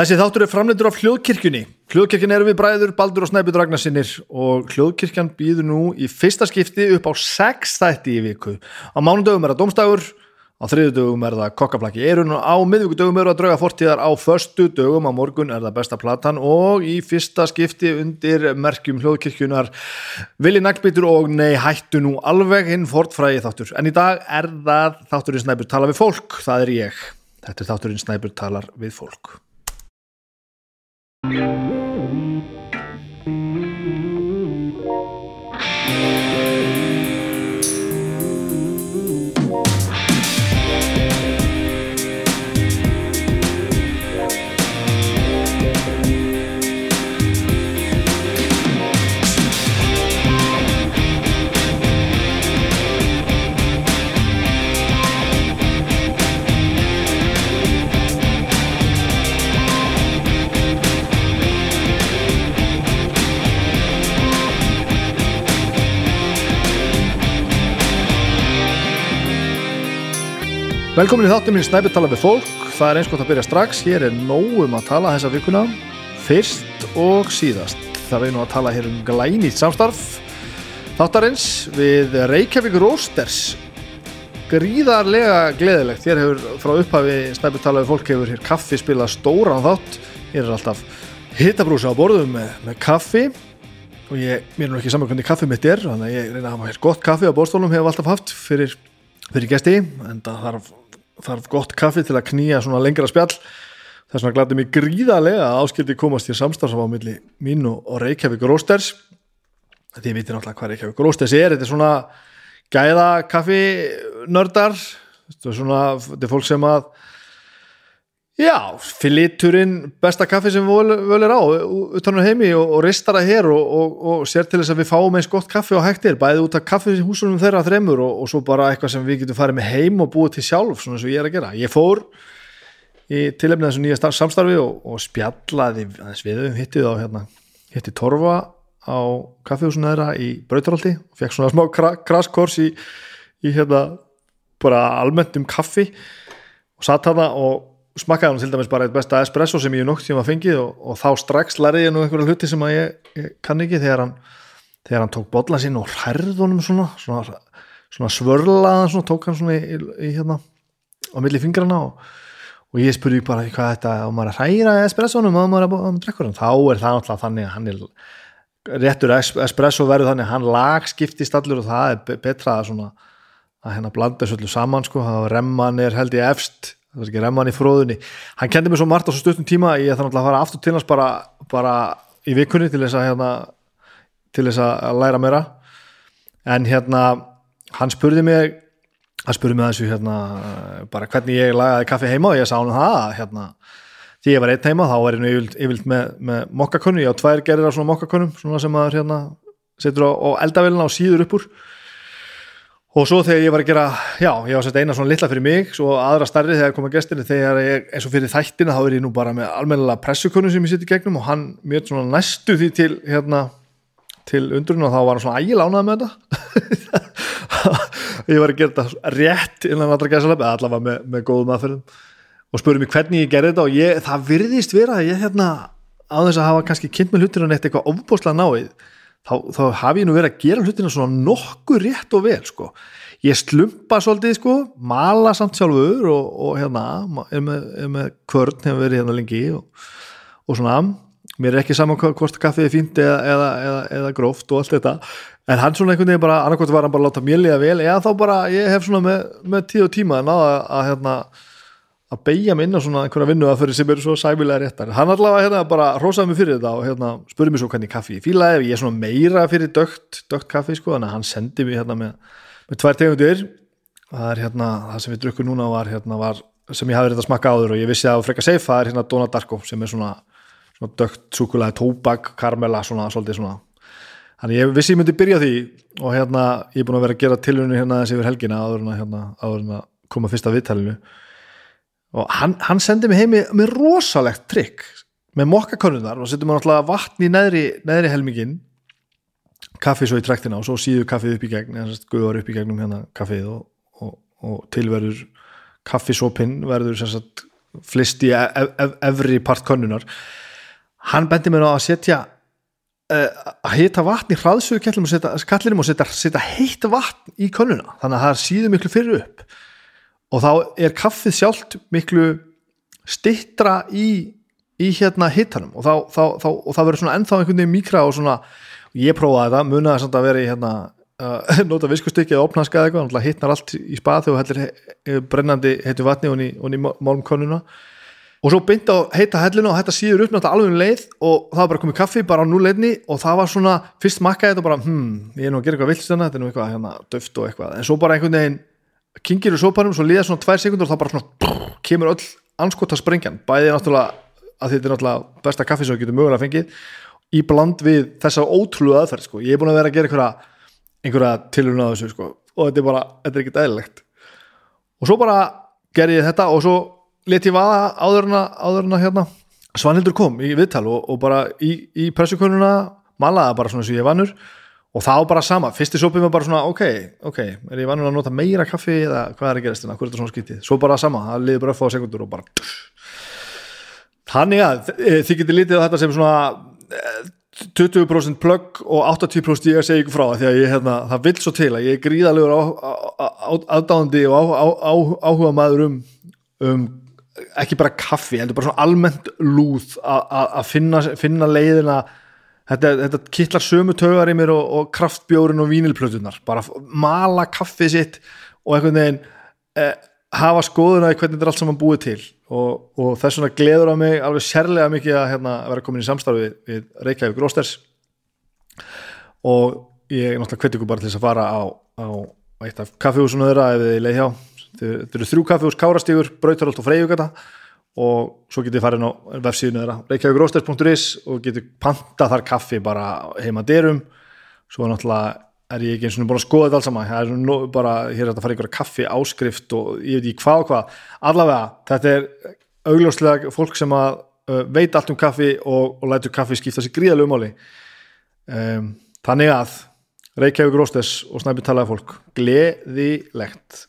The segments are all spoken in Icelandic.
Þessi þáttur er framleitur af hljóðkirkjunni. Hljóðkirkjan eru við bræður, Baldur og Snæbjörn Ragnarsinnir og hljóðkirkjan býður nú í fyrsta skipti upp á sex þætti í viku. Á mánudögum er það domstægur, á þriðudögum er það kokkaflaki erun og á miðvíkudögum eru það drauga fortíðar, á förstu dögum á morgun er það besta platan og í fyrsta skipti undir merkjum hljóðkirkjunar Vili Naglbyttur og nei hættu nú alveg hinn fortfræði þáttur. En í dag er það þátturinn Snæbjörn tala við fólk, það er ég. Þetta er þátturinn Snæbjörn talar við fólk. Música Velkomin í þáttum minn Snæbjörn tala við fólk. Það er eins gott að byrja strax. Hér er nógum að tala þessa vikuna. Fyrst og síðast. Það er nú að tala hér um glænýtt samstarf. Þáttarins við Reykjavík Roasters. Gríðarlega gleðilegt. Hér hefur frá upphafi Snæbjörn tala við fólk hefur hér kaffi spilað stóran þátt. Hér er alltaf hittabrúsa á borðum með, með kaffi. Og ég, mér er nú ekki saman hvernig kaffi mitt er. Þannig að ég reyna að hafa hér gott kaffi á borðstólum hefur alltaf haft fyrir fyrir gæsti en það þarf, þarf gott kaffi til að knýja svona lengra spjall. Þess vegna glæði mig gríðarlega að áskildi komast í milli mín og, Reykjavík Rósters því ég viti náttúrulega hvað Reykjavík Rósters er. Þetta er svona gæða kaffi nördar þetta er svona, þetta er fólk sem að já, filiturinn besta kaffi sem við völu er á utanum heimi og, og ristar það hér og, og, og sér til þess að við fáum eins gott kaffi á hægtir, bæði út af kaffihúsunum þeirra þremur og svo bara eitthvað sem við getum farið með heim og búið til sjálf, svona og ég er að gera. Ég fór í tilefnið þessu nýja samstarfi og spjallaði við, hittið á hérna hittið Torfa á kaffihúsunum þeirra í Brautarhaldi og fekk svona smá kraskors í, í hérna bara almennt um kaffi og satt hana og smakkaði hann til dæmis bara eitt besta espresso sem ég nokk tíma fengið og, og þá strax lærði ég nú einhverja hluti sem að ég, ég kann ekki þegar hann, þegar hann tók botla sín og hærð honum svona, svona, svona svörlaðan svona, tók hann svona í, í, hérna á milli fingrana og, og ég spurði bara hvað þetta, og maður að hræra espressonum og maður að, að drekka hann, þá er það náttúrulega þannig að hann er réttur espresso verður þannig að hann lagskiptist allur og það er betra að að hérna blanda þessu öllu saman sko, remman er held ég efst það var ekki remman í fróðunni. Hann kendi mér svo margt á svo stuttum tíma ég þannig að fara aftur til hans bara, bara í vikunni til þess að hérna, til þess að læra meira. En hérna hann spurði mig hann spurði mig þessu hérna bara hvernig ég lagaði kaffi heima og ég sá hann það hérna því ég var einn heima þá var ég yfirlt, yfirlt með, með mokkakonu, ég á tvær gerir á svona mokkakonum svona sem maður hérna setur á, á eldavélina og síður upp úr og svo þegar ég var að gera já, ég var að setja eina svona litla fyrir mig svo aðra starri þegar koma gestinni þegar ég, eins og fyrir þættina þá er ég nú bara með almennilega pressukonu sem ég sitt í gegnum og hann mjög svona næstu því til hérna, til undrun og þá var hann svona ægilánað með þetta. Ég var að gera þetta rétt innan allra gæsalöf, eða allavega með, með góðum aðferðum. Og spurði mig hvernig ég gerði þetta og ég, það virðist vera að ég hérna á þess að hafa kannski kynnt með hlutir þá, þá hafi ég nú verið að gera hlutina svona nokkuð rétt og vel sko. Ég slumpa svolítið sko mala samt sjálfur og, og hérna er með, er með kvörn hefur verið hérna lengi og, og svona. Mér er ekki saman hvort kaffið er fínt eða, eða, eða, eða gróft og allt þetta. En hann svona einhvern veginn bara annarkvæmt var hann bara að láta mér liða vel eða þá bara ég hef svona með, með tíð og tíma að náða að hérna að beigja mig inn á svona einhverja vinnu að fyrir sem eru svo sæmilega réttar. Hann allavega hérna bara rósaði mig fyrir þetta og hérna spurði mér svo hvernig kaffi ég fílaði ég er svona meira fyrir dögt, dögt kaffi sko þannig að hann sendi mér hérna með, með tvær tegundir. Það er hérna það sem við drukkum núna var hérna var sem ég hafi verið að smakka áður og ég vissi að frekka safe það er hérna Dona Darko sem er svona, svona dögt súkulæði tóbak, karmela svona svolítið svona. Þannig ég vissi ég myndi byrja því og hérna ég er búin að vera að gera tilvunni hérna þessi yfir helgina áður en að, hérna, koma fyrsta viðtælinu og hann, hann sendi mig heimi með rosalegt trikk með mokkakonunar og setjum hann alltaf vatn í neðri, neðri helmingin kaffi svo í trektina og svo síðu kaffið upp í gegn eða guðar upp í gegnum hérna kaffið og, og, og tilverður kaffisópinn verður sagt, flist í ef, ef, efri part könnunar hann bendi mér á að setja uh, að hita vatn í hraðsögu kallinum og setja, heitt vatn í könnuna. Þannig að það síður miklu fyrir upp og þá er kaffið sjálft miklu stittra í, í hérna hittanum og, þá, þá, þá, og það verður svona ennþá einhvern veginn mikra og svona, ég prófaði þetta munaði samt að vera í hérna uh, nota viskustykki eða opnaska eða eitthvað, hittnar allt í spað þegar hellir brennandi heitu vatni og í málum könnuna og svo byndi á heita hellinu og þetta síður upp náttúrulega alveg um leið og það var bara komið kaffi bara á núleidni og það var svona fyrst makkaði þetta bara hm, ég er nú að gera eitthvað viltstönda, þetta er nú eitthvað hérna, döft og eitthvað, en svo bara einhvern veginn kingir úr sóparum, svo liða svona tvær sekundur og það bara svona brr, kemur öll anskota sprengjan, bæðið náttúrulega að þetta er náttúrulega besta kaffi sem við getum mögulega fengið í bland við þessa ótrúlega aðferð, sko. ég er búin að vera að gera einhverja, einhverja tilurinn á þessu sko. og þetta er bara, þetta er ekkert eðlilegt og svo bara ger ég þetta og svo let ég vaða áðurna, áðurna hérna Svanhildur kom í viðtal og, og bara í, í pressukonuna malaða bara svona sem ég vannur og þá bara sama, fyrsti sopið var bara svona ok, ok, er ég vannur að nota meira kaffi eða hvað er að gerast hérna, hvað er þetta svona skýttið svo bara sama, það liði bara fá sekundur og bara þannig að e, þið getur litið á þetta sem svona 20% e, plögg og 80% ég að segja ykkur frá því að ég, hérna, það vil svo til að ég er gríðalegur aðdáðandi og áhuga maður um, um ekki bara kaffi, heldur bara svona almennt lúð að finna, finna leiðina þetta, þetta kittlar sömu tögar í mér og, og kraftbjórin og vínilplötunar bara mala kaffið sitt og einhvern veginn eh, hafa skoðuna í hvernig þetta er allt saman búið til. Og, og þess vegna gleður á mig alveg sérlega mikið að hérna, vera komin í samstarfi við, Reykjavík Rósters og ég náttúrulega hvetið ykkur bara til þess að fara á, á eitt af kaffihúsinu þeirra ef þið leið hjá. Þetta eru þrjú kaffihús Kárastígur, Brautarholt og Freyjugata. og svo getur þið farin á vefsíðinu þeirra reykjavíkrósters.is og getur panta þar kaffi bara heima dyrum. Svo náttúrulega er ég ekki eins og búin að skoða þetta alls saman. Það er nú bara, hér er þetta að fara ykkur kaffi áskrift og ég veit ekki hvað og hvað. Allavega, þetta er augljóslega fólk sem að uh, veit allt um kaffi og, og lætur kaffi skipta sér gríðalegu máli. Um, þannig að Reykjavík Rósters og Snæpi talaði fólk. Gleðilegt.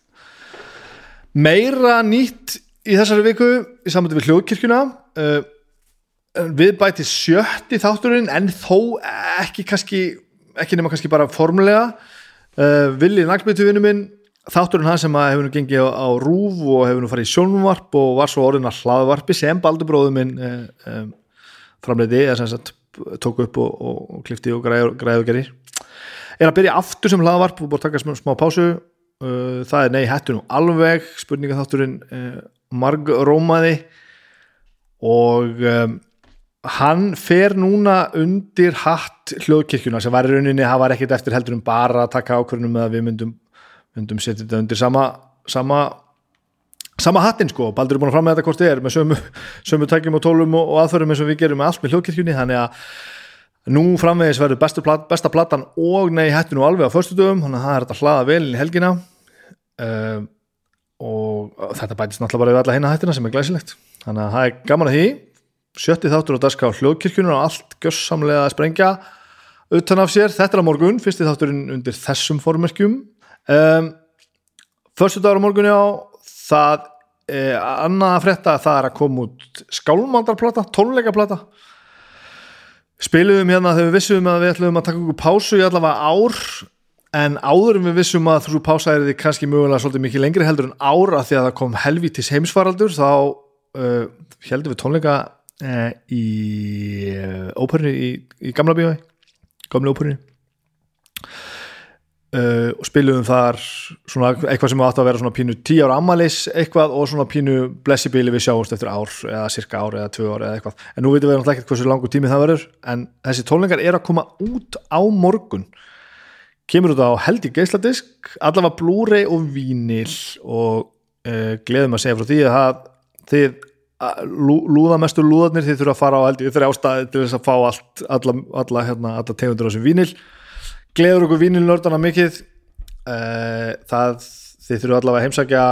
Meira nýtt í þessari viku í samvættu við hljóðkirkjuna uh, við bæti sjötti þátturinn en þó ekki kannski ekki nema kannski bara formulega uh, Vili Naglbyttu vinnu minn þátturinn hann sem hefur nú gengið á, á rúf og hefur nú farið í sjónvarp og var svo orðin að hlaðvarpi sem baldubróðu minn uh, um, framleiði eða sem sagt tók upp og, og, og klifti og græði og gerir er að byrja aftur sem hlaðvarp og búið að taka smá, pásu það er nei hættu nú alveg. Spurninga þátturinn uh, marg rómaði og um, hann fer núna undir hatt hljóðkirkjuna sem var í rauninni, það var ekkert eftir heldur um bara að taka ákvörnum með að við myndum, myndum setja þetta undir sama sama, sama hattin sko, Baldur er búin að fram með þetta hvort þið er með sömu, sömu tækjum og tólum og, og aðförum eins og við gerum með allt með hljóðkirkjunni. Þannig að nú framvegis verður besta platan og nei hættinu alveg á förstu dögum, þannig að það er þetta hlaða vel í helgina uh, og þetta bætist náttúrulega bara við alla heina hættina sem er glæsilegt. Þannig að það er gaman að því. Sjötti þáttur á daska á hljóðkirkjunum og allt gössamlega að sprengja utan af sér, þetta er á morgun fyrsti þátturinn undir þessum formerkjum. Um, förstu dagur á morgun já, það er annað að fretta að það er að koma út skálmandarplata, tónleikaplata. Spiluðum hérna þegar við vissum að við ætlum að taka okkur pásu í allavega ár en áður en við vissum að þú pása er því kannski mögulega svolítið mikið lengri heldur en ára því að það kom helvítis heimsvaraldur þá uh, heldum við tónleika uh, í uh, óperni í, í gamla bíói gamla óperni uh, og spilum þar svona eitthvað sem átt að vera svona pínu 10 ára ammalis eitthvað og svona pínu blessibili við sjáumst eftir ár eða cirka ár eða 2 ár eða eitthvað. En nú veitum við náttúrulega ekkert hversu langu tími það verður en þessi tónleikar er að koma út á morgun kemur út á held í geisladisk allavega Blu-ray og vínil og uh, gleðum að segja frá því að það, þið lú, lúðamestur lúðarnir þið þurfa að fara á held í þrjá staði til þess að fá allt, alla, alla, hérna, alla tegundur á þessum vínil gleður okkur vínilnördana mikið uh, það þið þurfa allavega að heimsækja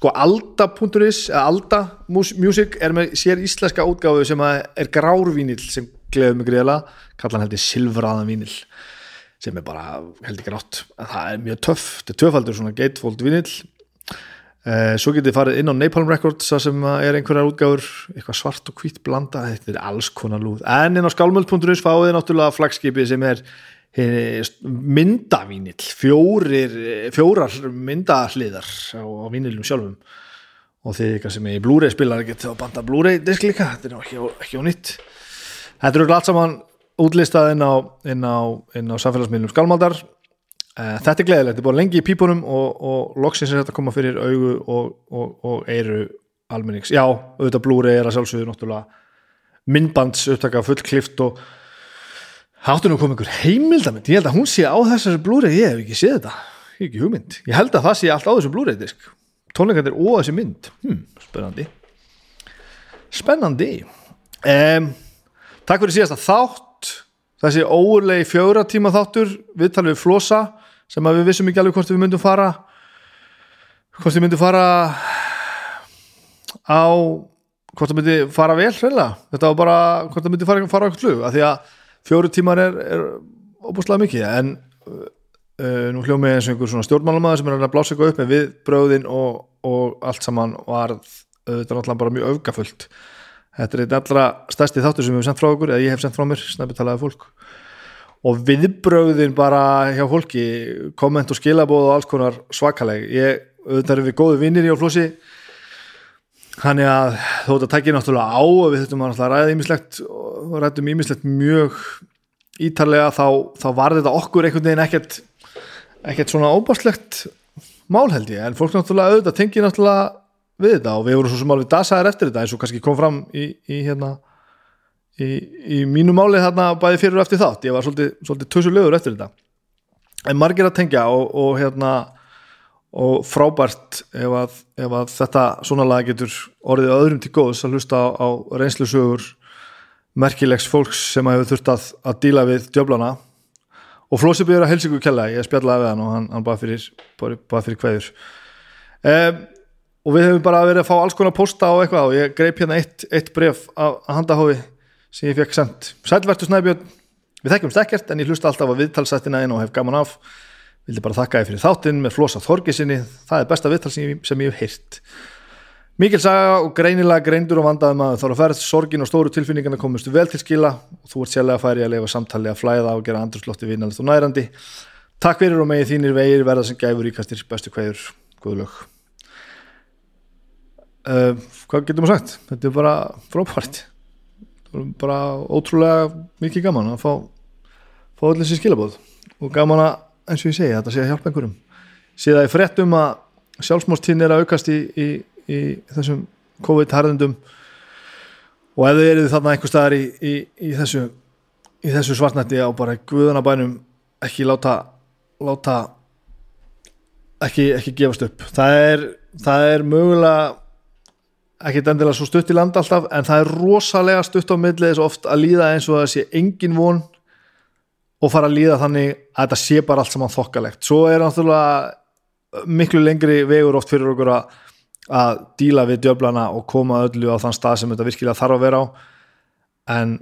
sko alda.is alda music er með sér íslenska útgáfu sem er grár vínil sem gleður mig greiðlega kallan held í silfraðan vínil sem er bara held ekki rátt það er mjög töff, þetta er töffaldur svona gatefold vinill. Uh, svo getið farið inn á Napalm Records það sem er einhverjar útgáfur eitthvað svart og hvít blanda, þetta er alls konar lúð. En inn á skálmöld.is fáið náttúrulega flagskipi sem er eh, myndavínill fjórir, fjórar myndahliðar á, á vínilum sjálfum. Og þið eitthvað sem er í Blu-ray spilar getið á banda Blu-ray disk líka þetta er ekki, ekki á nýtt. Þetta eru allt saman útlistað inn á, á, á samfélagsmiðlum skálmaldar. Þetta er gleðilegt, þetta er búin lengi í pípunum og, og loksins er þetta að koma fyrir augu og, og, og eiru almennings, já, auðvitað Blu-ray er að sjálfsögðu náttúrulega myndbands upptaka full klift og háttu nú komið einhver heimildamind ég held að hún sé á þessari Blu-ray. Ég hef ekki séð þetta, ég hef ekki hugmynd. Ég held að það sé allt á þessu Blu-ray disk. Tónleikandir og þessi mynd. Hmm, spennandi. Spennandi. Um, takk fyrir síðast að þátt þessi óurlegi fjögra tíma þáttur viðtalið við Flosa sem að við vissum ekki alveg hvort við myndum fara hvort við myndum fara á hvort það myndi fara vel hreinlega. þetta var bara hvort það myndi fara, fara á eitthvað flug af því að fjóru tímar er, er óbúslega mikið en uh, uh, nú hljóðum við eins og einhver svona stjórnmálamaður sem er að blása eitthvað upp með við bröðin og, og allt saman var þetta er náttúrulega bara mjög öfgafullt þetta er einn allra stærsti þáttur sem við hefum sendt frá okkur eða ég hef sendt frá mér, snæpitalaði fólk. Og viðbröðin bara hjá fólki, komment og skilabóð og alls konar svakaleg. Ég, auðvitað erum við góðu vinnir í álflósi hann er að þótt að takja náttúrulega á og við þurftum að ræða ímislegt og rættum ímislegt mjög ítarlega þá, þá var þetta okkur einhvern veginn ekkert ekkert svona óbástlegt mál held ég, en fólk náttúrulega auðvitað tengir náttúrulega við þetta og við vorum svo sem alveg dasaðir eftir þetta eins og kannski kom fram í, í hérna í, í mínu máli þarna bæði fyrir og eftir þátt, ég var svolítið, svolítið tösulegur eftir þetta. En margir að tengja og, og hérna og frábært ef að, ef að þetta svona lag getur orðið öðrum til góðs að hlusta á, á reynslusögur merkilegs fólks sem hefur þurft að, að díla við djöflana. Og Flósi byrjar að helsa ykkur kella ég spjallaði við hann og hann, hann bað fyrir, fyrir hverjur um, og við hefum bara verið að fá alls konar posta og eitthvað og ég greip hérna eitt, eitt bref að handahófi sem ég fekk sendt Sælvertu Snæbjörn, við þekkjum stekkert en ég hlusta alltaf á viðtalsættina einn og hef gaman af. Vildi bara þakka þið fyrir þáttinn með flosa þorgisinni, það er besta viðtal sem sem ég hef heyrt. Mikil saga og greinilega greindur og vandaðum að þára færð, sorgin og stóru tilfinningarna komustu vel til skila og þú ert sérlega færi að lefa samtali að flæða og gera andurslótti vinnalegt og nærandi. Takk fyrir og megið þínir vegir verða sem gæfur íkastir bestu hverjur, lög uh, Hvað getur maður sagt? Þetta er bara frábært. Bara ótrúlega mikið gaman að fá fá allir þessi skilabóð og gaman að, eins og ég segi, þetta sé að hjálpa einhverjum. Síðan ég fréttum að sjálfsmórstíðin er að aukast í, í í þessum COVID-harðendum og ef þið eruð þarna einhver staðar í, í, í þessu, þessu svartnætti á bara guðanabænum ekki láta, láta ekki, ekki gefast upp. Það er, það er mögulega ekki endilega svo stutt í land alltaf en það er rosalega stutt á millið þess oft að líða eins og það sé engin von og fara að líða þannig að þetta sé bara allt saman þokkalegt. Svo er náttúrulega miklu lengri vegur oft fyrir okkur að að díla við djöflana og koma öllu á þann stað sem þetta virkilega þarf að vera á. En,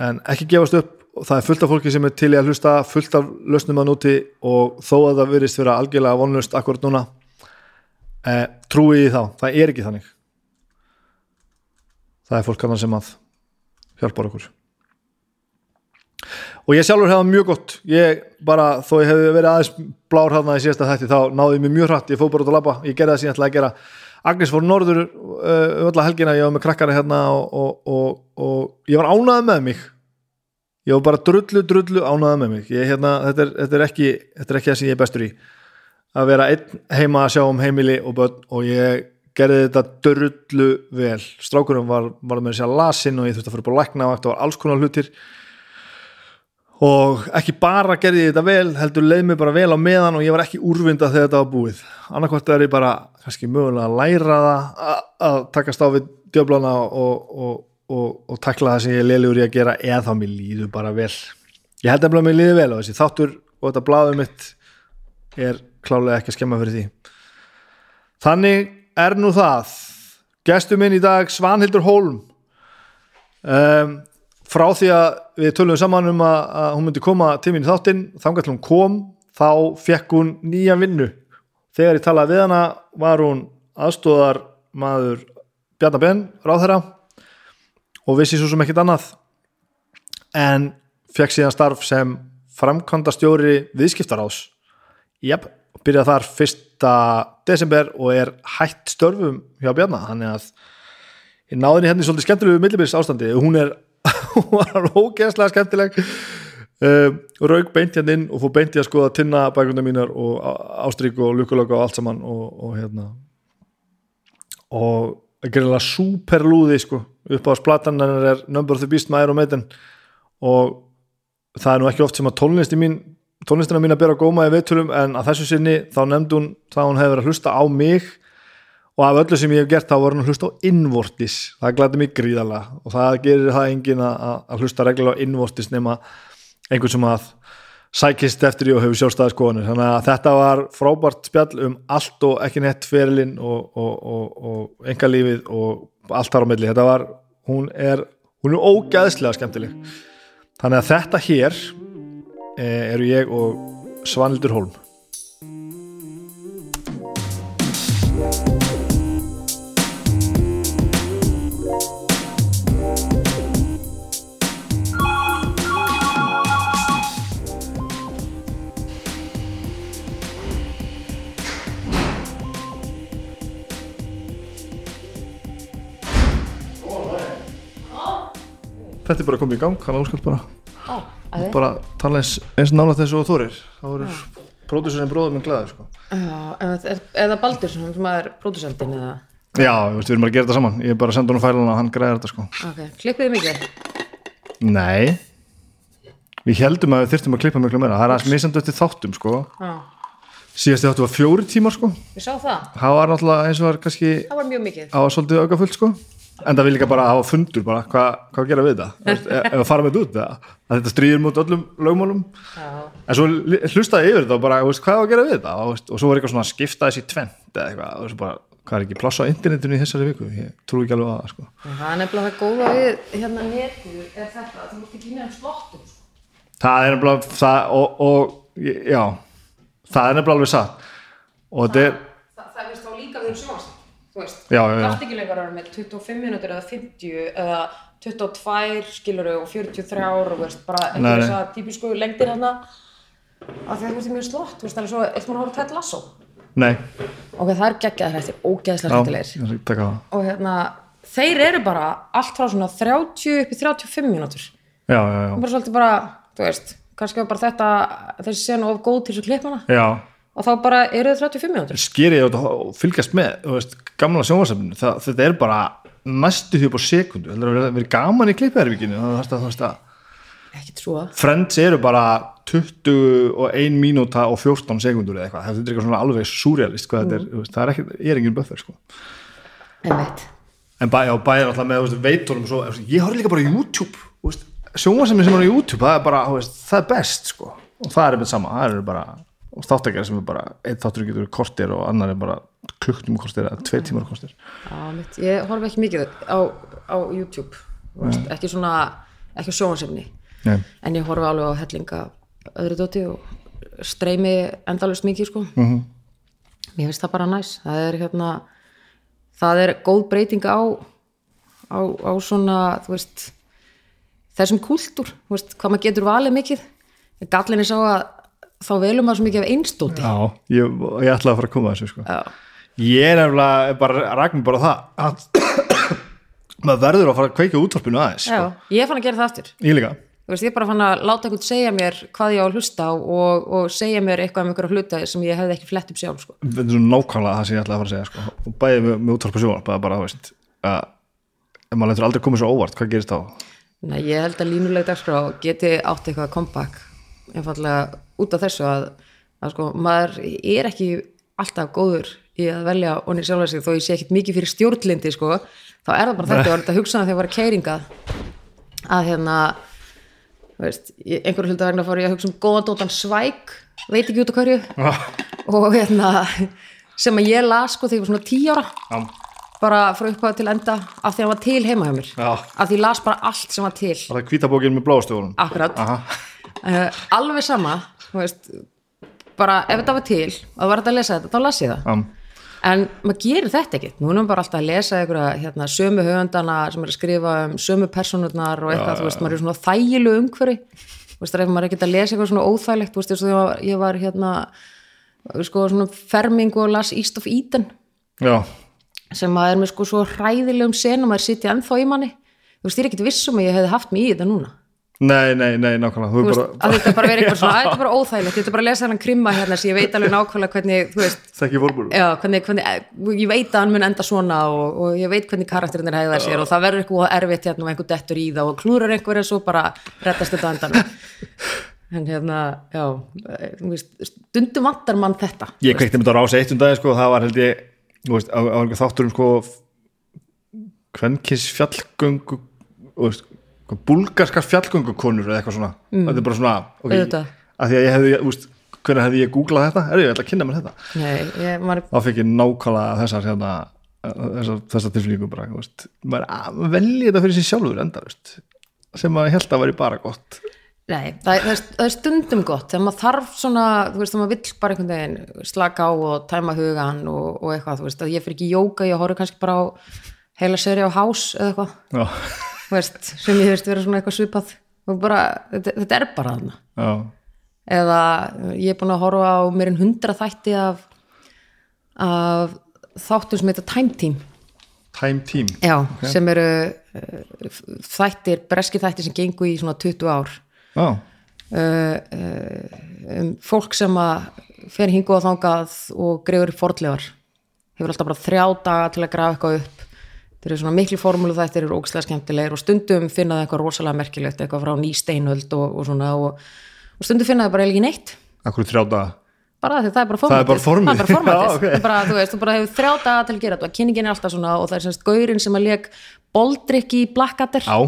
en ekki gefast upp. Það er fullt af fólki sem er til í að hlusta fullt af lausnum að núti og þó að það verist vera algjörlega vonlust akkurat núna eh, trúi í þá, það er ekki þannig það er fólk kannan sem að hjálpar okkur. Og ég sjálfur hefði mjög gott. Ég bara, þó ég hefði verið aðeins blár hérna í síðasta þætti, þá náði ég mig mjög hratt. Ég fóð bara út að labba, ég gerði það sem ég ætlaði að gera. Agnes fór norður öll uh, að helgina, ég var með krakkari hérna og, og, og, og ég var ánað með mig. Ég var bara drullu, drullu ánað með mig. Ég, hérna, þetta, er, þetta, er ekki, þetta er ekki það sem ég er bestur í. Að vera einn heima að sjá um heimili og börn og ég gerði þetta drullu vel. Strákurum var, var með sér lasin og ég þurfti að fara upp á lækna og þetta var alls konar hlutir. Og ekki bara gerði ég þetta vel heldur leið mér bara vel á meðan og ég var ekki úrvinda þegar þetta var búið. Annarkvæmt er ég bara kannski mögulega að læra það að takast á við djöflana og, og, og, og takla það sem ég leiður í að gera eða þá mér líður bara vel. Ég held að mér líður vel og þessi þáttur og þetta bláðum mitt er klálega ekki að skemma fyrir því. Þannig er nú það. Gestur minn í dag Svanhildur Holm um frá því að við tölum saman um að, að hún myndi koma tímin í þáttinn þannig að hún kom þá fekk hún nýja vinnu. Þegar ég talaði við hana var hún aðstóðar maður Bjarnar Ben, ráðherra og vissi svo sem ekkert annað. En fekk síðan starf sem framkvæmda stjóri viðskiptarás Jep, og byrjaði þar fyrsta desember og er hætt störfum hjá Bjarnar þannig að ég náði henni hérna svolítið skemmtilegu millibils ástandi hún er ógeðslega skemmtileg. Uh, raug beint hérna inn og fór beint í að skoða tinna bækundar mínar og ástrík og lukkulöku og allt saman og, og hérna. Og gerðilega superlúði sko. Upp á splatan hennar er Number of the Beast maður og meitin og það er nú ekki oft sem að tónlisti mín tónlistina mín að bera góma í veitulum en að þessu sinni þá nefndi hún þá hún hefur verið að hlusta á mig. Og af öllu sem ég hef gert þá voru hún að hlusta á innvortis það glæði mig gríðarlega. Og það gerir það engin að, hlusta reglulega á innvortis nema einhvern sem að sækist eftir því og hefur sjálfstæði skoðanir þannig að þetta var frábært spjall um allt og ekki nett ferilinn og, og, og, og enga lífið og allt þar á milli, þetta var hún er, hún er ógæðslega skemmtileg. Þannig að þetta hér eru ég og Svanildur Holm þetta er bara komið í gang hann áskalt bara. Ó, þið? bara tala eins, eins nála þessu og þorir þá verður pródúsurinn bróður minn glæður sko. Eða, eða Baldur sem er pródusendin eða já, við erum að gera þetta saman ég er bara að senda honum fæluna og hann græðir þetta sko. Ok, klippiði mikið? nei við heldum að við þyrftum að klippa miklu meira það er aðeins misandi eftir þáttum sko. Já, síðast þáttu var fjóri tímar sko. ég sá það það var náttúrulega eins og var kannski Það var mjög mikið á svolítið auka fullt sko. En það vil líka bara hafa fundur bara hvað hva gera við veist, ef ef að fara með út það, að þetta stríðir mút öllum lögmálum Já, en svo hlustaði yfir og bara, veist, hvað á að gera við þetta og, og svo var eitthvað svona að skipta þessi tvent eða eitthvað, bara, hvað er ekki pláss á internetinu í þessari viku, ég trú ekki alveg á það sko. Það er nefnilega það góða við hérna netið er þetta að þú mútt ekki nefn slottum sko. það er nefnilega það, og, og já, það er nefnilega alveg satt og þetta er, Það, það Þú veist, að vera með 25 minútur eða 50 eða 22 skilur og 43 og veist, bara ekki þess að típisku lengdir hérna. Að ég er mjög slott, þú veist, það er svo eitt mann að horfa tætt lasso? Nei. Ok, það er geggjað hrættir, ógeðslega hrættilegir það. Og hérna, þeir eru bara allt frá svona 30 upp í 35 mínútur. Já, já, já, bara svolítið bara, þú veist kannski bara þetta, þessi senu of góð til þess að klippa hana. Já og þá bara eru þið 35 mínútur. Skeri ég og fylgjast með þú veist, gamla sjónvarsafninu, þetta er bara næstu því upp á sekundu. Að gaman í það er veist að ekkert svo Friends eru bara 21 mínúta og 14 sekundur eða eitthvað, þetta er eitthvað svona alveg surrealist hvað þetta er, þú veist, það er ekki, ég er engin buffer sko. einmitt. En bæ, já, bæði alltaf með þú veist, veitunum svo, ég horf líka bara YouTube sjónvarsafni sem er á YouTube það er bara, það er best sko. og það er með sama, það eru bara og þáttakar sem er bara, einn þáttur getur kortir og annar er bara klukknum kortir eða tvei tímar kortir ég horf ekki mikið á, á YouTube veist, ekki svona, ekki sjónvarsefni Nei. en ég horfi alveg á hellinga öðru dóti og streymi endalust mikið sko Mhm. -hmm. mér finnst það bara næs það er hérna það er góð breyting á á, á svona, þú veist þessum kúltúr, hvað maður getur valið mikið gallin er sá að þá velum maður svo mikið af einstóti Já, ég, ég ætlaði að fara að koma að þessu sko. Ég er nefnilega bara, ræknum bara það að maður verður að fara að kveika útvarpinu aðeins sko. Já, ég fann að gera það aftur Ég líka Þú veist, ég bara fann að láta einhvern segja mér hvað ég á að hlusta á og, og segja mér eitthvað um einhverja hluta sem ég hefði ekki flett upp sjálf sko. Þetta er svona nákvæmlega það sem ég ætlaði að fara að segja sko. og bæði með, með útvarp og sjónvarp bara, bara, þú veist, að maður letur aldrei komið svo óvart, hvað gerist þá? Nei, ég held að línuleg dagskrá geti átt eitthvað comeback einfallega út af þessu að, að sko, maður er ekki alltaf góður í að velja onni sjálfa sig þó ég sé ekkit mikið fyrir stjórnlindi sko, þá er það bara þetta og þetta hugsaði þegar ég var að keiringa að hérna veist, ég- einhverju hluta vegna fór ég að hugsa um góðan dóttan svæk veit ekki út af hverju og hérna sem að ég las sko þegar ég var svona tí ára Já, bara frá upphæða til enda af því að hann var til heima hjá mér. Já. af því ég las bara allt sem var til. Var það hvítabókin með blóðstjóðunum akkurat. Aha, uh, alveg sama þú veist, bara ef þetta var til og var þetta að lesa þetta, þá las ég það. Já, en maður gerir þetta ekkert nú erum við bara alltaf að lesa einhverja hérna, sömu höfundana sem er að skrifa um sömu personurnar og eitthvað, þú veist, maður er svona þægilu umhverfi, þú veist, er maður ekkert að lesa eitthvað svona óþægilegt, þú veist, þess að ég var, hérna, sko, svona ferming og las East of Eden. Já, sem að er með sko svo hræðilegum senum að er sittið ennþá í manni. Þú veist, ég er ekkert vissum að ég hefði nei, nei, nei, nákvæmlega. Þú þú er veist, bara, að þetta bara verið eitthvað svona, þetta er bara óþægilegt. Þetta er bara að lesa þennan krimma hérna sem ég veit alveg nákvæmlega hvernig, þú veist, þekki fórbúru já, hvernig, hvernig ég veit að hann mun enda svona og, og ég veit hvernig karakterinn er hegðað sér og það verður eitthvað erfitt hérna og einhver dettur í það og klúrar einhver en svo bara rettast þetta á endanum. En hérna, já veist, stundum vantar mann þetta. Ég kveikti með þetta á rása eitt um dagi sko, það var held ég þú veist, á, á búlgarskar fjallgöngukonur eða eitthvað svona. Þetta er bara svona, ok, Auðvitað. að því að ég hefði, veist, hvernig hefði ég googlað þetta? Er ég ætla að kynna mér þetta. Nei, ég, maður, þá fekk ég nákvæmlega þessar hérna, þessar, þessar tilflíku bara, veist, maður að velja þetta fyrir sér sjálfur enda, veist sem maður held að væri bara gott. Nei, það, er, það er stundum gott. Þegar maður þarf svona, þú veist, maður vill bara einhvern veginn slaka á og tæma hugan og, og eitthvað, þú veist, að ég fyrir ekki jóka ég horfði kannski bara á heila seri á hás eða eitthvað, veist sem ég veist vera svona eitthvað svipað. Og bara, þetta, þetta er bara þarna. Já, eða ég er búin að horfa á en hundra þætti af af þáttum sem heita Time Team. Time team. Já, sem eru uh, þættir, breski þættir sem gengu í svona 20 ár. Uh, uh, um fólk sem að fer hingu og þangað og greifur upp fordlegar hefur alltaf bara þrjá daga til að grafa eitthvað upp þeir eru svona miklu formúlu þættir eru ógislega skemmtilegir og stundum finna það eitthvað rosalega merkilegt eitthvað frá ný steinöld og, og svona og, og stundum finna það bara eiginlega neitt. Akkur þrjá daga? Bara því það er bara Það er formatið bara það er bara formatið. Já, ok. Það er bara, þú veist, þú bara hefur þrjá daga til að gera þetta og kynningin er alltaf svona og það er semst gaurinn sem að í Blackadder Já.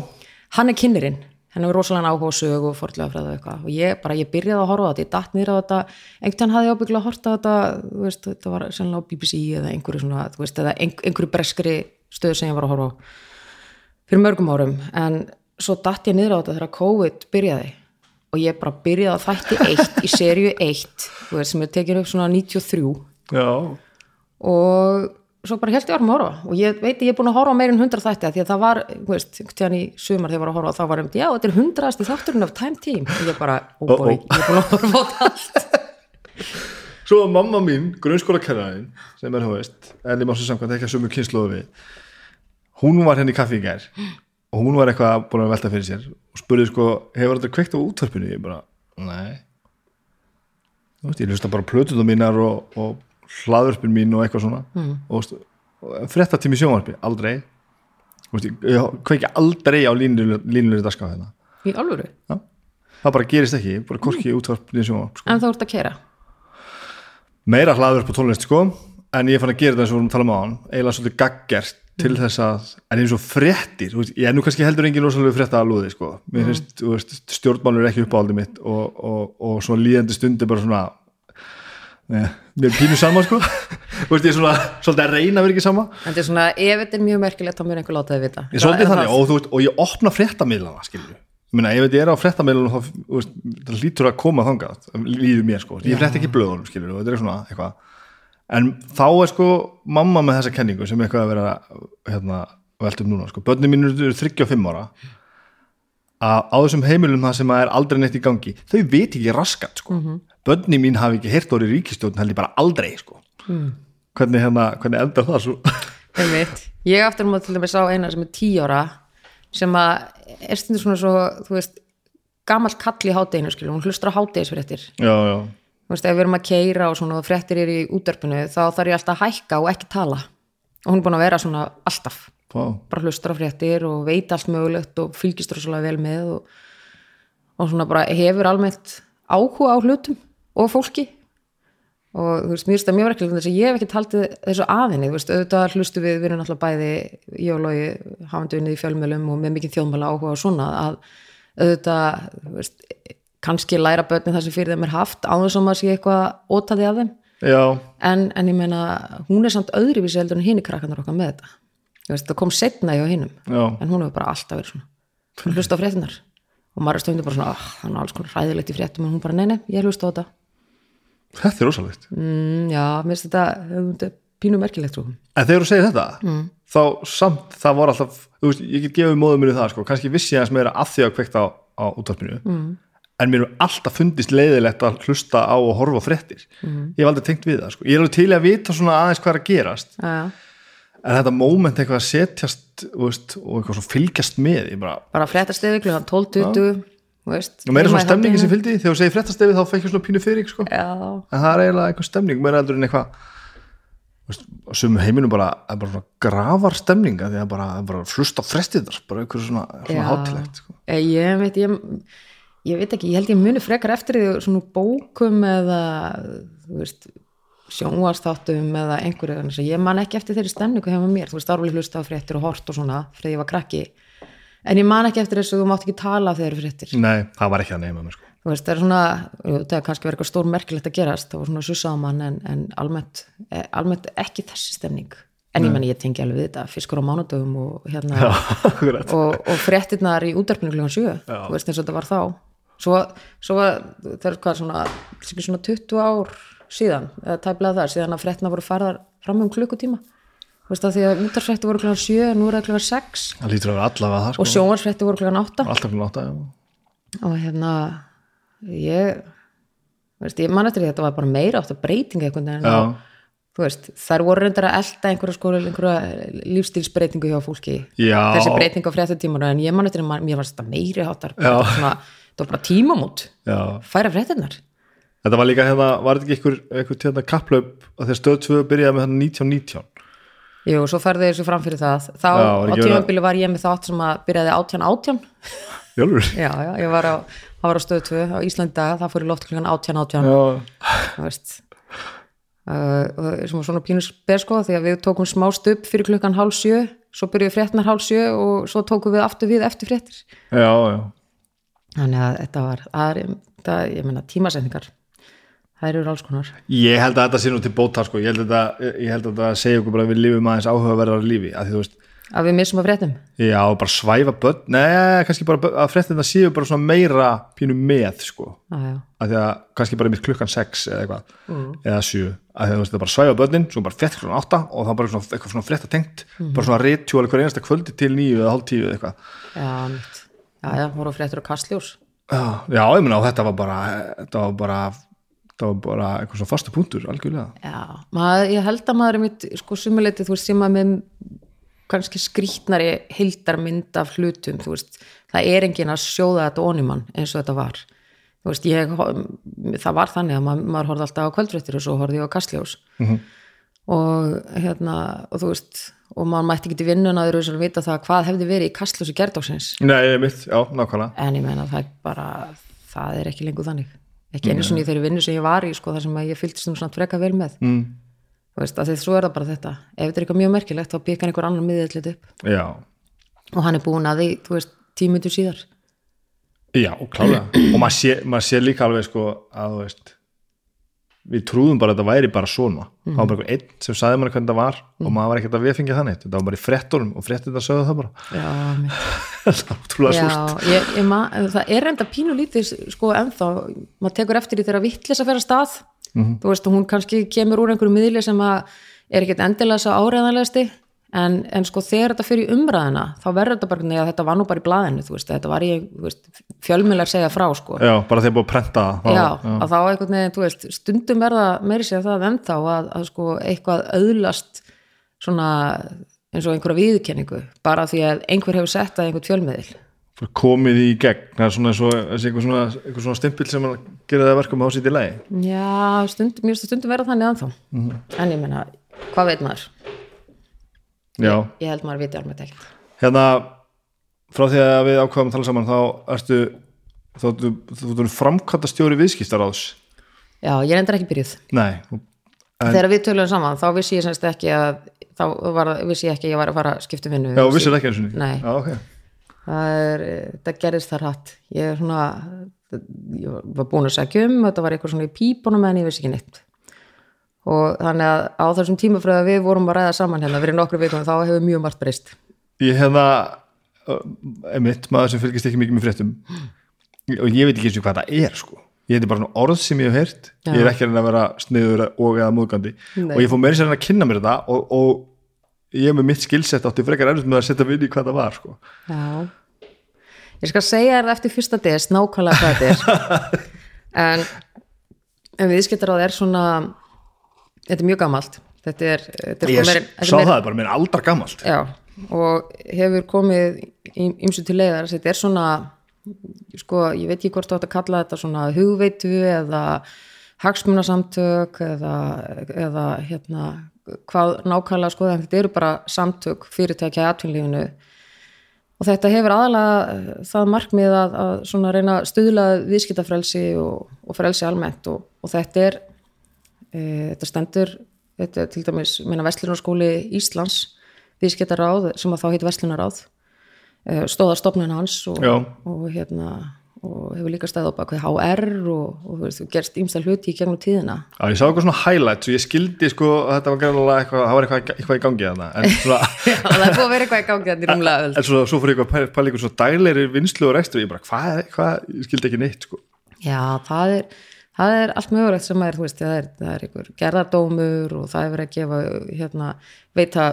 hann er kynnerinn hann hefur rosalega áhuga á sög og forðlega fræða eitthvað. Og ég bara, ég byrjaði að horfa á þetta ég datt nýra á þetta, einhvern veginn hafði ég ábyggla að horta á þetta, þú veist, þetta var sennilega á BBC eða einhverju svona, þú veist, eða ein- einhverju breskri stöðu sem ég var að horfa á fyrir mörgum árum, en svo datt ég niður á þetta þegar COVID byrjaði og ég bara byrjaði að þætti eitt í seríu eitt, sem er tekin upp svona 93 já, og svo bara held ég varum að horfa og ég veit ég er búin að horfa meir en 100 þætti því að það var, þú veist, í sumar þegar ég var að horfa þá var um, já, þetta er 100. þátturinn af Time Team og ég bara, ó oh boy, Uh-oh. ég er búin að horfa á þetta allt Svo var mamma mín, grunnskóla kennarinn sem er, þú veist, en ég má svo samkvæmt ekki að sömu kynnslóðu við hún var henni í kaffi í gær og hún var eitthvað búin að velta fyrir sér og spurði sko, hefur þetta kveikt á útvarpinu? Ég bara, nei. Þú veist, ég hlusta bara plötunum mínar og, og hlaðvörpin mín og eitthvað svona. Mm. og, og fréttatími sjónvarpi, aldrei. Þú veist, ég, kveiki aldrei á línulegri dagskáð hérna. Í alvöru, Já. það bara gerist ekki, bara korki útvarpinu sjónvarp sko. en þú ert að kera meira hlaður på tónlist sko en ég fann að gera þetta eins og við vorum að tala um á hann eiginlega svolítið gaggert til þess að en eins og veist, ég er nú kannski heldur engin rosalega frétta að lúði sko. Mér finnst, veist, stjórnmálur er ekki uppáhaldið mitt og, og, og svona líðandi stundi bara svona ne, mér er pínu sama sko. Veist, ég er svona svolítið að reyna að vera ekki sama. En þetta er svona, ef þetta er mjög merkilegt þá mér einhver láta þið vita. Ég er svolítið Eða þannig og, veist, og ég opna fréttamiðlana skilju meina, ef þetta er á fréttamiðlunum þá veist, lítur að koma þangað líður mér sko, ég frétt ekki blöðunum skilju og þetta er svona eitthvað. En þá er sko mamma með þessa kenningu sem eitthvað að vera hérna, velt upp núna sko, börnum mínu eru 35 ára. Að á þessum heimilum það sem er aldrei neitt í gangi þau veit ekki raskat sko. Mm börnum mín hafi ekki heyrt orðið ríkistjórn held ég bara aldrei sko. Hvernig, hérna, hvernig endar það svo? Einmitt. Ég aftur múið til dæmis á eina sem er tíu ára sem að er stundur svona svo, þú veist gamall kall í hádeginu, skilur, hún hlustar á hádegisfréttir já, já, þú veist, ef við erum að keira og svona og fréttir eru í útörpinu, þá þarf ég alltaf að hækka og ekki tala. Og hún er búin að vera svona alltaf, Vá. bara hlustar á fréttir og veit allt mögulegt og fylgist rosalega vel með og, og svona bara hefur almennt áhuga á hlutum og fólki og þú veist, mér finnst það mjög verkeflega þess að ég hef ekki haldið þessu aðinni, þú veist, auðvitað hlustu við, við erum náttúrulega bæði, ég og Lógi hafandi unnið í fjölmjölum og með mikið þjóðmæla áhuga og svona, að auðvitað, þú veist, kannski læra börnin það sem fyrir þeim er haft, áður sem að sé eitthvað ótaði af þeim, já, en, en ég meina, hún er samt öðruvísi heldur en hinn krakkanar okkar með þetta, þú veist, það kom setna hjá hinnum, já. en hún hefur bara alltaf verið svona, hún og maður stundur bara svona, ah, það er alls konar hræðilegt í fréttum, en hún bara, nei, nei, ég hlusta á þetta Þetta er rosalegt. mm, já, mér finnst þetta pínu merkilegt sko. En þegar þú segir þetta, mm. þá samt það voru alltaf, þú veist, ég get gefið móðum minni það, sko, kannski vissi ég aðeins meira að því að kveikta á, á útvarpinu, mm. en mér er alltaf fundist leiðilegt að hlusta á og horfa fréttir. Mm. Ég hef aldrei tengt við það, sko. Ég er alveg til að vita svona aðeins hvað er að gerast, Já, en þetta moment eitthvað að setjast, þú veist, og eitthvað svo fylgjast með, bara, bara fréttastefi klukkan 12.20 þú veist, og meira svona stemningi sem fylgdi, þegar þú segir fréttastefi þá fekk ég svona pínu fyrir, sko. En það er eiginlega einhver stemning, meira heldur en eitthvað, sumum heiminum bara, bara svona grafar stemninga, því að bara, bara flusta frestir bara einhver svona, svona hátilegt, sko. Eh, ég veit ég, ég veit ekki, ég held ég muni frekar eftir því svona bókum eða sjónvastáttum eða einhverju. Að ég man ekki eftir þeirri stemningu hefur mér, þú veist, árfæli hlusta á fréttir og hort og svona, þegar ég var krakki en ég man ekki eftir þess að þú mátt ekki tala þegar fréttir, Nei, það var ekki að neyma mér, sko. þú veist, það er svona það er kannski verið eitthvað stór merkilegt að gerast það var svona sussaðamann en, en almennt eh, almennt ekki þessi stemning. En ég menn ég tengi alveg við þetta, fiskur á mánudögum og hérna Já, og, og fréttirnar í útdarpinu klukkan 7 þú veist eins og þetta var þá. Svo, svo var, það er hvað svona svona 20 ár síðan eða tæplega það, síðan að fréttina voru farðar fram um klukkutíma þú veist að því að útdarfrétti voru klukkan 7 nú er það klukkan 6 Það lítur að vera allavega það, sko. og sjónvarsfrétti voru klukkan 8 Alltaf fyrir nátt að, og hérna ég veist, ég man eftir því að þetta var bara meira átt að breytinga einhvern veginn já. og, þú veist, þær voru reyndar að elda einhverja sko, einhverja lífstílsbreytingu hjá fólki Já. þessi breyting á fréttatímanu en ég man eftir að mér var þetta meiri hátar Já. það var bara tímamót Já. færa fréttinnar Þetta var líka hérna, var þetta ekki einhver, einhver hérna kapplaup að þegar stöð 2 byrjaði með hérna 1919? Jú, svo færði þessu fram fyrir það þá Já, á að- tímabili var ég með þátt sem að byrjaði átján átján Jálfur? já, já, ég var á, það var á stöð 2 á Íslanda, það fór í loft klukkan átján átján Já. þú veist uh, og sem var svona pínus besko því að við tókum smá stupp fyrir klukkan hálf sjö svo byrjuðu fréttnar hálf sjö og svo tókum við aftur við eftir fréttir Já, já. þannig að þetta var það er, það, ég meina tímasendingar það eru alls konar. Ég held að þetta sé nú til bóta, sko. Ég held að þetta, að segja okkur bara að við lifum aðeins áhugaverðar lífi, að veist, að við missum að fréttum? Já, bara svæfa börn, nei, kannski bara að fréttina séu bara svona meira pínu með, sko. já, að því að kannski bara mitt klukkan 6 eða eitthvað, eða 7 að því að það bara svæfa börnin, svo bara frétt klukkan 8 og þá bara svona, eitthvað svona frétta tengt bara svona rítjúal hver einasta kvöldi til 9 eða hálf 10 eða eitthvað. Já, já, já, já, ég meina og þetta var bara þetta var bara, þetta var bara eitthvað svona fastu punktur, algjörlega. Já, maður, ég held að maður er mitt sko sumuleiti, þú veist, sem að með kannski skrítnari hildarmynd af hlutum, þú veist það er enginn að sjóða þetta onimann eins og þetta var. Þú veist, ég, það var þannig að maður, maður horfði alltaf á kvöldfréttir og svo horfði ég á kastljós. Og hérna, og þú veist og maður mætti ekki til vinnuna að þau vita það hvað hefði verið í kastljósi gerðdóksins Nei, mitt, já, nákvæmlega. En ég meina það bara það er ekki lengur þannig ekki einu svona í þeirri vinnu sem ég var í sko, þar sem ég fylgst um svona freka vel með. Mm. þú veist, að því svo er það bara þetta. Ef þetta er eitthvað mjög merkilegt þá byggja hann einhver annar miðið upp. Já, og hann er búin að því, þú veist, tímundu síðar. Já, klálega. Og maður sé, maður sé líka alveg sko að þú veist við trúðum bara að þetta væri bara svona. Það var bara einhver einn sem sagði manni hvernig það var og maður var ekkert að viðfengja þannig þetta var bara í frettunum og frettir það sögðu það bara. Já, það var trúlega ma, það er enda pínu lítið sko ennþá, maður tekur eftir því þegar vittlis að fer að stað. Þú veist, hún kannski kemur úr einhverju miðli sem er ekkert endilega svo áreðanlegasti en, en sko þegar þetta fyrir umræðina þá verður þetta bara, neða þetta var nú bara í veist, þetta var veist, fjölmiðlar segja frá sko, Já, bara þegar búið að prenta það já, já. að þá einhvern veginn, þú veist, stundum verða meiri segja það ennþá að, að sko eitthvað auðlast svona eins og einhverja viðurkenningu bara því að einhver hefur sett að einhvern fjölmiðil. Komið í gegn það er svona, svo, einhver svona, svona stimpil sem að gera það verkum á í lagi. Já, stundum, stundum verða þannig anþá en ég meina, hvað veit maður? Já, Ég held maður viti alveg ekkert hérna frá því að við ákvaðum að tala saman þá ertu þú, þú framkvæmta stjóri viðskiptaráðs. Já, ég er endur ekki byrjuð. Nei, En- Þegar við töluðum saman, þá vissi ég semst ekki að þá var, vissi ég ekki að ég var að fara að skipta um vinnu. Já, vissir ekki eins og Nei. Já, ok. Það, er, það gerðist þar hatt ég er svona ég var búin að segja um, þetta var eitthvað svona í pípunum en ég vissi ekki neitt og þannig að á þessum tímafröða við vorum að ræða saman hérna fyrir nokkru vikum þá hefur mjög margt breyst Ég hérna uh, emitt, maður sem fylgist ekki mikið með fréttum og ég veit ekki eins og hvað það er sko ég heiti bara orð sem ég hef heyrt Já. ég er ekki að vera sniður og eða múðgandi og ég fór meira sér að kynna mér þetta og, og ég með mitt skilsett átti frekar erfitt með að setja vinn í hvað það var sko. Já. Ég skal segja þér eftir fyrsta DS nákvæmlega hvað þetta er. en, en viðskiptaráð er svona, þetta er mjög gamalt. Þetta er, þetta er ég meira- sá er meira- það bara mér aldar gammalt Já, og hefur komið ymsu til leiðar. Þetta er svona, sko, ég veit ekki hvort þú átt að kalla þetta svona hugveitu eða hagsmunasamtök eða, eða hérna, hvað nákvæmlega sko, en þetta eru bara samtök fyrirtækja í atvinnlífinu og þetta hefur aðalega það markmið að, að svona reyna stuðla viðskiptafrelsi og, og frelsi almennt og, og þetta er þetta stendur þetta er til dæmis, meina Vestlunarskóli Íslands viðskiptaráð sem að þá heit Vestlunaráð e, stóða stofnun hans og, og hérna og hefur líka stæð á bakvið HR og, og gerst ímsta hluti í gegnum tíðina. Já, ég sá eitthvað svona highlights og ég skildi sko að þetta var gæðlega eitthvað, það var eitthvað, eitthvað í gangi þarna en svona, Já, það er búið að vera eitthvað í gangi þetta í rúmlega öll en svo, svo fyrir eitthvað pæli, pæli eitthvað svo daglegri vinslu og rekstu og ég bara, hvað, hvað, ég skildi ekki neitt sko. Já, það er, það er allt mögulegt sem er, veist, það er, það er einhver gerðardómur og það er verið að gefa, hérna, veita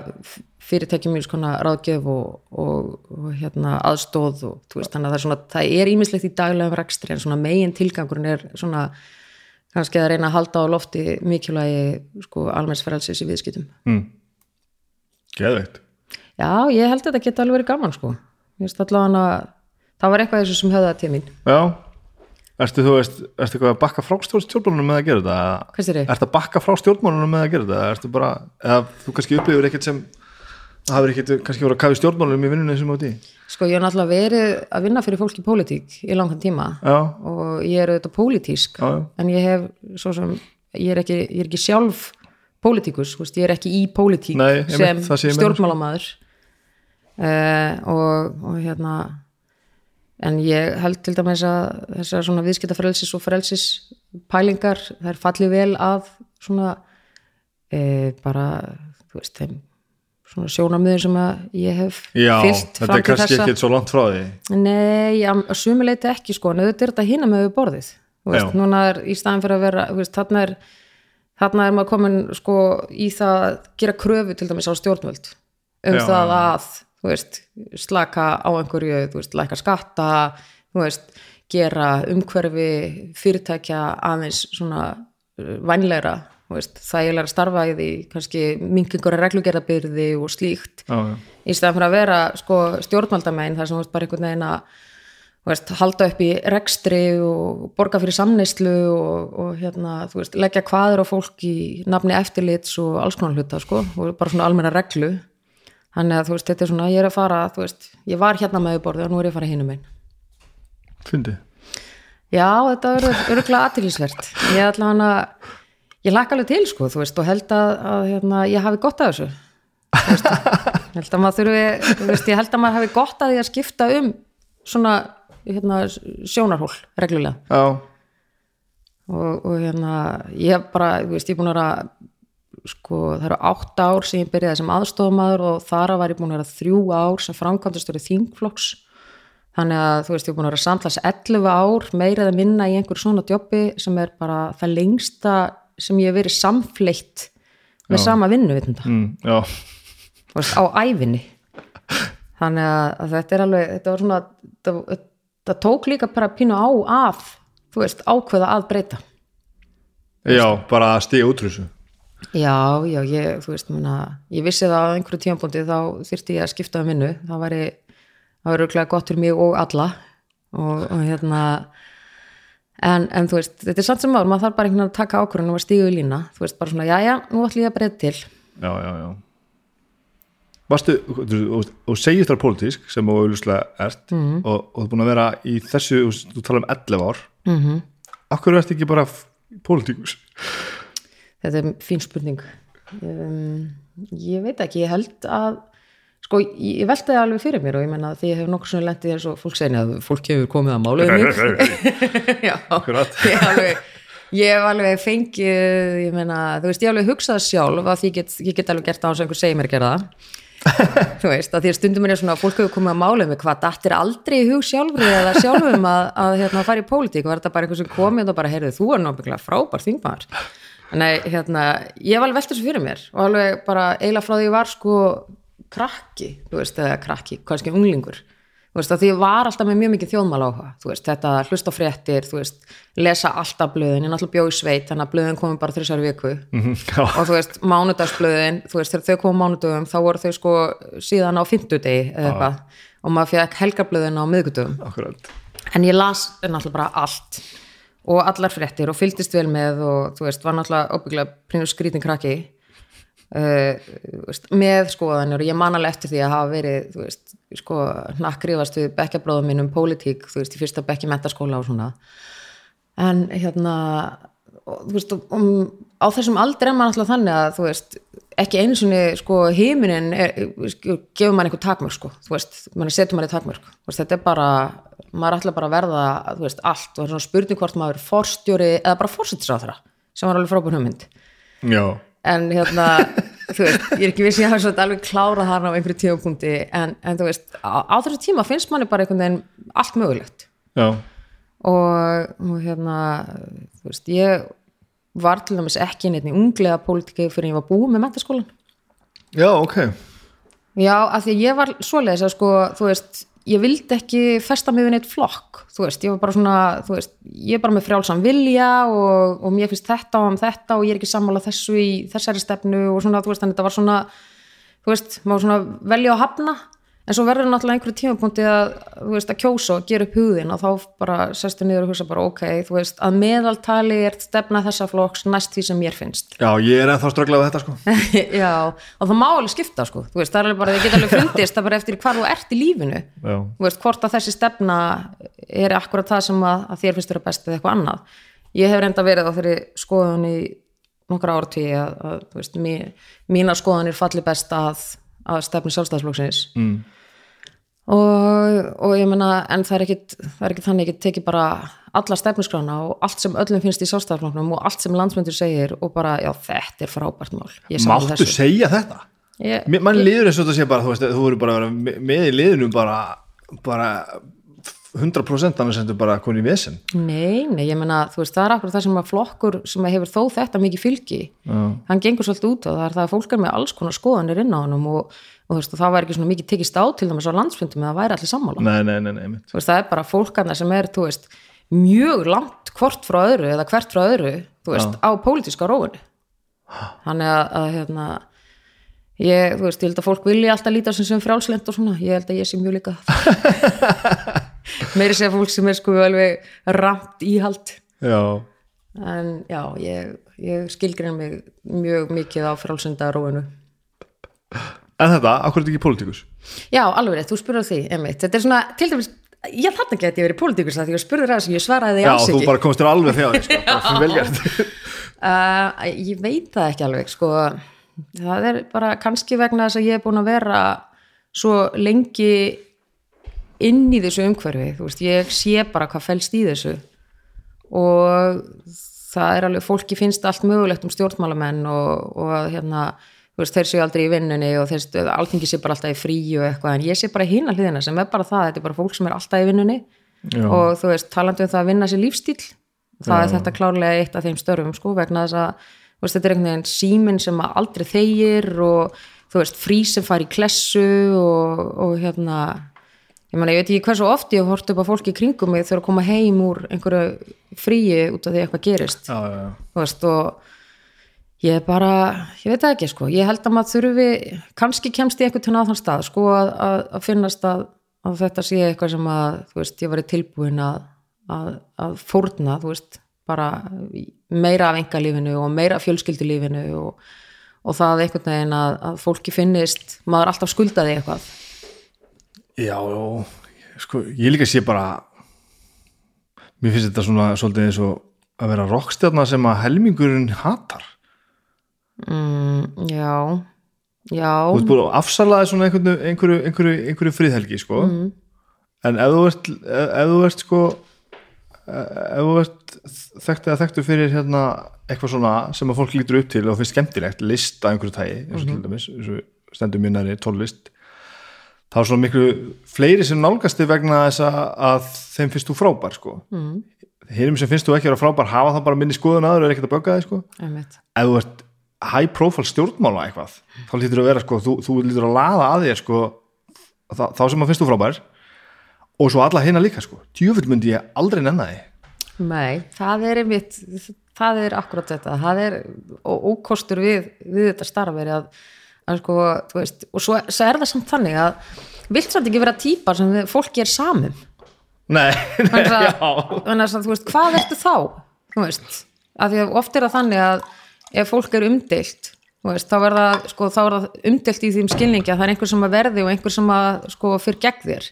fyrirtækjum mjög skona ráðgjöf og, og, og hérna, aðstóð og veist, þannig að það er svona, það er ímislegt í daglegum rekstri en svona megin tilgangurinn er svona kannski að reyna að halda á lofti mikilvægi sko almennsferðalsis í viðskiptum. mm. Geðveikt Já, ég held að þetta geta alveg verið gaman sko. Ég veist allavega að það var eitthvað þessu sem höfðaði til mín. Já, ertu þú veist, ertu eitthvað að bakka frá stjórnmálunum með að gera þetta? Hvað sér ég? Ertu að bakka frá stjórnmálunum með að gera þetta? Ertu bara, eða þú kannski upplifur ekkert sem það hafur ekkert kannski voru að kafi stjórnmálunum í vinnunni sem átti Sko, ég hef náttúrulega verið að vinna fyrir fólk í pólitík í langan tíma Já, og ég er auðvitað pólitísk Já, en ég hef svo sem ég er ekki, ég er ekki sjálf pólitíkus, veist, ég er ekki í pólitík Nei, sem stjórnmálamæður uh, og, og hérna en ég held til dæmis að þessar svona viðskiptafrelsis og frelsis pælingar, það er fallið vel að svona uh, bara, þú veist, þeim svona sjónamöður sem að ég hef Já þetta er kannski ekkert svo langt frá því. Nei, að að sumuleiti ekki sko, en auðvitað er þetta hinna með við borðið þú veist, núna er í staðan fyrir að vera þú veist, þarna er þarna er maður komin sko í það að gera kröfu til dæmis á stjórnvöld um Já, það að veist, slaka á einhverju þú veist, læka skatta þú veist, gera umhverfi fyrirtækja aðeins svona uh, vænlegra þú veist, þægilega starfa í því kannski minkingur reglugerðabyrði og slíkt Já, já. í staðan fyrir að vera sko, stjórnvaldamein þar sem þú veist bara einhvern veginn að veist, halda upp í rekstri og borga fyrir samneyslu og, og hérna, veist, leggja hvaður á fólk í nafni eftirlits og alls konar hluta sko, og bara svona almenna reglu þannig að þú veist, þetta er svona, ég er að fara þú veist, ég var hérna með borði og nú er ég að fara hinum einn Fyndi Já, þetta er öruglega aðtilsvert ég ætla hann að ég lakka alveg til sko, þú veist, og held að, að hérna, ég hafi gott af þessu. Þú veist, held að maður þurfi þú veist, ég held að maður hafi gott að því að skipta um svona hérna, sjónarhól reglulega. Já, og, og hérna, ég bara þú veist, ég er búin að sko, það eru átt ár sem ég byrjaði sem aðstofamaður og þar var ég búin að vera þrjú ár sem framkvæmdastöri þingflokks. Þannig að þú veist, ég er búin að vera samtlas 11 ár, meira eða minna í einhverju svona djópi sem er bara það lengsta sem ég hef verið samfleitt með sama vinnu, mm, já, veist, á ævinni. Þannig að, að þetta er alveg þetta var svona, það, það tók líka bara pínu á að þú veist, ákveða að breyta. Já, bara að stíga útrúsu Já, já, ég, þú veist, muna, ég vissi það á einhverju tímapunkti þá þyrfti ég að skipta um vinnu, það væri það væri örgulega gott fyrir mig og alla og, og hérna en, en þú veist, þetta er samt sem áður maður þarf bara einhvern veginn að taka ákvörðun og stígu í lína þú veist, bara svona, já, já, nú ætlum ég að breyta til Já, já, já Varstu, og segist þar pólitísk sem þú auðvitað ert Mhm. og, og þú er búin að vera í þessu þú tala um 11 ár mm -hmm. Akkur ertu ekki bara pólitíkus? Þetta er fín spurning. Um, ég veit ekki, ég held að sko, ég, velti það alveg fyrir mér og ég menna því ég hef nokkur svona lendið eins og fólk segni að fólk hefur komið að mála um mig. Já, ég alveg ég hef alveg fengið ég meina, þú veist, ég hef alveg hugsað sjálf að ég get, ég get alveg gert á að einhver segir mér að gera það. Þú veist, að því að stundum er svona að fólk hefur komið að mála með hvað dattir aldrei í hug sjálfri eða sjálfum að, að hérna, fara í pólitík? Var þetta bara eitthvað sem komið og bara, heyrðu, þú er náttúrulega frábær þingmaður Nei, hérna, ég var alveg veldur þessu fyrir mér og alveg bara eiginlega frá því ég var sko krakki, þú veist, eða krakki, kannski unglingur. Þú veist, því ég var alltaf með mjög mikið þjóðmál áhuga, þú veist, þetta hlusta á fréttir, þú veist, lesa alltaf blöðin, ég náttúrulega bjóð í sveit, þannig að blöðin komið bara þrjusar viku. Mhm, já. og þú veist, mánudagsblöðin, þú veist, þegar þau komið mánudögum, þá voru þau sko síðan á fimmtudegi eða eitthvað. Og maður fekk helgarblöðin á miðgudögum akkurat. En ég las náttúrulega bara allt og allar fréttir og fylgdist vel með og þú veist, var náttúrulega óbygglega prínur skrítin krakki. Uh, veist, með skoðanir og ég man alveg eftir því að hafa verið þú veist, sko, hnakkrifast við bekkjabróðum minn um pólitík, þú veist, í fyrsta bekki mentaskóla og svona. En hérna og, þú veist, um, á þessum aldrei er maður alltaf þannig að þú veist ekki einu sinni sko heiminin er, sko, gefur maður einhver takmörk sko þú veist, maður setur maður í takmörk. Þú veist, þetta er bara, maður ætla bara að verða þú veist, allt, og það er svona spurning hvort maður er forstjóri eða bara fórsettisráþara sem var alveg frábær hugmynd. Já, en hérna, þú veist, ég er ekki viss ég hafa svona alveg klárað þarna á einhverju tímapunkti en, en þú veist, á, á þessu tíma finnst manni bara einhvern veginn allt mögulegt. Já, og, hérna þú veist, ég var til dæmis ekki neitt í unglega pólitíki fyrir ég var búið með mentaskólan já, ok. Já, af því að ég var svoleiðis að sko, þú veist, ég vildi ekki festa mig við neitt flokk, þú veist, ég var bara svona þú veist, ég er bara með frjálsam vilja og, og mér finnst þetta og um þetta og ég er ekki sammála þessu í þessari stefnu og svona, þú veist, þannig þetta var svona þú veist, maður svona velja að hafna en svo verður náttúrulega einhverju tímapunkti að, veist, að kjósa og gera upp hugðin og þá bara sestu niður og hugsa bara ok, þú veist, að meðaltali er stefna þessa flokks næst því sem mér finnst. Já, ég er ennþá ströglað við þetta sko. Já, og það má alveg skipta sko, þú veist, það er alveg bara, þið geta alveg fundist það er bara eftir hvar þú ert í lífinu. Já, þú veist, hvort að þessi stefna er akkurat það sem að, að þér finnst vera best eða eitthvað annað. Ég hef reynda verið á þeirri skoðun í nokkra ártíi að, að þú veist, mí, mína skoðanir falli best að, að stefni sjálfstæðsflokksins mm. Og, og ég meina, en það er ekkit það er ekkit þannig ekki tekið bara alla stefniskrána og allt sem öllum finnst í sjálfstæðsflokknum og allt sem landsmyndur segir og bara, já, þetta er frábært mál. Ég máttu þessu. segja þetta Ég, Mér- mann líður eins og þetta sé bara, þú veist, þú voru bara með í liðinu bara, bara 100% annars sem þú bara konið í vesen Nei, nei, ég meina, þú veist, það er akkur það sem að flokkur sem að hefur þó þetta mikið fylgi Já. hann gengur svolítið út og það er það að fólk er með alls konar skoðanir inn á honum og, og þú veist, og það væri ekki svona mikið tekist á til dæmis á landsfundum eða væri allir sammála. Nei, nei, nei, nei, þú veist, það er bara fólkarna sem er, þú veist mjög langt hvort frá öðru eða hvert frá öðru, þú veist, á pólitíska róinu þannig að, að hérna ég, þú veist, ég held að fólk vilja alltaf líta sem sem frjálslend og svona, ég held að ég sé mjög líka meiri segja fólk sem er sko alveg ramt íhald. Já, en já, ég, ég skilgrein mig mjög mikið á frjálsenda róinu en þetta, akkur er þetta ekki pólitíkus? Já, alveg rétt, þú spurður því, einmitt. Þetta er svona, til dæmis, ég þarna geti ég verið pólitíkus því ég spurður það sem ég svaraði því já, alls þú ekki bara komst þér alveg þegar sko, bara fyrir velgjart uh, ég veit það ekki alveg sko, það er bara kannski vegna þess að ég er búin að vera svo lengi inn í þessu umhverfi, þú veist, ég sé bara hvað fælst í þessu. Og það er alveg, fólki finnst allt mögulegt um stjórnmálamenn og, og að, hérna, þú veist, þeir séu aldrei í vinnunni og þeir, alþingi sé bara alltaf í frí og eitthvað, en ég sé bara hína hliðina sem er bara það, þetta er bara fólk sem er alltaf í vinnunni Já. og þú veist, talandi um það að vinna sér lífstíl það er þetta klárlega eitt af þeim störfum sko, vegna þess að veist, þetta er einhvern veginn síminn sem að aldrei þegir og þú veist, frí sem fari í klessu og, og hérna ég meina, ég veit ekki hversu oft ég hort upp á fólki í kringum mig þegar að koma heim úr einhverju fríi út af því eitthvað gerist já, já, já. þú veist, og ég er bara, ég veit ekki sko, ég held að maður þurfi, kannski kemst ég tíðan á þann stað sko að, að, að finnast að, að þetta sé eitthvað sem að, þú veist, ég var í tilbúin að, fórna, þú veist, bara meira af engalífinu og meira af fjölskyldulífinu og, og það einhvern veginn að, fólki finnist, maður alltaf skuldaði eitthvað. Já, sko, ég líka sé bara mér finnst þetta svona svolítið eins og að vera rockstjarnar sem að helmingurinn hatar Mm, já, já, þú ert búin að afsalaði svona einhverju, einhverju, einhverju, einhverju friðhelgi sko. Mm. en ef þú ert ef, þú ert sko ef þú ert þekkt eða þekktur fyrir hérna eitthvað svona sem að fólk lítur upp til og finnst skemmtilegt lista af einhverju tægi eins og Mhm. til dæmis eins og stendur mér næri tónlist þá er svona miklu fleiri sem nálgast þig vegna þess að, að þeim finnst þú frábær sko mm. hinnum sem finnst þú ekki að vera frábær hafa það bara minni skoðun aður og er ekkert að bögga þig sko ef þú ert high profile stjórnmála eitthvað þá lítur að vera sko, þú, þú lítur að laða að þér sko þá, þá sem að finnst þú frábær og svo alla hinna líka sko. Djöfull myndi ég aldrei nenna þig Nei, það er einmitt það er akkurat þetta. Það er ókostur við, við þetta starf er að, að sko, þú veist, og svo, svo er það samt þannig að vilt samt ekki vera típar sem fólki er samum nei, nei þannig að, já. þannig að þú veist, hvað ertu þá? Þú veist, af því að oft er það þannig að ef fólk er umdeilt veist, þá er það, sko, þá er það umdeilt í því skilningi að það er einhver sem að verði og einhver sem að, sko, fyrir gegn þér.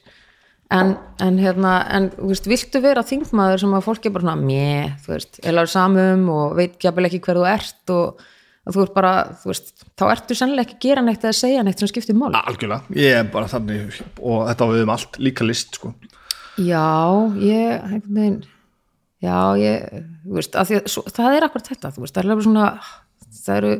En, en hérna, en, veist, viltu vera þingmaður sem að fólki er bara mjö, þú veist, elar samum og veit jafnvel ekki hver þú ert og þú ert bara, þú veist, þá ertu sennilega ekki að gera neitt eða segja neitt sem skiptir máli. Algjörlega, ég er bara þannig og þetta á við um allt, líka list sko. Já, ég, einhvern veginn, já, ég, þú veist, að því að svo, það er akkur þetta, þú veist, það er alveg svona, það eru,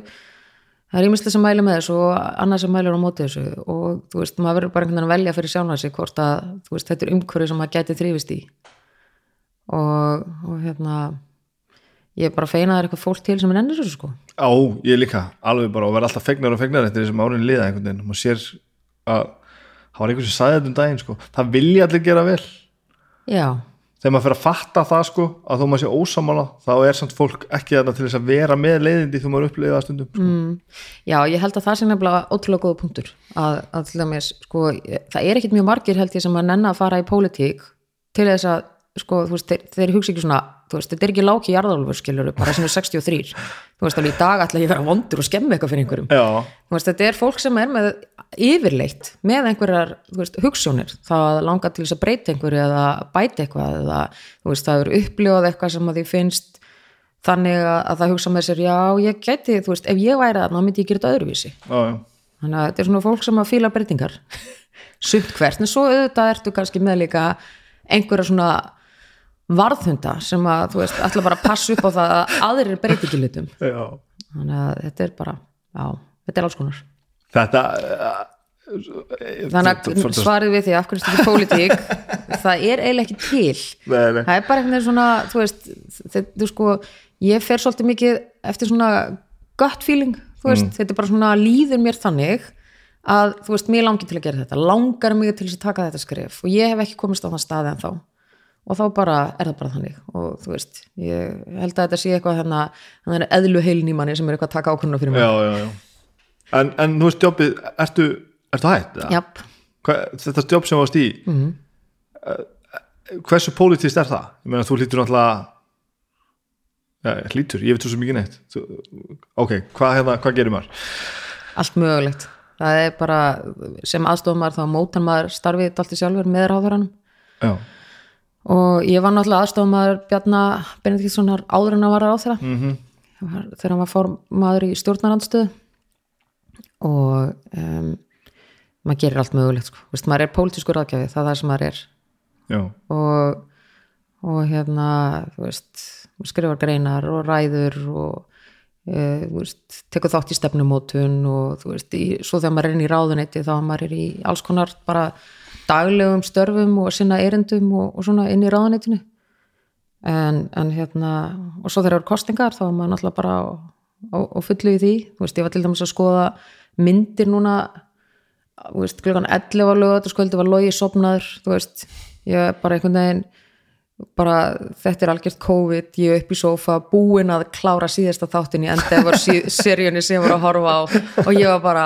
það er ímislega sem mæli með þessu og annað sem mælir á móti þessu og þú veist, maður verður bara einhvern veginn að velja fyrir sjálfna sig hvort að, þú veist, þetta er umhverju sem maður gæti þrýfist í. Og, og hérna, ég er bara feina að það er eitthvað fólk til sem er ennir þessu, sko. á, ég líka, alveg bara og verða alltaf fegnar og fegnar eftir þessum árin liða einhvern veginn, maður sér að það var einhvern sem sagði þetta um daginn sko. Það vilja allir gera vel. Já, þegar maður fyrir að fatta það sko að þó maður sé ósamála þá er samt fólk ekki þarna til þess að vera með leiðindi þegar maður upplifið það stundum sko. Já, ég held að það sé nefnilega ótrúlega góða punktur að, að til dæmis, sko, það er ekkit mjög margir held ég sem að nenna að fara í pólitík til þess að, sko, þú veist, þeir, þeir hugsa ekki svona, þú veist, þetta er ekki láki jarðálfur skilur, bara sem er 63 þú veist, alveg í dag ætla ég að vera vondur og skemmi eitthvað fyrir einhverjum. Já, þú veist, þetta er fólk sem er með yfirleitt með einhverjar þú veist, hugssjónir, það langar til þess að breyta einhverju eða bæta eitthvað eða þú veist, það er upplifað eitthvað sem að því finnst þannig að, að það hugsa með sér já, ég geti, þú veist, ef ég væri þarna þá myndi ég gera þetta öðruvísi. Já, já, þannig að þetta er svona fólk sem að fíla breytingar. Sumt hvert, en svo auðvitað ertu kannski með líka einhverja svona varðhunda sem að, þú veist, ætla bara að passa upp á það að aðrir breyti ekki hlutum. Já. þannig að þetta er bara, já, þetta er alls konar. Þetta þannig að svarið við því af hverju þetta er pólitík það er eiginlega ekki til. Nei, nei. það er bara einhvern veginn svona þú veist, þetta sko ég fer svolítið mikið eftir svona gut feeling, þú veist, þetta er bara svona líður mér þannig að þú veist, mér langi til að gera þetta, langar mig til að taka þetta skref og ég hef ekki komist á þann staði en þá og þá bara er það bara þannig og þú veist, ég held að þetta sé eitthvað þannig að það er eðlu heilin í manni sem er eitthvað að taka ákvörðuna fyrir mig já, já, já en, en þú veist jobbið, ertu, ertu eða? Japp. Þetta jobb sem varst í mm Mhm. hversu pólitíst er það? ég meina þú hlýtur náttúrulega já, hlýtur, ég veit svo ekki neitt þú, ok, hvað, hérna, hvað gerir maður? allt mögulegt það er bara, sem aðstofumar þá mótan maður starfið allt í sjálfur með ráðuranum já, og ég var náttúrulega aðstofumar Bjarnar Benediktssonar áður en að vara ráð þeirra mm -hmm. þegar hann var formaður í stjórnarandstöðu og um, maður gerir allt mögulegt sko. Vist, maður er pólitískur ráðgjafi, það er það sem maður er og, og hérna veist, skrifar greinar og ræður og e, veist, tekur þátt í stefnumótun og veist, í, svo þegar maður er inn í ráðuneyti þá maður er í alls konar bara daglegum störfum og sinna erindum og, og svona inn í ráðuneytinu. En, en hérna og svo þegar eru kostingar þá er maður náttúrulega bara á, á, á fullu í því. Þú veist, ég var til dæmis að skoða myndir núna þú veist, klukkan 11 var lögat og skvöldi var logi sopnaður, þú veist. Ég bara einhvern veginn bara þetta er algjört COVID, ég upp í sofa búin að klára síðasta þáttin í Endeavor seríunni sem ég var að horfa á. Og ég var bara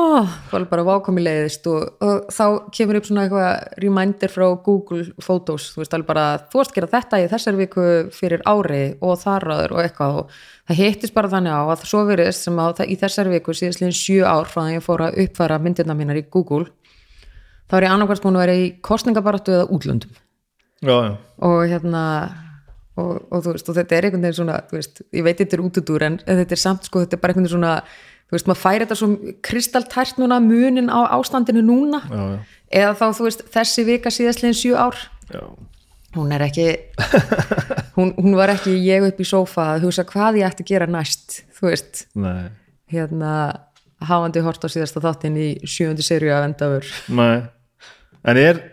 oh, var bara vákomi leiðist. Og, og þá kemur upp svona eitthvað reminder frá Google Photos. Þú veist alveg bara, þú varst að gera þetta í þessar viku fyrir ári og þar áður og eitthvað. Og það hittist bara þannig á að svo verið sem að það, í þessar viku síðastlegin sjö ár frá það ég fór að uppfæra myndirna mínar í Google þá er ég annarkvæmst búin að vera í kostningabaratu eða útlöndum. Já, já, og hérna og, og þú veist, og þetta er einhvern veginn svona þú veist, ég veit þetta er útudúr en, en þetta er samt sko, þetta er bara einhvern veginn svona þú veist, maður færi þetta svo kristaltært núna munin á ástandinu núna já, já, eða þá, þú veist, þessi vika síðastlegin sjö ár já. hún er ekki hún, hún var ekki ég upp í sófa að hugsa hvað ég ætti að gera næst þú veist, Nei. hérna hafandi hort á síðasta þáttin í sjöundi serju af Nei. En er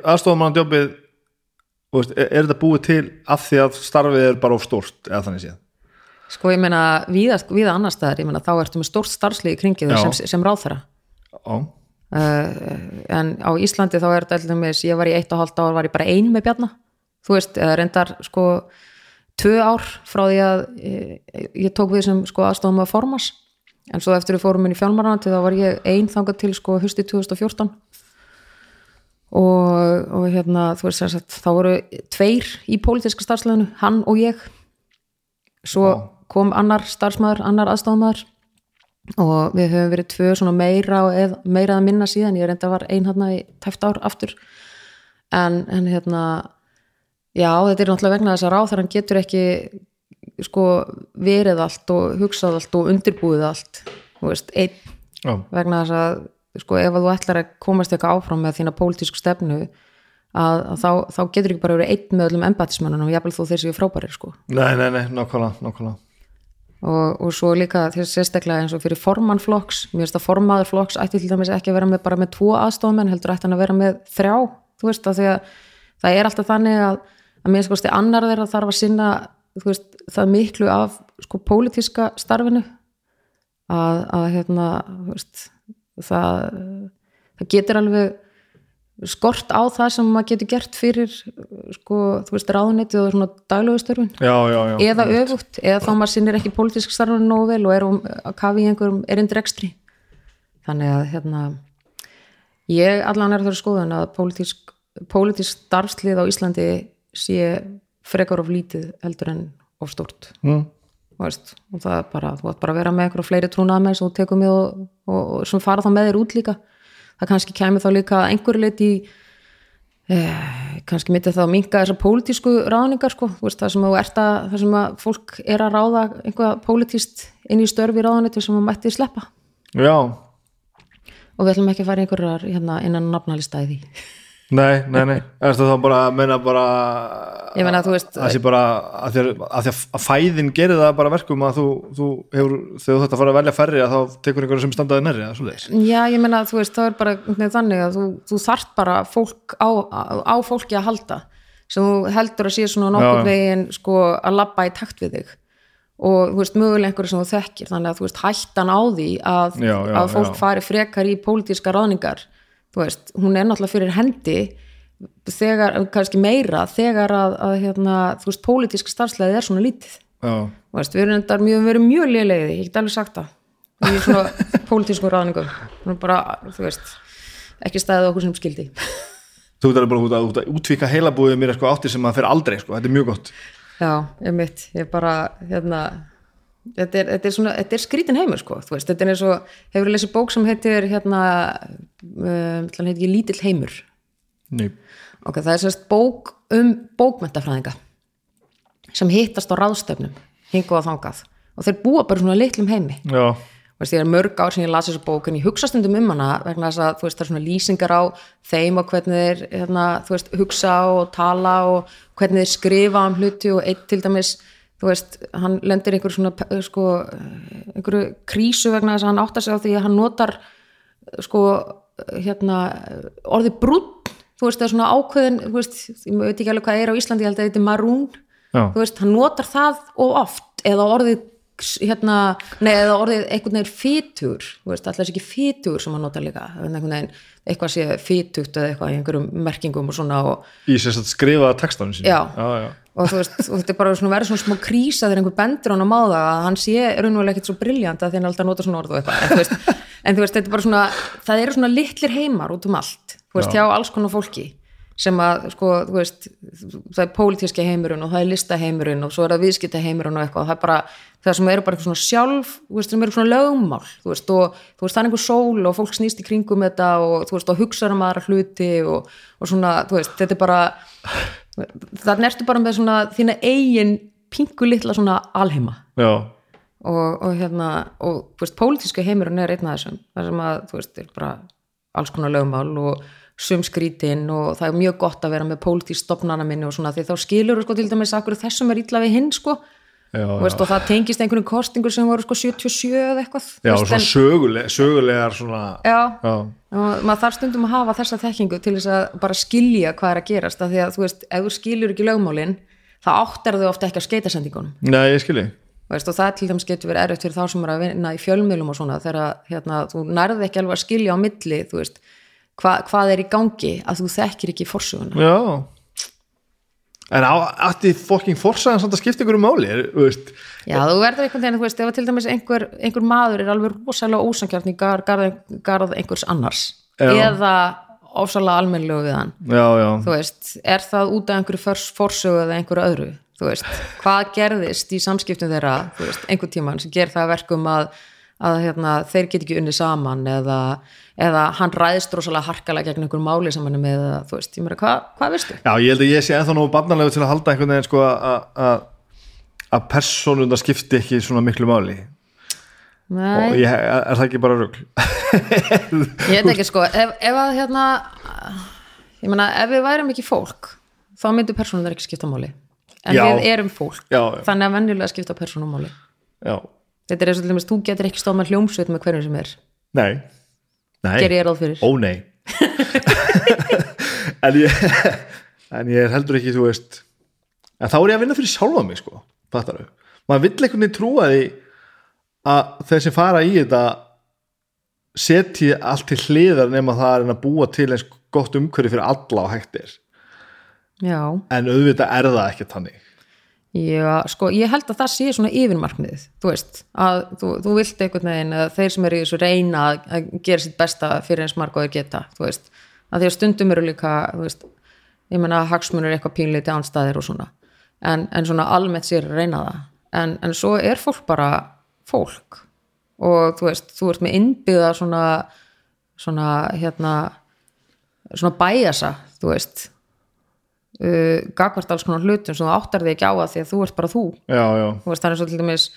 jobbið veist, er, er þetta búið til af því að starfið er bara of stórt eða þannig séð? Sko ég meina víða, víða annar staðar, ég meina þá ertu með stórt starfslið í kringið sem, sem ráðherra. Já, uh, en á Íslandi þá er þetta alltaf með, ég var í eitt og hálft ár var ég bara ein með Bjarna, þú veist eða reyndar sko tvö ár frá því að ég, ég tók við sem sko aðstofum að formas en svo eftir við fórum inn í fjálmaranandi þá var ég ein þangað til sko husti 2014 og, og hérna þú veist sem sagt, þá voru tveir í pólitíska starfsleginu, hann og ég. Svo Já. Kom annar starfsmæður, annar aðstofmaður og við höfum verið tvö svona meira eð, meira að minna síðan ég reynda var ein hérna í tæft ár aftur. En, en hérna já þetta er náttúrulega vegna þess að ráþarann getur ekki sko verið allt og hugsað allt og undirbúið allt þú veist, einn. Já, vegna þess að sko ef að þú ætlar að komast eitthvað áfram með þína pólitísku stefnu að, að þá, þá getur ekki bara verið einn með öllum embættismönnum og jafnvel þó þeir séu frábærir sko. Nei, nei, nei, nákvæmlega, nákvæmlega og, og svo líka þess sérstaklega eins og fyrir formann flokks, mér finnst að formaður flokks ætti til dæmis ekki að vera með bara með tvo aðstofamenn heldur ætti hann að vera með þrjá þú veist að því að það er alltaf þannig að, að mér sko annar þeirra þarf að sinna veist, það miklu af sko pólitíska starfinu að, að hérna veist, það, það getur alveg skort á það sem maður getur gert fyrir sko, þú veist, ráðunetið og svona já, eða öfugt, eða þá maður sinnir ekki pólitísk starfinu nógu vel og er um, að kafi í einhverjum erindrekstri þannig að hérna ég allan er þeirra skoðun að pólitísk, pólitísk starfslið á Íslandi sé frekar of lítið heldur en of stort mm. veist, og það er bara, þú átt bara að vera með einhverja fleiri trúnaðamenn sem þú tekur með og, og, og sem fara þá með þér út líka það kannski kemur þá líka að einhverju leiti í eh, kannski myndi þá minka þessar pólitísku ráðningar sko, veist, það sem, þú ert að, það sem að fólk er að ráða einhvað pólitíst inn í störfi ráðuniti sem að mætti sleppa. Já, og við ætlum ekki að fara einhverjar hérna, innan nafnalista í því nei, nei, nei. Er þetta þá bara að meina bara ég meina, þú veist, það sé bara að því að, að, að fæðin gerir það bara verkum að þú, þú hefur, þegar þú þetta fara að velja færri að þá tekur einhverju sem standaði nærri eða svoleiðis. Já, ég meina, þú veist, það er bara þannig að þú, þú þarft bara fólk á, á fólki að halda. Sem þú heldur að sé svona nokkur veginn sko að labba í takt við þig. Og þú veist, mögulega einhverju sem þú þekkir. Þannig að þú veist, hættan á því að, Já, já, að fólk já. fari frekar í pólitíska ráðningar þú veist, hún er náttúrulega fyrir hendi þegar, kannski meira þegar að, að hérna, þú veist, pólitíska starfslega er svona lítið. Veist, við erum endar mjög, erum mjög lélegið, ég get alveg sagt það. Í svona pólitísku ráðningum. Bara, þú veist ekki staðið okkur sem skildi þú ert alveg bara út að, út að útvíka heilabúið mér sko áttir sem að fer aldrei sko, þetta er mjög gott. Já, ég mitt, ég bara hérna þetta er, þetta er svona, þetta er skrítin heimur sko, þú veist, þetta er eins og hefur lesið bók sem heitir hérna um, heitir ekki lítill heimur? Nei. ok, það er sérst bók um bókmentafræðinga sem hittast á ráðstöfnum hingu á þangað. Og þeir búa bara í svona litlum heimi. Já, veist, ég er mörg ár sem ég las þessu bók en ég hugsa stundum um hana vegna þess að veist það er svona lýsingar á þeim og hvernig þeir hérna, veist, hugsa og tala og hvernig þeir skrifa um hluti og eitt til dæmis þú veist, hann lendir í einhverju svona pe- sko, einhverju krísu vegna þess að hann áttar sig á því að hann notar sko, hérna orðið brúnn, þú veist, það er svona ákveðin þú veist, ég veit ekki alveg hvað er á Íslandi ég held að þetta er marún. Þú veist, hann notar það og oft eða orðið hérna, nei, eða orðið einhvern veginn fytur þú veist, alltaf ekki fytur sem hann notar líka? Einhvern veginn, eitthvað sé fytugt eða eitthvað í einhverjum merkingum og svona og, í sérst að skrifa textanum sín og þú veist, og þetta er bara svona verið svona smá krísa þegar einhver bendur hann á máða að hann sé raunverulega ekkert svo briljant að hann alltaf nota svona orð og eitthvað en þú veist, en þú veist, þetta er bara svona það eru svona litlir heimar út um allt þú veist, Já. hjá alls konar fólki sem að, sko, þú veist það er pólitíski heimurinn og það er listaheimurinn og svo er það viðskiptaheimurinn og eitthvað það er bara, það sem eru bara eitthvað svona sjálf þú veist, sem eru svona lögmál þú veist, og þú veist, það er einhver sól og fólk snýst í kringum þetta og þú veist, og hugsaður um aðra hluti og, og svona, þú veist, þetta er bara það nertu bara með svona þína eigin pingu litla svona alheima. Já, og, og hérna, og þú veist, pólitíska heimurinn er einn af þessum, það sem að þú veist, er bara alls konar lögmál og sum skrítin og það er mjög gott að vera með pólitísk stopnana minni og svona því þá skilur sko til dæmis akkur þessum er illa við hinn sko Já, veist, og það tengist einhverjum kostingur sem voru sko 77 eða eitthvað. Já, veist, svona en- söguleg, sögulegar svona já, já, og maður þarf stundum að hafa þessa þekkingu til þess að bara skilja hvað er að gerast af því að þú veist, ef þú skiljur ekki lögmálin þá áttar þau ofta ekki á skeitasendingunum nei, ég skilji veist, og það til dæmis getur verið erfitt fyrir þá sem er að vinna í fjölmiðlum og svona þegar hérna, þú nærði ekki alveg að skilja á milli veist, hva, hvað er í gangi að þú þekkir ekki forsöguna. Já en á, ætti fokking forsaðan samt að skipta um máli, er, þú veist? Já, þú verður einhvern veginn, þú veist, ef til dæmis einhver, einhver maður er alveg rosalega ósankjarn í gar, garð, garð einhvers annars Já. eða ofsalega almennlegu við hann. Já, já, þú veist, er það út af einhverju forsögu eða einhverju öðru? Þú veist, hvað gerðist í samskiptum þeirra þú veist, einhvern tímann sem ger það að verkum að, að hérna, þeir get ekki unni saman eða, eða hann ræðist rosalega harkalega gegn einhverju máli sem hann er með þú veist, ég meira, hvað, hvað veistu? já, ég held að ég sé ennþá nógu barnalegu til að halda einhvern veginn sko að að- að persónunda skipti ekki svona miklu máli. Og Nei, ég, er það ekki bara rugl? Ég veit ekki sko ef, ef að hérna ég meina, ef við værum ekki fólk þá myndu persónunar ekki skipta máli. En Já. við erum fólk já, já, þannig að venjulega skipta persónum máli. Já, þetta er eins og til dæmis, þú getur ekki stóð með hljómsveit með hverjum sem er, nei, ger ég ráð fyrir. Ó nei. En ég en ég heldur ekki, þú veist en þá er ég að vinna fyrir sjálfa mig sko, fattar þau maður vill einhvern veginn trúa því að þeir sem fara í þetta setji allt til hliðar nema það er að búa til eins gott umhverfi fyrir alla og hægtir já, en auðvitað er það ekki þannig já, sko, ég held að það sé svona yfirmarkmiðið, þú veist að þú, þú vilt einhvern veginn að þeir sem eru í þessu reyna að- að gera sitt besta fyrir eins marg og þeir geta, þú veist. Að því að stundum eru líka, þú veist ég meina hagsmunur eitthvað pínleiti anstæðir og svona, en, en svona almennt sér að reyna það, en, en svo er fólk bara fólk. Og þú veist, þú ert með innbyggða svona svona hérna svona bæjasa, þú veist uh, gagvart alls konar hlutum sem þú áttar þig ekki á að því að þú ert bara þú já, já, þú veist það er svo til dæmis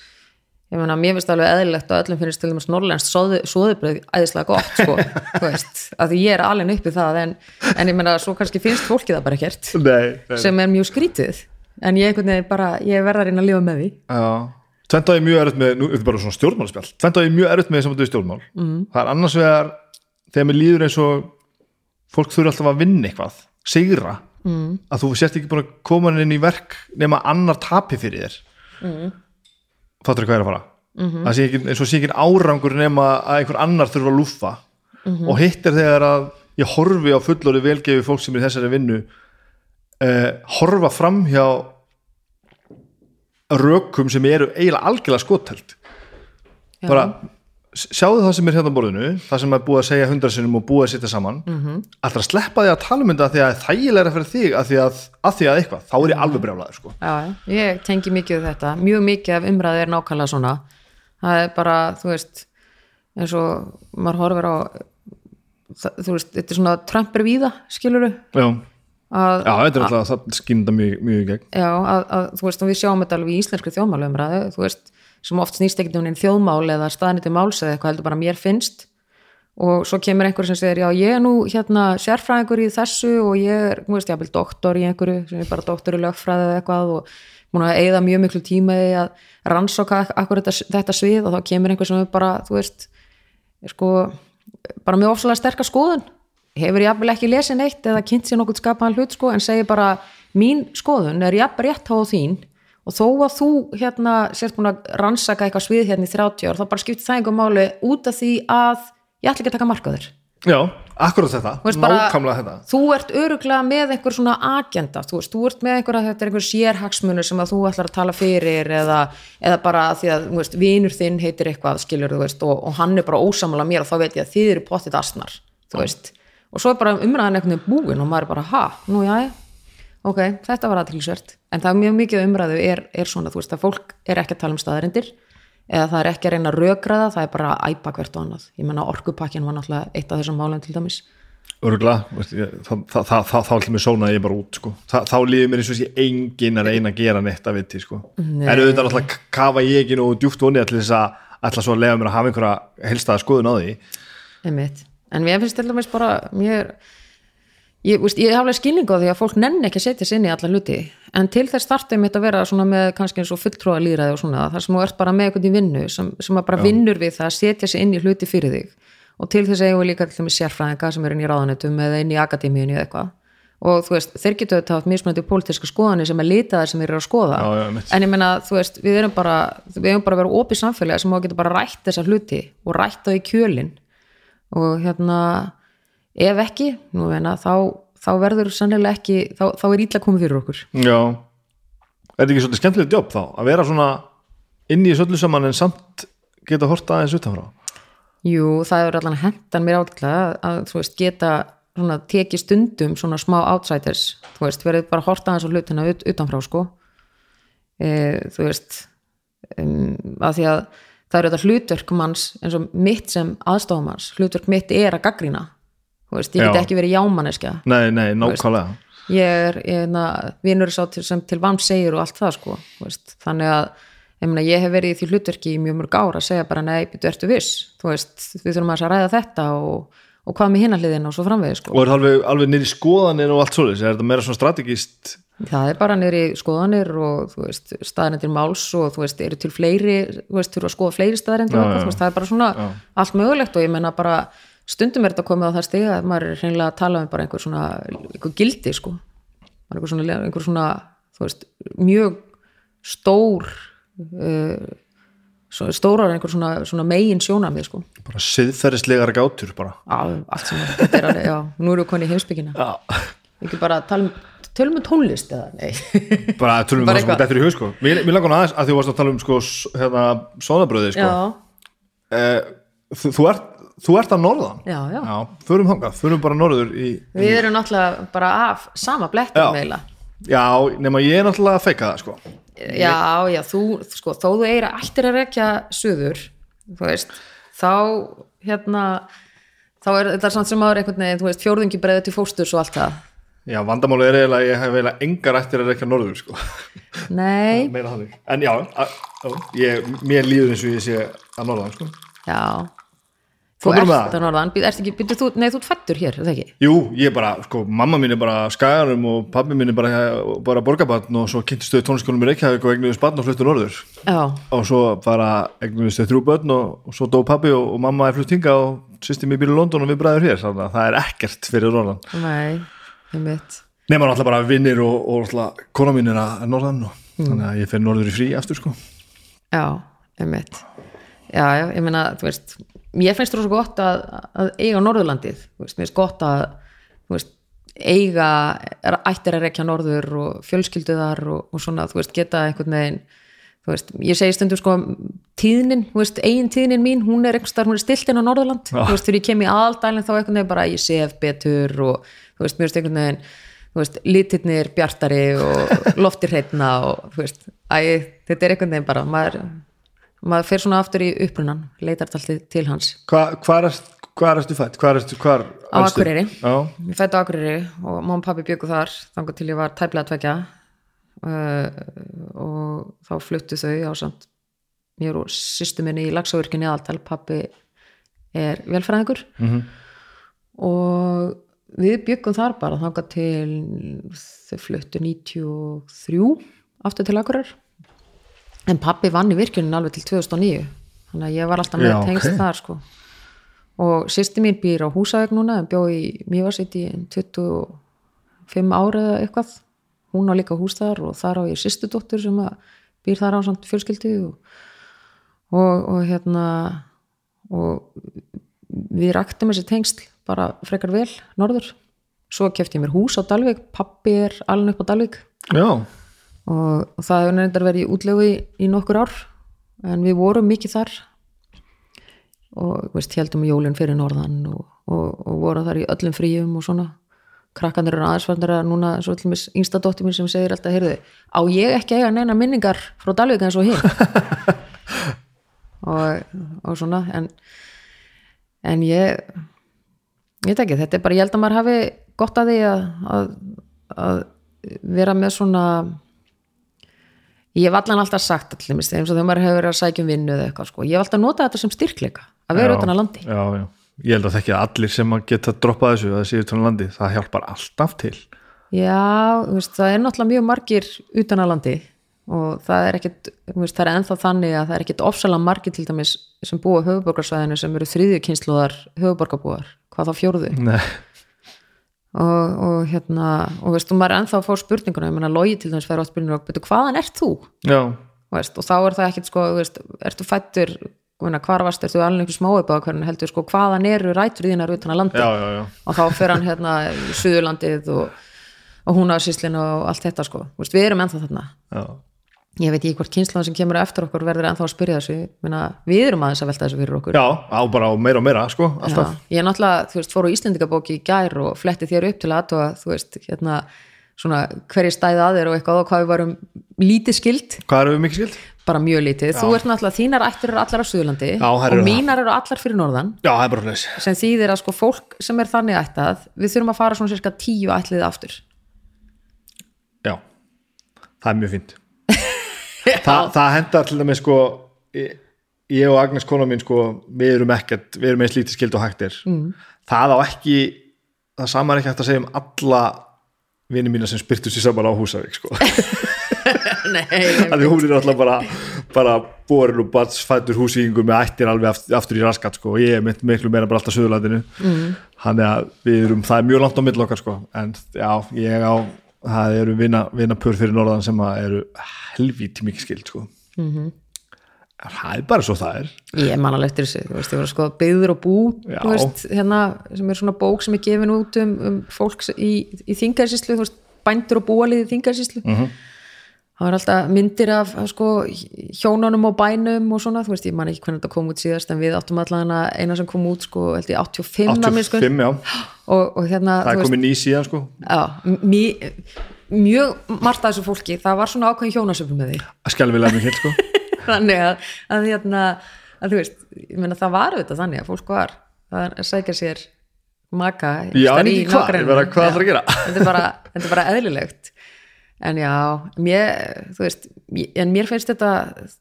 ég meina, mér finnst alveg eðlilegt og öllum finnst til dæmis norrlenskt svoðubröð æðislega gott, sko, þú veist að því ég er alveg upp í það, en, en ég meina svo kannski finnst fólki það bara ekkert nei, nei. sem er mjög skrítið en ég bara, ég verða að reyna að lifa með því Já, tvent á ég mjög erfitt með, nú er þetta bara svona stjórnmálspjall, tvent á ég mjög erfitt með saman við stjórnmál. Mm. Það er annars vegar þegar mér líður eins og fólk þurfa alltaf að vinna eitthvað, sigra, mm. að þú sért ekki búin að koma inn í verk nema annar tapi fyrir þér. Mm. Fattur hvað er að fara? -hmm. Sé ekki, eins og sé ekki árangur nema að einhver annar þurfa að lúffa og hitt er þegar að ég horfi á fullori velgefi fólk sem er í þessari vinnu uh, horfa fram hjá rökum sem eru eiginlega algjörlega skottheld bara sjáðu það sem er hérna á borðinu það sem er búið að segja hundrasinnum og búið að sitja saman. Mm -hmm. alltaf að sleppa því að tala um þetta því að þægilega fyrir þig að því að, að því að eitthvað, þá er ég alveg brjálaður sko. Já, ég tengi mikið við þetta. Mjög mikið af umræði er nákvæmlega svona. Það er bara, þú veist eins og maður horfir á það, þú veist, þetta er svona trömpur víða, skiluru já, að, já, þetta er alltaf það skynda mjög, mjög já, að, að, þú veist, og við sjáum þetta alveg í íslenskri þjóðmálu umræðu, þú veist sem oft snýst ekkert um einn þjóðmál eða staðniti máls eða eitthvað heldur bara mér finnst. Og svo kemur einhver sem segir já ég er nú hérna sérfræðingur í þessu og ég er, þú veist, ég hafði doktor í einhverju sem er bara doktor í lögfræði eða eitthvað og múin að eigða mjög miklu tíma í að rannsóka akkur þetta, þetta svið og þá kemur einhver sem er bara, þú veist sko, bara með ofsalega sterkar skoðun. Hefur jafnvel ekki lesið neitt eða kynnt sér nokkuð skapaðan hlut sko en segir bara mín skoðun er jafnvel rétt á þín og þó að þú hérna sérst búin að rannsaka eitthvað svið hérna í 30 ár þá bara skiptir það einhver máli út af því að ég ætla ekki að taka markaður já, akkurat þetta, nákvæmlega þetta. þú ert öruglega með einhver svona agenda þú veist, þú ert með einhver að þetta er einhver sérhagsmunur sem að þú ætlar að tala fyrir eða, eða bara því að veist, vinur þinn heitir eitthvað skilur veist og, og hann er bara ósamlega mér og þá veit ég að þið eru pottið asnar og svo er bara umræðan einhvern veginn búin og maður er bara ha, nú já ok, þetta var aðtilsvert en það er mjög mikið umræðu er, er svona þú veist að fólk er ekki að tala um staðarindir eða það er ekki að reyna að rökraða það er bara að æpa hvert og annað ég menna orkupakkin var náttúrulega eitt af þessum málum til dæmis Örgulega, þá ætlum ég sóna ég bara út sko. Þa, þá líður mér eins og engin að reyna að gera neitt að viti sko. Nei. en auðvitað náttúrulega kafa ég ekki nú djúpt vonið til þess að ætla svo að lega mér að hafa einhverja helstaða skoðun á því Einmitt. en mér finnst til dæmis bara mér, ég, veist, ég haflega skilning á því að fólk nenni ekki að setja sig inn í alla hluti. En til þess startum mitt að vera með kannski eins og fulltróa líraði og svona þar sem þú ert bara með eitthvað í vinnu sem, sem að bara vinnur við það að setja sig inn í hluti fyrir þig. Og til þess eigum við líka til þeim sérfræðinga sem er inn í ráðanetum eða inn í akademíunni eða eitthvað. Og þú veist, þeir getur þetta haft mismunandi pólitíska skoðanir sem er litaðar sem þeir eru að skoða. Já, já, en ég meina, þú veist, við erum bara við erum bara að vera opið samfélagi sem á að geta bara rætt þessa hluti og rætt það í kjölin og hérna ef ekki, nú veina þá, þá verður sannilega ekki þá, þá er ítla komið fyrir okkur. Já. Er þetta ekki svolítið skemmtilegt jobb þá? Að vera svona inn í öllu saman en samt geta horta aðeins utanfrá? Jú, það er allan hendan mér ákveðlega að, þú veist, geta svona tekið stundum svona smá outsiders þú veist, verið bara horta aðeins á hlutina ut, utanfrá sko. E, þú veist um, að því að það eru þetta hlutverk manns eins og mitt sem aðstofamanns hlutverk mitt er að gaggrína þú veist, ég get Já. ekki verið jámanneskja. Nei, nei, nákvæmlega. ég er, ég er vinur sá til, sem til vann segir og allt það sko þú veist, þannig að ég, meina, ég hef verið í því hlutverki í mjög mörg ár að segja bara nei, byrju, ertu viss? Þú veist, við þurfum að ræða þetta og, og hvað með hinahliðin og svo framvegið sko. Og er það alveg, alveg í skoðanir og allt svoleiðis? Er þetta meira svona strategist það er bara nýri skoðanir og þú veist, staðarendir máls og þú veist, eru til fleiri þú veist, þurfa að skoða fleiri staðarendir Já, já. þú það er bara svona allt mögulegt og ég menna bara stundum er þetta komið á það stig að maður er hreinlega að tala um bara einhver svona, einhver gildi sko, einhver svona, einhver svona veist, mjög stór uh, stórar einhver svona, svona megin sjónamið sko, bara siðferðislegar gátur bara. Á, allt sem þetta er alveg, já, nú erum við konið í heimsbyggina Já. Ekki bara tala um, tölum um tónlist eða, nei. Bara tölum við Bara það sem þetta er í hug sko. Mér, mér langar aðeins að því þú varst að tala um sko hérna, sonabröði sko. Já, eh, þú, ert, þú ert að norðan? Já, já. Já, förum hangað, förum bara norður í Við erum náttúrulega bara af sama blettum Já. meila. Já, nema ég er náttúrulega að feika það sko. Já, já, þú, sko, þó þú eigir að ættir að rekja suður, þú veist, þá, hérna, þá er þetta samt sem áður einhvern veginn, þú veist, fjórðungi breiðu til fósturs og allt það. Já, vandamáli er eiginlega að ég hef eiginlega engar ættir að rekja norður sko. Nei, Meira þannig. En já, að, já ég, mér líður eins og ég sé að norðan sko. Já, þú ert að norðan, ertu ekki, býttu þú, nei, þú ert fættur hér, er það ekki? Jú, ég er bara, sko, mamma mín er bara skaganum og pabbi mín er bara, bara borgarbarn og svo kynntist þau tónskólum í Reykjavík og egnuðist barn og fluttu norður. Já, og svo bara egnuðist þau þrjú börn og, og svo dó pabbi og, og mamma er flutt hinga og býr í London og við bræður hér þannig að það er ekkert fyrir norðan. Nei, ég mitt. nema náttúrulega bara vinnir og, og náttúrulega kona mín er að er norðan og þannig að sko. Já, ég meina, þú veist ég finnst þú svo gott að, að eiga Norðurlandið, veist, mér finnst gott að veist, eiga ættir að rekja norður og fjölskyldu þar og, og svona, þú veist, geta einhvern veginn, þú veist, ég segi stundum sko, tíðnin, þú veist, eigin tíðnin mín, hún er einhvers þar, hún er stilt inn á Norðurland Já. þú veist, þegar ég kem í aðaldælinn þá einhvern veginn bara ég sef betur og þú veist, mér finnst einhvern veginn þú veist, litirnir bjartari og loftir hreitna og þú veist, æ, þetta er einhvern veginn bara, maður maður fer svona aftur í upprunan leitar alltaf til hans Hva, Hvar er ertu fætt? Hvar ertu, hvar Á? Akureyri. Ég fætti á Akureyri og mamma og pappi byggu þar þangar til ég var tæplega tvekja uh, og þá fluttu þau á samt mér og sýstu minni í lagsavirkjunni aðaltal, pappi er velfræðingur Mhm. og við byggum þar bara þangar til þau fluttu 93 aftur til Akureyri en pappi vann í virkjunin alveg til 2009 þannig að ég var alltaf með tengst þar sko. Og sýsti mín býr á húsavík núna en bjó í Mývarsitt í 25 ára eða eitthvað. Hún á líka hús þar og þar á ég sýstudóttur sem að býr þar á samt fjölskyldi og, og, og hérna og við raktum þessi tengsl bara frekar vel norður. Svo kefti ég mér hús á Dalvík. Pappi er alveg upp á Dalvík. Já, og, og það hefur nefndar verið í útlegu í, í nokkur ár en við vorum mikið þar. Og veist, heldum jólinn fyrir norðan og, og, og vorum þar í öllum fríum og svona. Krakkandir eru aðeins farnir að núna svo til mis yngsta dóttir mín sem segir alltaf heyrðu, á ég ekki eiga neina minningar frá Dalvík eins og hinn og, og svona en, en ég ég veit ekki, þetta er bara ég held að maður hafi gott að því að, að, að vera með svona ég hef allan alltaf sagt allir, eins og þegar maður hefur verið að sækja um vinnu eða eitthvað sko, ég hef alltaf notað þetta sem styrkleika að vera utan að landi. Já, já, ég held að þekki að allir sem að geta droppað þessu að það séu tónu landi, það hjálpar alltaf til. Já, veist, það er náttúrulega mjög margir utan að landi og það er ekkit, veist, það er ennþá þannig að það er ekkit ofsalega margir til dæmis sem búa höfuborgarsvæðinu sem eru þriðju kynsluðar höfuborgarbúar, hvað þá fjórðu? Nei, og, og hérna, og veist, og maður er ennþá að fá spurninguna, ég meina, logi til dæmis færa á spurningu og betur, hvaðan ert þú? já, Veist, og þá er það ekkit sko, veist, ertu fættur hvar varst, ertu alveg einhver smáipa hvernig heldur sko, hvaðan eru rætur þínar utan að landi já, já, og þá fer hann hérna í Suðurlandið og, og hún á síslinu og allt þetta sko, við erum ennþá þarna. Já. Ég veit ekki hvort kynslan sem kemur eftir okkur verður ennþá að spyrja þessu. Meina, við erum aðeins að velta þessu fyrir okkur. Já á bara á meira og meira sko, Já, ég náttúrulega, þú veist, fór á Íslendingabóki í gær og fletti þér upp til að aðtóa, þú veist, hérna svona hverju stæði að þér og eitthvað og hvað við varum lítið skild, Hvað erum við mikið skild? bara mjög lítið. Þú ert náttúrulega, þínar ættir eru allar á Suðurlandi Já, og mínar eru allar fyrir norðan. Já, það er bara Þa, Það hendar til dæmis sko ég og Agnes kona mín sko við erum ekkert, við erum eins lítið skild og hægt er. Mm. það á ekki það sama er ekki hægt að segja um alla vini mína sem spyrtust í saman á Húsavík sko. Þannig hún er alltaf bara, bara borin og bats fættur húsíkingur með ættir alveg aftur, aftur í raskat sko. Og ég er mynd miklu meira bara alltaf Suðurlandinu. Mm. þannig að við erum, það er mjög langt á mill okkar sko. En já, ég á það eru vina, vinapur fyrir norðan sem eru helvíti mikið skild sko mm -hmm. það er bara svo það er ég man alveg eftir þessu, þú veist, ég var að skoða byggður og bú, Já. þú veist, hérna sem er svona bók sem er gefin út um, um fólk í, í þingarsýslu, þú veist bændur og búalið í þingarsýslu mm -hmm. Það var alltaf myndir af sko, hjónunum og bænum og svona, þú veist, ég man ekki hvernig þetta kom út síðast en við áttum allan eina sem kom út sko, held ég 85 að mér, sko, 85, já, og, og hérna, það er komið ný síðan sko. Já, mjög mjög margt af þessu fólki, það var svona ákveðin hjónasöfnum með því. Að skjálfilega mikið sko. Þannig að, að, hérna, að þú veist, ég meina það var auðvitað þannig að fólk var að sækja sér maka Já, en í ekki hvað, hvað Já, ætlarðu að gera? þetta er bara, þetta er bara eðlilegt en já, mér veist, en mér finnst þetta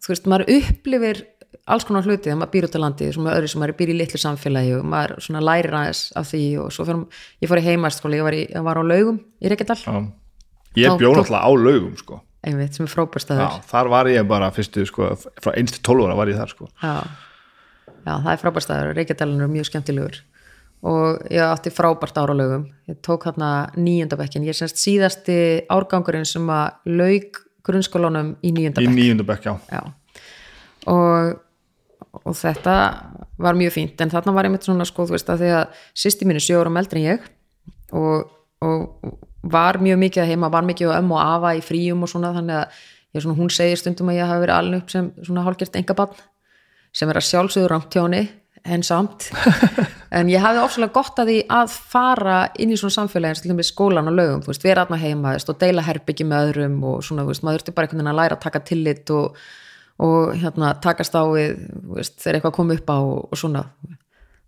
þú veist, maður upplifir alls konar hluti þegar maður býr út á landi sem öðru sem maður býr í litlu samfélagi og maður svona lærir aðeins af því og svo fyrir, ég fór í heimaskóla, ég var, í, ég var á laugum í Reykjadal, Já. ég Þá- bjó þá- náttúrulega á laugum sko. Einmitt, sem er frábærstæður Já, þar var ég bara fyrstu sko, frá einstu 12 ára var ég þar sko. Já, já það er frábært staður Reykjadalinn er mjög skemmtilegur og ég átti frábært áralögum ég tók hérna níundabekkin ég er semst síðasti árgangurinn sem að lauk grunnskólanum í í níundabekk níundu bekk, já. Já. og, og þetta var mjög fínt. En þarna var ég mitt svona sko þú veist að því að sýsti mín er sjö árum eldri en ég og, og var mjög mikið að heima, var mikið á ömmu og afa í fríum og svona þannig að ég, svona, hún segir stundum að ég hafi verið alveg upp sem svona hálfgjört engabann sem er að sjálfsögðu rangt hjá henni en samt en ég hafði ofsalega gott að því að fara inn í svona samfélagi eins og til dæmis skólan og lögum, þú veist, vera aðna heima og deila herbyggi með öðrum og svona, þú veist, maður þurfti bara einhvern veginn að læra að taka tillit og, og hérna, takast á við, þú veist, þegar eitthvað kom upp á og, og svona.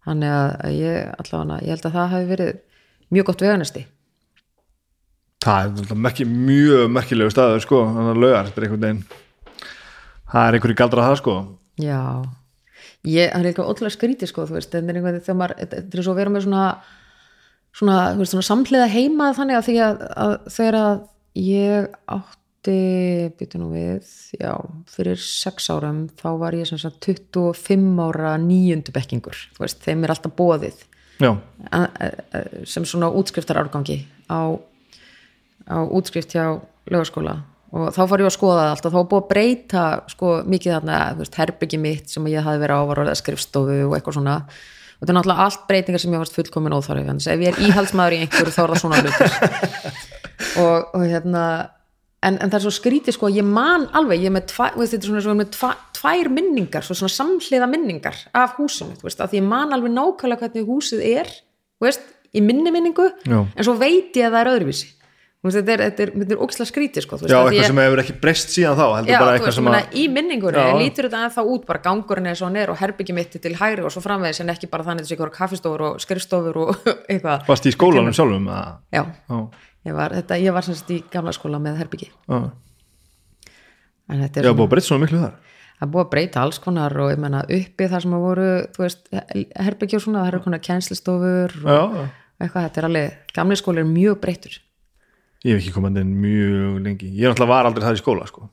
Þannig að ég, allavega, ég held að það hafi verið mjög gott veganesti. Það er merki, mjög merkilegu staður sko, þannig að laugar, þetta er einhvern veginn. Það er einhverju galdra það sko. Já, ég, það er eitthvað ótrúlega skrítið sko, þú veist, þetta er einhvern veginn þegar maður, þetta er svo að vera með svona svona, þú veist, svona samhliða heima þannig að því að, að þegar að ég átti býtu nú við, já, fyrir sex árum, þá var ég sem sagt 25 ára níundu bekkingur þú veist, þeim er alltaf bóðið já, að- að- sem svona útskriftar árgangi á, á útskrift hjá lögaskóla og þá fór ég að skoða það alltaf, þá búið að breyta sko mikið þarna, veist, herbyggi mitt sem ég hafði verið á var orðið skrifstofu og eitthvað svona. Og þetta er náttúrulega allt breytingar sem ég varst fullkomin að ef ég er íhaldsmaður í einhverju þá er það svona hlutur og, og hérna en, en það er svo skrítið sko, ég man alveg, ég er með, tva, veist, þetta er svona, með tva, tvær minningar, svo svona samhliða minningar af húsinu, þú veist, að ég man alveg nákvæmlega hvernig húsið er þú veist, í minni minningu Já. en svo veit ég að það er öðruvísi þetta er, þetta er, er ógislega skrítið sko, já að eitthvað ég, sem hefur ekki breyst síðan þá já, veist, að í minningunni Já. lítur þetta ennþá út bara gangurinn er svo er og herbyggi mitt er til hægri og svo framvegis en ekki bara þannig þessi ykkur kaffistofur og skrifstofur og eitthvað. Varst í skólanum sjálfum að, já, ég var, þetta, ég var semst í gamla skóla með herbyggi já, búið að breyta svona miklu þar. Það búið að breyta alls konar og ég menna uppi þar sem að voru og svona það eru konar kænslistofur og eitthvað, þetta er alveg, gamli skóli er mjög breytur ég hef ekki komað inn mjög lengi. Ég náttúrulega var aldrei það í skóla sko.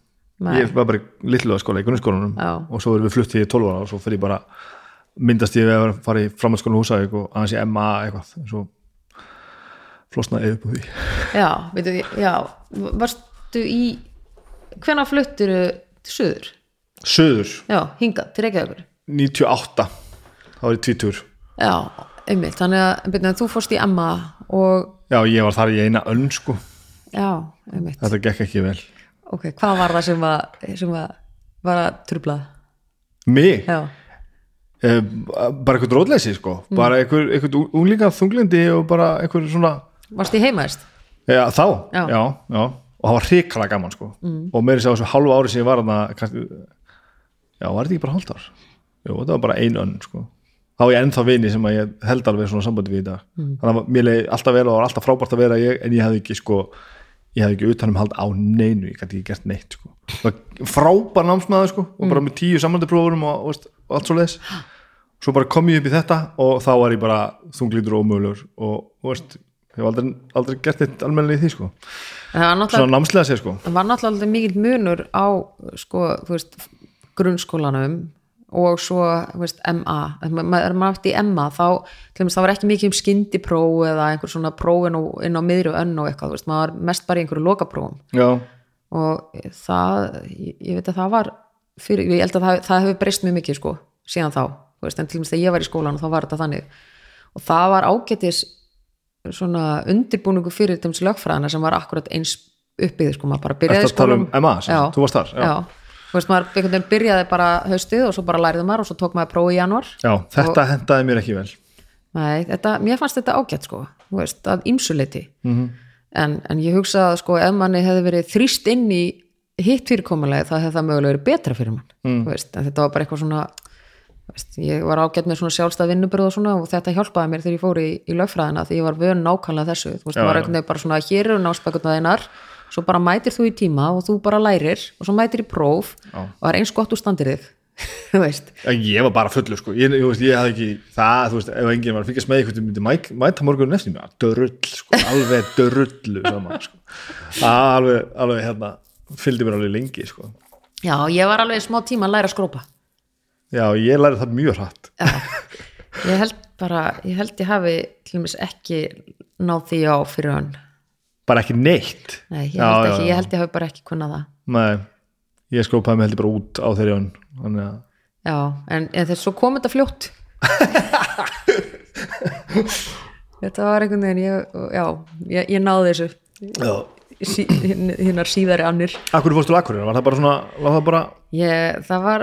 Ég var bara í litlulega skóla í grunnskólanum og svo erum við flutt í 12 ára og svo fyrir ég bara myndast ég að fara í framhaldsskóla húsavík og aðeins í MA eitthvað. En svo flosnaði upp úr því. Já, veitu, já, varstu í hvenær fluttir söður? Söður, Já, hingað, til Reykjavíkur. 98 þá var ég tvítur Já, einmitt, þannig að, byrja, þú fórst í Emma og, já, ég var þar í eina önn sko já, einmitt. Þetta gekk ekki vel. Ok, hvað var það sem, að, sem að var að trublað? mig, Já, eh, bara eitthvað rótleysi sko. Bara eitthvað, eitthvað unglíka þunglindi og bara eitthvað svona varst í heimaðist? Já, þá, Já. já, já, og það var hrikalega gaman sko. Mm. og meiri sér á þessu hálfu ári sem ég var þarna kannski, já, var þetta ekki bara hálft ár? Jú, þetta var bara ein önn sko. Þá er ég ennþá vini sem að ég held alveg svona sambandi við í dag. Mm. þannig að mér leiði alltaf vel og það var alltaf frábært að vera ég, en ég hefði ekki sko ég hefði ekki utanum hald á neinu, ég gæti ekki gert neitt sko. Frábær námsmaður sko og bara með tíu samlandiprófurum og, og, og allt svo leis svo bara kom ég upp í þetta og þá var ég bara þunglítur og ómögulegur og, og veist, ég hef aldrei, aldrei gert eitt almennilega í því sko. Svona námslega sér sko. Það var náttúrulega mikill munur á, sko, veist grunnskólanum og svo, veist, MA maður átti í MA þá það var ekki mikið um skyndipróf eða einhver svona prófin og, inn á miðri og önn og eitthvað, veist, maður var mest bara í einhverju lokaprófum. Já, og það, ég, ég veit að það var fyrir, ég held að það, það hefur breyst mjög mikið sko, síðan þá, veist, en til dæmis þegar ég var í skólan og þá var þetta þannig. Og það var ágætis svona undirbúningu fyrir dæmis lögfræðina sem var akkurat eins uppið sko, maður bara byrjaði um sagt? Þú varst þar, já. já, þú veist, maður einhvern veginn byrjaði bara haustið og svo bara læriði maður og svo tók maður prófi í januar já, þetta hendaði mér ekki vel. Nei, þetta, mér fannst þetta ágætt sko, þú veist, að ýmsuleiti Mhm. -hmm. en, en ég hugsa að sko ef manni hefði verið þrýst inn í hitt fyrirkomulega þá hefði það mögulega verið betra fyrir mann, mm. veist, þetta var bara eitthvað svona veist, ég var ágætt með svona sjálfstæð vinnubröð og svona og þetta hjálpaði mér þegar ég fór í, í lögfræðina því ég var vön nákvæmlega þessu, þú veist, Já, maður svo bara mætir þú í tíma og þú bara lærir og svo mætir í próf Já. og það er eins gott úr standir þig þú ég var bara fullur sko. Ég, ég, ég hafði ekki það, þú veist, ef enginn var að fylgjast með eitthvað myndi mæk, mæta morgun eftir mér, dörrull sko, alveg dörrullu saman sko. Alveg, alveg hérna fylgdi mér alveg lengi sko. Já, ég var alveg smá tíma að læra að skrópa. Já, ég lærði það mjög hratt. Já, ég held bara, ég held ég hafi ekki náð því á fyrir hann. Bara ekki neitt Nei, ég held já, ekki, já. ég held ég hafi bara ekki kunnað það. Nei, ég skrópaði mig heldur bara út á þeirri þannig að Já, en, en þess svo kom þetta fljótt. þetta var einhvern veginn, ég, já, ég, ég náði þessu. Já. Sí, hinnar síðari annir. Akkur fórstu Akureyri, var það bara svona var það bara, Ég, það var,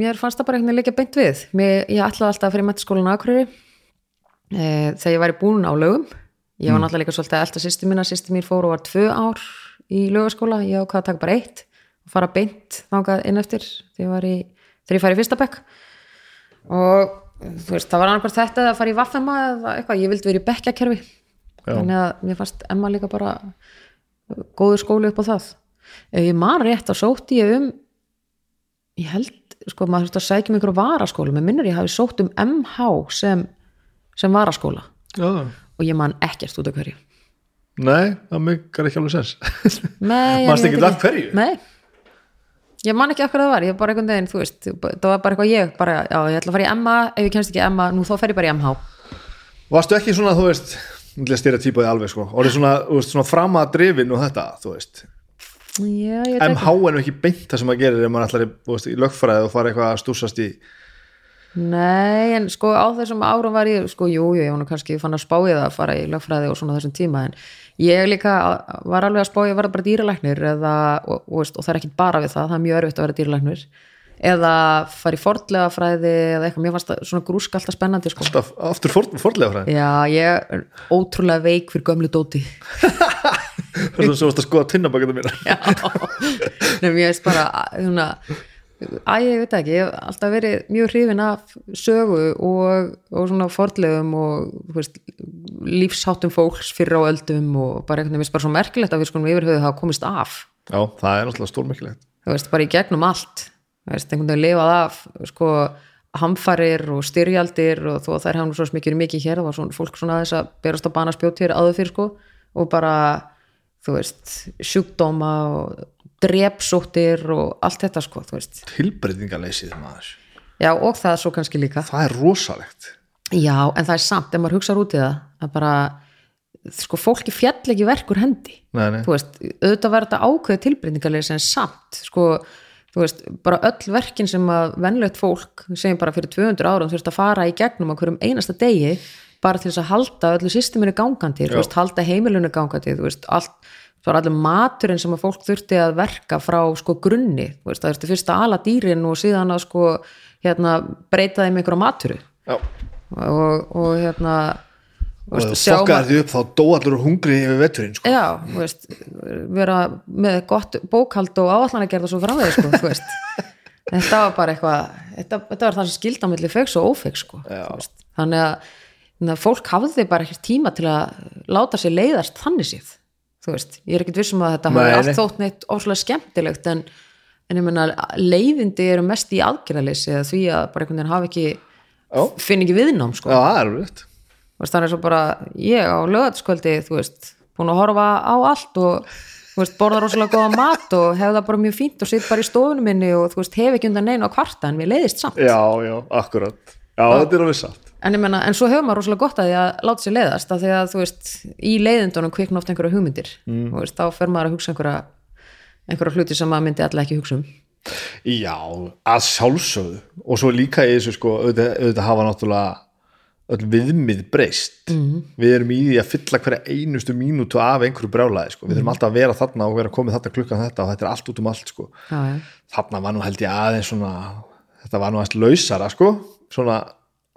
mér fannst það bara einhvern veginn líka beint við. Mér, ég ætlaði alltaf að fyrir metaskólan á Akureyri e, þegar ég var í búin á lögum. Ég var náttúrulega líka svolítið að elta sýsti mína, sýsti mín fór og var tvö ár í lögaskóla, ég ákvað að taka bara eitt og fara beint þangað inn eftir þegar ég var í, fyrsta bekk. Og þú veist, það var annarkvært þetta eða að fara í vaffema eða eitthvað, ég vildi verið í bekkjakerfi þannig að mér fannst Emma líka bara góður skóli upp á það. Ef ég man rétt að sótti ég um ég held, sko, maður þurfti að sækja um einhverju varaskóla, mér minnur ég hafi sótt um MH sem, sem varaskóla. Já, og ég man ekkert út af hverju. Nei, það meikar ekki alveg sens. Veit ekkert af hverju? Nei, ég man ekki af hverju það var. Ég bara einhvern veginn, þú veist, það var bara eitthvað ég bara, já, ég ætla að fara í Emma, ef ég kemst ekki Emma nú þá fer ég bara í MH Varstu ekki svona, þú veist styrja típaði alveg sko, svona, þú veist, svona frama drifin og þetta, þú veist. Já, MH er nú ekki beint það sem maður gerir ef maður ætlar í lögfræði og fara eitthvað að stúsast í Nei, en sko á þessum árum var ég, sko, jú, jú, ég nú kannski fann að spája það að fara í lögfræði og svona þessum tíma en ég líka var alveg að spája að vera bara dýralæknir eða, og, og, og það er ekki bara við það, það er mjög örfitt að vera dýralæknir. Eða fara í fordlega fræði eða eitthvað, mér fannst það svona grúsk alltaf spennandi sko. alltaf aftur for, forlega fræði Já, ég er ótrúlega veik fyrir gömlu dóti það er svo að skoða nefnum ég veit það ekki ég hef alltaf verið mjög hrifin af sögu og, og svona fordlegum og þú veist, lífsháttum fólks fyrir á öldum og bara einhvern veginn finnst bara svo merkilegt að við skulum yfirhauðu hafa komist af. Já, það er náttúrulega stórmikilegt þú veist, bara í gegnum allt. Veist, einhvern veginn lifað af sko hamfarir og styrjaldir og þó að þær hafði nú svo mikið mikið hér það var svona fólk svona þess að berast á banaspjóttir áður fyrir sko og bara þú veist, sjúkdóma og drepsóttir og allt þetta sko, tilbreytingarleysið maður. Já og það svo kannski líka. Það er rosalegt. Já en það er samt, ef maður hugsaður út í það að bara, sko fólki fjall ekki verkur hendi. Nei, nei. þú veist, auðvitað var þetta ákveð tilbreytingarleysi en samt, sko þú veist, bara öll verkin sem að venlegt fólk, segjum bara fyrir 200 árum veist að fara í gegnum á hverjum einasta degi bara til þess að halda öllu systeminu gangandi, þú veist, halda heimilinu gangandi, allt það var allir maturinn sem að fólk þurfti að verka frá sko grunni, veist, það þurfti fyrst að ala dýrin og síðan að sko hérna breyta þeim einhverja maturu. Og, og hérna og ef þú fokkaðir því upp þá dó allur hungri yfir vetturinn sko. já, veist, vera með gott bókhald og áallan að gera það svo framvegð sko, þú veist. Þetta var bara eitthvað, þetta, þetta var það sem skilda milli fegs og ófegs sko, þannig að, fólk hafði bara ekkert tíma til að láta sér leiðast þannig séð, þú veist ég er ekkert vissum að þetta nei. allt þótt neitt óslega skemmtilegt en, en ég meina leiðindi eru mest í aðgerðaleysi eða því að bara einhvern veginn hafi ekki Já. finn ekki viðnám sko. Já, það er svo bara ég á lögatskvöldi, þú veist búin að horfa á allt og þú veist, borða rosalega góða mat og hefða bara mjög fínt og sitt bara í stofunum minni og þú veist, hef ekki undan neina á kvarta en við leiðist samt. Já, já, akkurat. Já, þetta er alveg satt en ég menna, en svo hefur maður rosalega gott að því að láta sér leiðast af því að þú veist, í leiðindunum kvikna oft einhverja hugmyndir mm. veist, þá fer maður að hugsa einhverja einhverja hluti sem maður myndi allir ekki hugsa um Já, að sjálfsögðu og svo líka í þessu sko auðvitað, auðvitað hafa náttúrulega öll viðmið breyst -hmm. við erum í því að fylla hverja einustu mínútu af einhverju brjálæði sko. við þurfum alltaf að vera þarna og vera komið þarna klukkan þetta og þetta er allt út um allt sko. já, já. þarna var nú held ég aðeins svona þetta var nú aðeins lausara sko svona,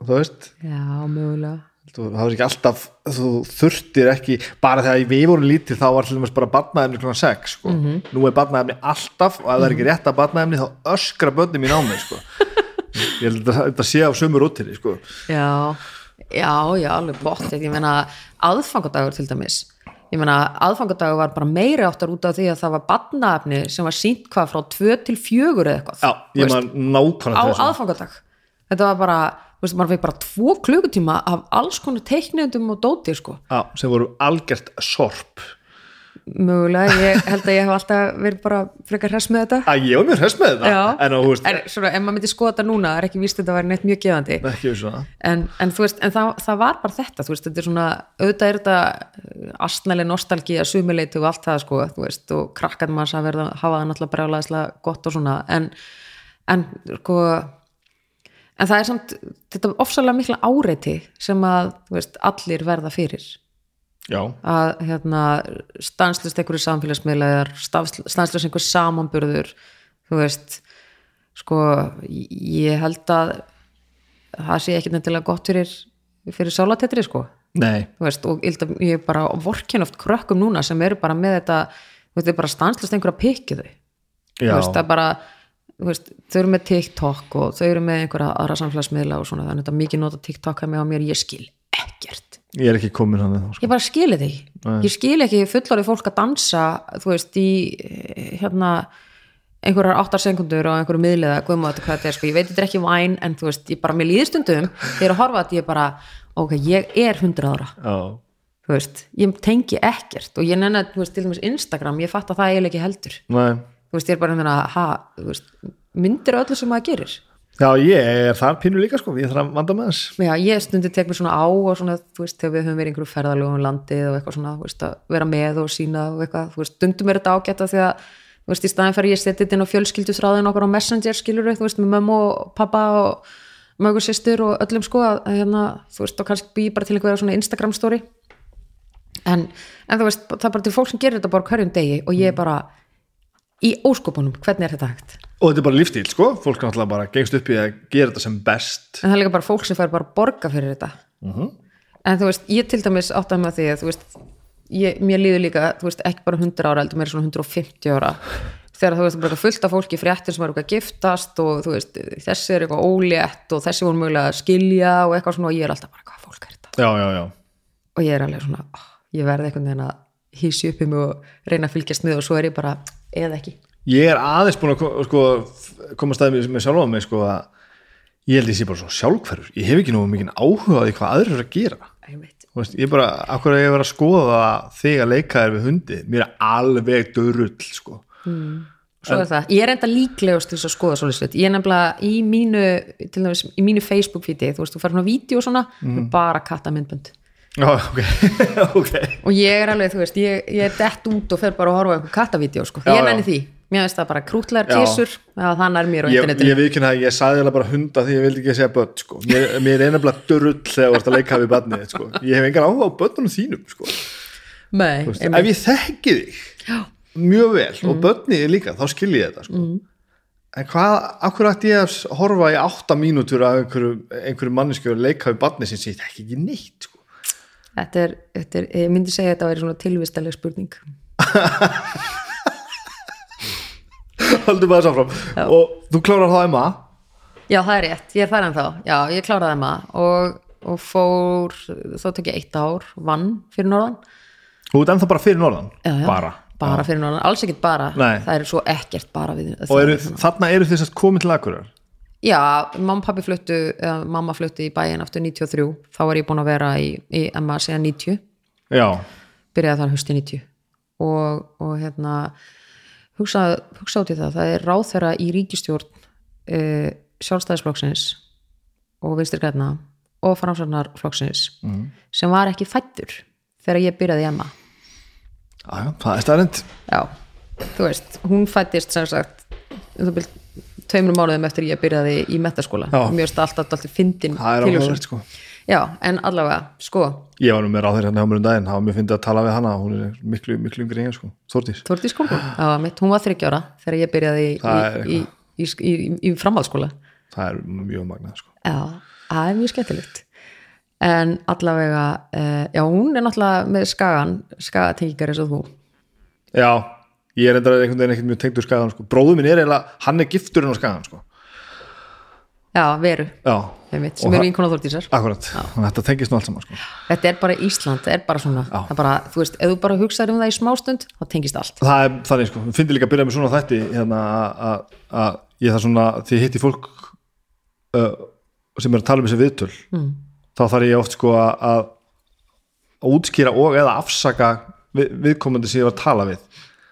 þú veist? Já, mögulega. Þú, það var ekki alltaf þú þurftir ekki, bara þegar við vorum lítið þá var til dæmis bara barnaefni klukkan 6 sko. nú er barnaefni alltaf og ef það er ekki rétt að barnaefni þá öskra börni mín á mig sko. ég held að þetta sé á sömur úttinni sko. Já, já, já, alveg bótt ég meina aðfangadagur til dæmis. Ég meina aðfangadagur var bara meiri áttar út af því að það var badnaefni sem var sínt hvað frá 2 til 4 eða eitthvað já, nákvæmlega á til aðfangadag. Þetta var bara, veist, maður fekk bara tvo klukkutíma af alls konar teiknendum og dóti sko, já, sem voru algjört sorp. Mögulega ég held að ég hef alltaf verið bara frekar hress með þetta. Að ég var mjög hress með þetta? Já, en á, veist, en svona, ef maður myndi skoða þetta núna er ekki víst að þetta væri neitt mjög gefandi. Svona en, en veist, en það, það var bara þetta veist, þetta er svona, auðvitað er þetta astnæli nostalgía, sumileitu og allt það sko, og krakkan manns að verða hafa það náttúrulega brjálæðislega gott og svona, en en sko en það er samt, þetta er ofsalega mikla áreiti sem að, þú veist, allir verða fyrir. Já, að hérna stanslust einhverju samfélagsmiðlegar stanslust einhver samanburður þú veist sko, ég held að það sé ekki nefnilega gott fyrir fyrir sálatetri sko. Veist, og ég að er bara vorkin oft krökkum núna sem eru bara með þetta veist, þau bara stanslust einhverja pikið þau. Þú já, veist, það er bara veist, þau eru með TikTok og þau eru með einhverja aðra samfélagsmiðla og svona þannig að þetta er mikið nota TikTok að mig á mér, ég skil ekkert. Ég er ekki komin hann sko. ég bara skil þetta ekki. Ég skil ekki fullorðið fólk að dansa þú veist í hérna einhverjar áttar sekundur á einhverju miðliða, guðma þetta hvað þetta er sko, ég veit þetta er ekki væn en þú veist, ég bara mér líður stundum þegar er að horfa þetta, ég er bara ok, ég er 100 ára, já, þú veist ég tengi ekkert og ég nenni að, þú veist, til dæmis Instagram, ég fatt að það eiginlega ekki heldur. Nei veist, ég er bara að, ha, þú veist myndir öllu sem maður gerir. Já, ég er þar pínu líka sko, ég þarf að vanda með þess Já, ég stundi tek mér svona á og svona, þú veist, þegar við höfum verið einhverju ferðalögum um landið og eitthvað svona, þú veist, að vera með og sína og eitthvað, þú veist, stundum er þetta ágætt því að, þú veist, í staðin fyrir ég setið inn á fjölskyldusráðin okkur á Messenger, skilur þú veist, með mömmu og pappa og mögur sýstur og öllum sko, að, að hérna, þú veist, og kannski bý bara til einhverja svona Instagram story. En, en þú veist, það er bara til fólk sem gerir þetta bara hverjum degi og ég er bara í óskopunum, hvernig er þetta hægt? og þetta er bara lífstíl sko, fólk náttúrulega bara gengst upp í að gera þetta sem best. En það er líka bara fólk sem fær bara að borga fyrir þetta. En þú veist, ég til dæmis áttaði með því að þú veist, ég, mér líður líka þú veist, ekki bara 100 ára, heldur mér svona 150 ára. Þegar þú veist, bara eitthvað fullt af fólki fréttir sem er eitthvað að giftast og þú veist, þessi er eitthvað ólétt og þessi voru mögulega að skilja og eitthvað svona og ég er alltaf bara, hvað fólk er þetta? já, já, já, og ég er alveg svona, oh, ég verði einhvern veginn að hísi upp um og reyna að fylgjast með og svo er ég bara, eða ekki? Ég er aðeins búin að ko- sko, koma staðið með sjálfa mig sko, að ég held ég sé bara svo sjálfhverfur. Ég hef ekki nú mikið áhuga á því hvað aðrir eru að gera. Veist, ég bara, akkur að ég vera að skoða þig að leika þér við hundi? Mér er alveg dörull sko. Svo er það, ég er enda líklegust til að skoða svolítið, ég er nefnilega í mínu til dæmis, í mínu Facebook feedi þú veist, þú fær svona vídeo og svona mm. bara katta myndbönd Já, ok, ok og ég er alveg, þú veist, ég, ég er dett út og fer bara að horfa á einhver kattavídeó sko. Ég já. nenni því, mér finnst það bara krútlegar Já. kísur, já, þannig er mér á internetinu ég viðkynna að ég sagði það bara hunda því ég vildi ekki að segja börn sko. mér, mér er einabla dörull þegar þú ert að leika við barnið sko. ég hef engan áhuga á börnunum þínum sko. Nei, veist, ef ég þekki þig Já. mjög vel og börnið er líka þá skil ég þetta sko. en hvað, akkur ætti ég að horfa í átta mínútur af einhverju, einhverju mannesku að leika við barnið sem ég þekki ekki neitt sko. Þetta, er, þetta er, ég myndi segja að þetta væri svona tilvistaleg spurning. Haldum bara sáfram og þú klárar það Emma? Já, það er rétt, ég er en þá. Já, ég kláraði þeim að og, og fór, þá tek ég eitt ár vann fyrir norðan. Þú ert ennþá bara fyrir norðan? Já, já, bara? Bara fyrir norðan, alls ekkert bara. Nei. það er svo ekkert bara við og eru, þarna eru þess að komin til akkurar Já, mamma og pappi fluttu eða, mamma fluttu í bæinn aftur 93 þá var ég búin að vera í, í MA síðan 90 já, byrjaði þar hösti 90 og, og hérna hugsa, hugsa út í það, það er ráþæra í ríkistjórn e, sjálfstæðisflokksins og vinstir græna og framsvarnarflokksins mm. sem var ekki fættur þegar ég byrjaði í MA já, það er staðrind já, þú veist, hún fættist sem sagt um það byrjum tveimur mánuðum eftir ég byrjaði í metaskóla mjög stalt alltaf alltaf fyndin það er áhugavert sko. Já, en allavega, sko. Ég var nú með ráður hérna hjá mér um daginn það var mjög fyndið að tala við hana hún er miklu, miklu yngri en ég sko. Þórdís. Þórdís Kolbrún, það var mitt, hún var þryggjára þegar ég byrjaði í, í, í, í, framhaldsskóla. Það er mjög magnað sko. Já, það er mjög skemmtilegt. En allavega uh, já, hún er náttúrulega með skagan skagatengingar eins og þú. Já, ég er enda einhvern veginn ekkert mjög tengdur skagan sko. Bróðu minn er eiginlega, hann er gifturinn á skagan sko. Já, veru, já, einmitt, Og sem eru það- vinkona Þórdísar. Akkurat, þetta tengist nú allt saman sko. Þetta er bara Ísland, það er bara svona það er bara, þú veist, ef þú bara hugsaður um það í smástund þá tengist allt. Það er þannig sko, finnum líka að byrja með svona þætti hérna að- að að ég það svona, því ég hitti fólk uh, sem er að tala um þessi viðtöl mm. þá þarf ég oft sko að að útskýra og eða afsaka við, viðkomandi sem ég var að tala við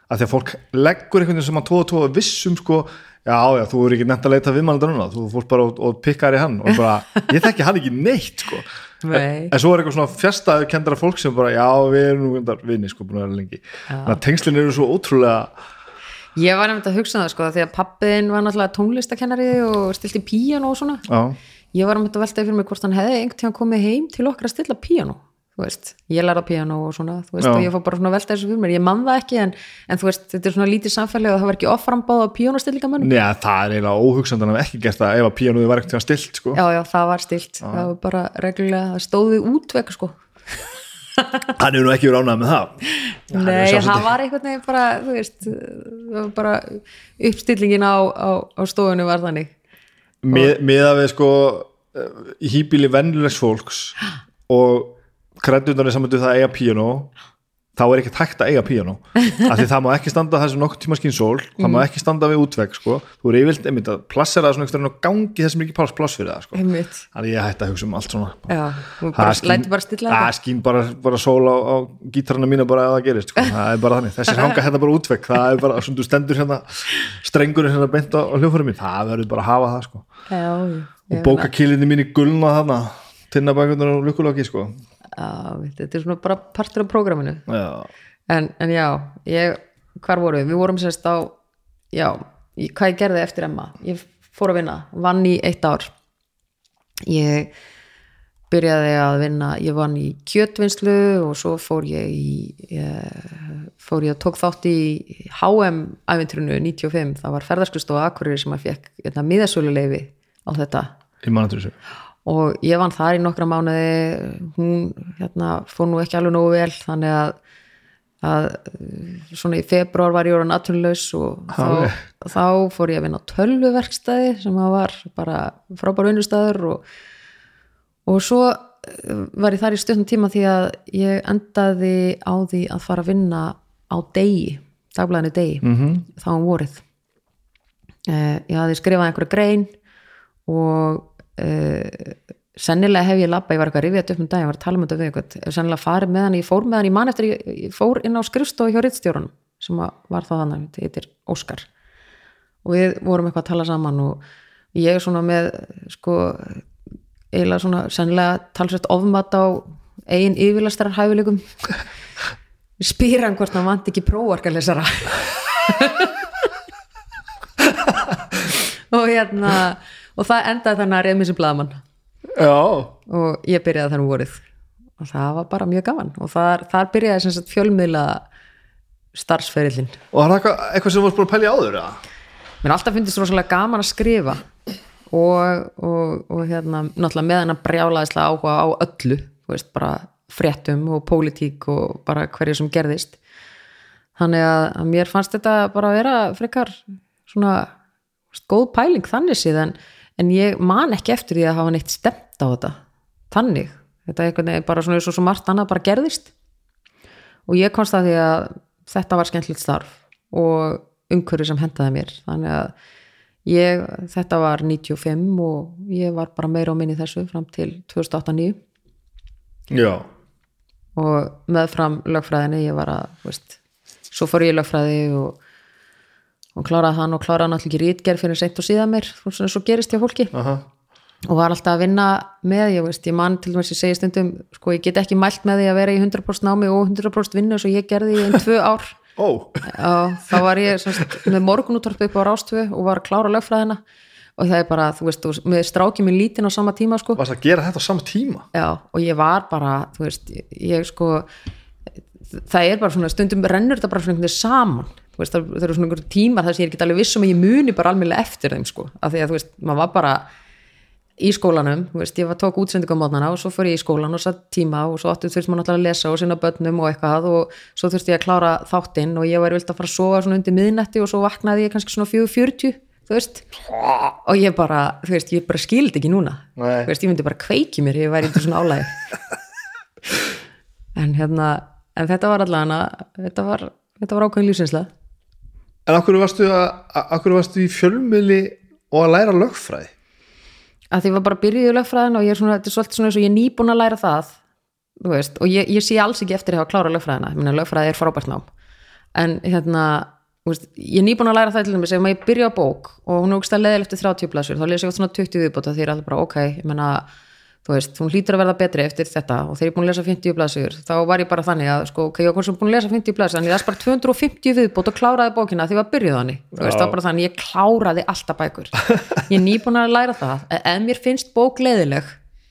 að því að fólk leggur einhvern veginn sem að tóða tóða vissum sko já já þú er ekki nefnt að leita viðmælanda núna þú fórst bara og, og pikkar í hann og bara, ég þekki hann ekki neitt sko. Nei. en svo er eitthvað svona fjastæðu kendara fólk sem bara já við erum nú vindar vinni sko búin að vera lengi. Þannig að tengslin eru svo ótrúlega ég var nefnt að hugsa um það sko því að pappiðin var náttúrulega tónlistakennari og stilti píano og svona. Já, ég var nefnt að veltaði fyrir mig hvort hann hefði þú veist, ég lærði á píano og svona þú veist, Já. og ég fór bara svona að velta þessu fyrir mér. Ég man það ekki, en, en þú veist, þetta er svona lítið samfæli og það var ekki offrambáð á píanostillingamenn Nei, það er eiginlega óhugsandan að ekki gert það ef að píanóði var ekkert stilt sko. já, já, það var stilt, það var bara reglulega, það stóði útvek sko. Hann hefur nú ekki verið ánægð með það. Það er Nei, sjálfsagt það var einhvern veginn bara, þú veist, það var bara uppstillingin á, á, á stofunni var þannig. fólks og kreddundan er saman við það að eiga píanó þá er ekki hægt að eiga píanó af því það má ekki standa það sem nokkuð tíma skín sól það má ekki standa við útveg sko. þú er yfirlt einmitt að plassera það svona einhvern veginn á gangi þessum ekki pláss pláss fyrir það sko. Þannig ég hætti að hugsa um allt svona Já, Það skín- bara stilla það þetta. skín bara, bara sól á, á gítarana mína bara að það gerist sko. það er bara þannig, þessir hanga hérna bara útveg það er bara, svona þú stendur hérna strengurinn hérna beint á, á hljófærum mín það verður bara að hafa það sko. Já, og bókakilinni mín í gulna þarna og þetta er svona bara partur af prógraminu. En, en já, ég, hvar vorum við? Við vorum sérst á, já, í- hvað ég gerði eftir Emma. Ég fór að vinna, vann í eitt ár. Ég byrjaði að vinna, ég vann í kjötvinnslu og svo fór ég í, ég, fór ég að tók þátt í HM-æfintrunu 95, það var ferðarskristofa Akureyri sem að fekk hérna, miðasöluleifi á þetta í mannatúr þessu og ég vann þar í nokkra mánuði hún hérna, fór nú ekki alveg nógu vel þannig að, að svona í februar var ég orðan atvinnulegs og þá, þá fór ég að vinna á tölvuverkstæði sem var bara frábær vinnustæður og, og svo eh, var ég þar í stöðnum tíma því að ég endaði á því að fara að vinna á degi dagblæðinu degi Mhm. -hmm. þá um vorið uh, ég hafði skrifað einhverja grein og uh, sennilega hef ég labba, ég var eitthvað að rifja þetta upp um dag ég var að tala um þetta við eitthvað, sennilega farið með hann ég fór með hann, ég man eftir, ég, ég fór inn á skrifstofu hjá rittstjórunum sem var þá þannig, þetta heitir Óskar. Og við vorum eitthvað að tala saman og ég er svona með sko, eiginlega svona sennilega talsvægt ofmat á eigin yfirlestrar hæfileikum spyr hann hvort hann vant ekki prófarkalesara. Og hérna og það endaði þannig að blaðmann Já, og ég byrjaði þannig vorið. Og það var bara mjög gaman. Og þar, þar byrjaði sagt fjölmiðla starfsferillin og það er eitthvað, eitthvað sem þú varst búin að pælja áður eða? mér alltaf finnst rosalega gaman að skrifa. Og, og, og hérna náttúrulega með hennar brjálaðislega áhuga á öllu, veist, bara fréttum og pólitík og bara hverju sem gerðist. Þannig að, að mér fannst þetta bara að vera frekar svona veist, góð pæling þannig síðan en ég man ekki eftir því að hafa neitt stemt á þetta. Þannig, þetta er bara svona eins og svo margt annað bara gerðist. Og ég komst að því að þetta var skemmtilegt starf og umhverju sem hendaði mér. Þannig að ég, þetta var 95 og ég var bara meira á minni þessu fram til 2008-2009 Já, og meðfram lögfræðinni ég var að, veist, svo fór ég lögfræði og, og kláraði hann og kláraði náttúrulega ekki rítgerð fyrir seint og síðan mér, svona svo gerist hjá fólki. Aha. Og var alltaf að vinna með, ég veist, ég man til dæmis ég segi stundum, sko, ég get ekki mælt með því að vera í 100% námi og 100% vinnu og ég gerði í einn tvö ár. Ó, Já, þá var ég semst, með morgunúttarpi upp á rástöfu og var að klára lögfræðina. Og það er bara, þú veist, og með strákið minn lítinn á sama tíma, sko. Varst að gera þetta á sama tíma? Já, og ég var bara, þú veist, ég sko það er bara svona, stundum rennur þetta bara svona einhvern veginn saman, veist, það, það eru svona einhverjum tímar þar sem ég er ekki alveg vissum að ég muni bara almennilega eftir þeim, sko, af því að þú veist, maður var bara í skólanum, þú veist, ég var tók útsendingu á mótnana og svo fór ég í skólan og satt tíma og svo áttu þurfti maður náttúrulega að lesa og sinna börnum og eitthvað og svo þurfti ég að klára þáttinn og ég var vilt að fara að sofa svona undir miðnætti og svo vaknaði ég kannski svona 4.40 þú veist, og ég bara þú veist, ég bara skildi ekki núna. Nei. þú veist, ég myndi bara kveiki mér, ég væri í svona álægi en hérna en þetta var allavega þetta var, þetta var ákveðin lífsinsla En akkur varstu, að, akkur varstu í fjölmiðli og að læra lögfræði? Að því ég var bara byrjuð í lögfræðin og ég er svona, þetta er svolítið svona eins og ég er nýbúin að læra það veist, og ég, ég sé alls ekki eftir að hafa klára lögfræðina, ég meina lögfræði er frábært nám. En hérna veist, ég er nýbúin að læra það til dæmis ef maður byrja á bók og hún er ógst að leiðil eftir 30 blæsur þá lesa ég oft svona 20 viðbóta því er alltaf bara ok, ég meina þú veist, hún hlýtur að verða betri eftir þetta og þegar ég er búin að lesa 50 blæsur þá var ég bara þannig að sko, ok, ég var búin að lesa 50 blæsur þannig ég las bara 250 viðbót og kláraði bókina því ég var byrjuð þannig, þú veist, var bara þannig ég kláraði alltaf bækur. Ég er nýbúin að læra það að ef mér finnst bók leiðileg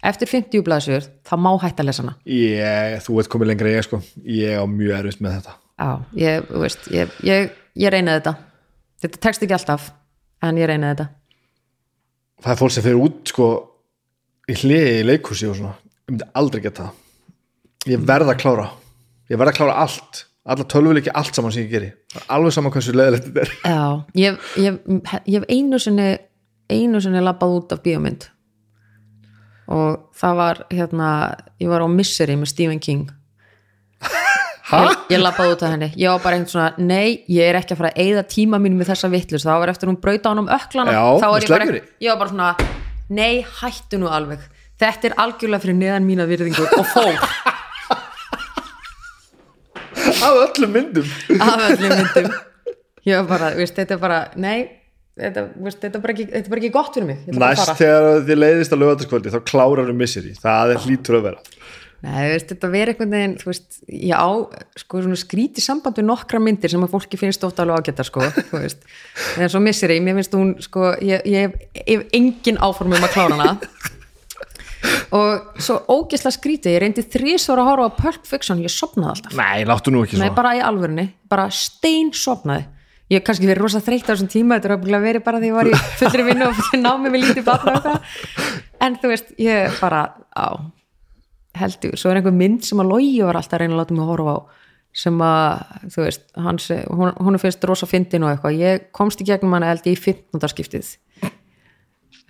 eftir 50 blæsur, þá má hætta að lesa hana. Ég, Þú veit komið lengra en ég sko. Ég á mjög erfitt með þetta. Já, ég, veist, ég, ég, ég í hliði í leikhúsi og svona Ég myndi aldrei geta það. Ég verð að klára. Ég verð að klára allt. Alla tölvuleiki allt saman sem ég geri. Er Alveg saman hversu leðilegt þetta er. Já, ég, ég, ég hef einu sinni einu sinni labbað út af bíómynd. Og það var hérna, ég var á Misery með Stephen King. Ég, ég labbaði út af henni. Ég var bara einhvern svona, nei, ég er ekki að fara að eyða tíma mínu með þessa vittlust, þá var eftir hún brauta á hann um öklana, Já, þá var ég bara ég var bara svona, nei, hættu nú alveg. Þetta er algjörlega fyrir neðan mína virðingu og fór. Af öllum myndum. Af öllum myndum. Ég var bara, veist, þetta er bara, nei þetta, veist, þetta, er bara ekki, þetta er bara ekki gott fyrir mig. Að Næst þegar þið leiðist á lögataskvöldi þá klárar um misseri. Það er hlýtur að vera Nei, veist, þetta verið einhvern veginn, þú veist, ég á sko svona skríti samband við nokkra myndir sem að fólki finnst ótt alveg ágættar, sko, þú veist, en svo missir ég, mér finnst hún, sko, ég, ég hef, engin áform um að klára hana. Og svo ógisla skríti, ég reyndi þrísvara að horfa á Pulp Fiction, ég sopnaði alltaf, Nei, láttu nú ekki nei, svo bara í alvörinni, bara stein sopnaði, ég hef kannski verið rosa þreytt á þessum tíma, þetta er ábyggilega verið bara því ég var í fullri vinnu og fullri námi með lítið barn og eitthvað, en þú veist, ég bara, á, heldur, svo er einhver mynd sem að logi var alltaf að reyna að láta mig að horfa á sem að, þú veist, hans hún, hún er fyrst rosa fyndin og eitthvað. Ég komst í gegnum hana held ég í 15. skiptið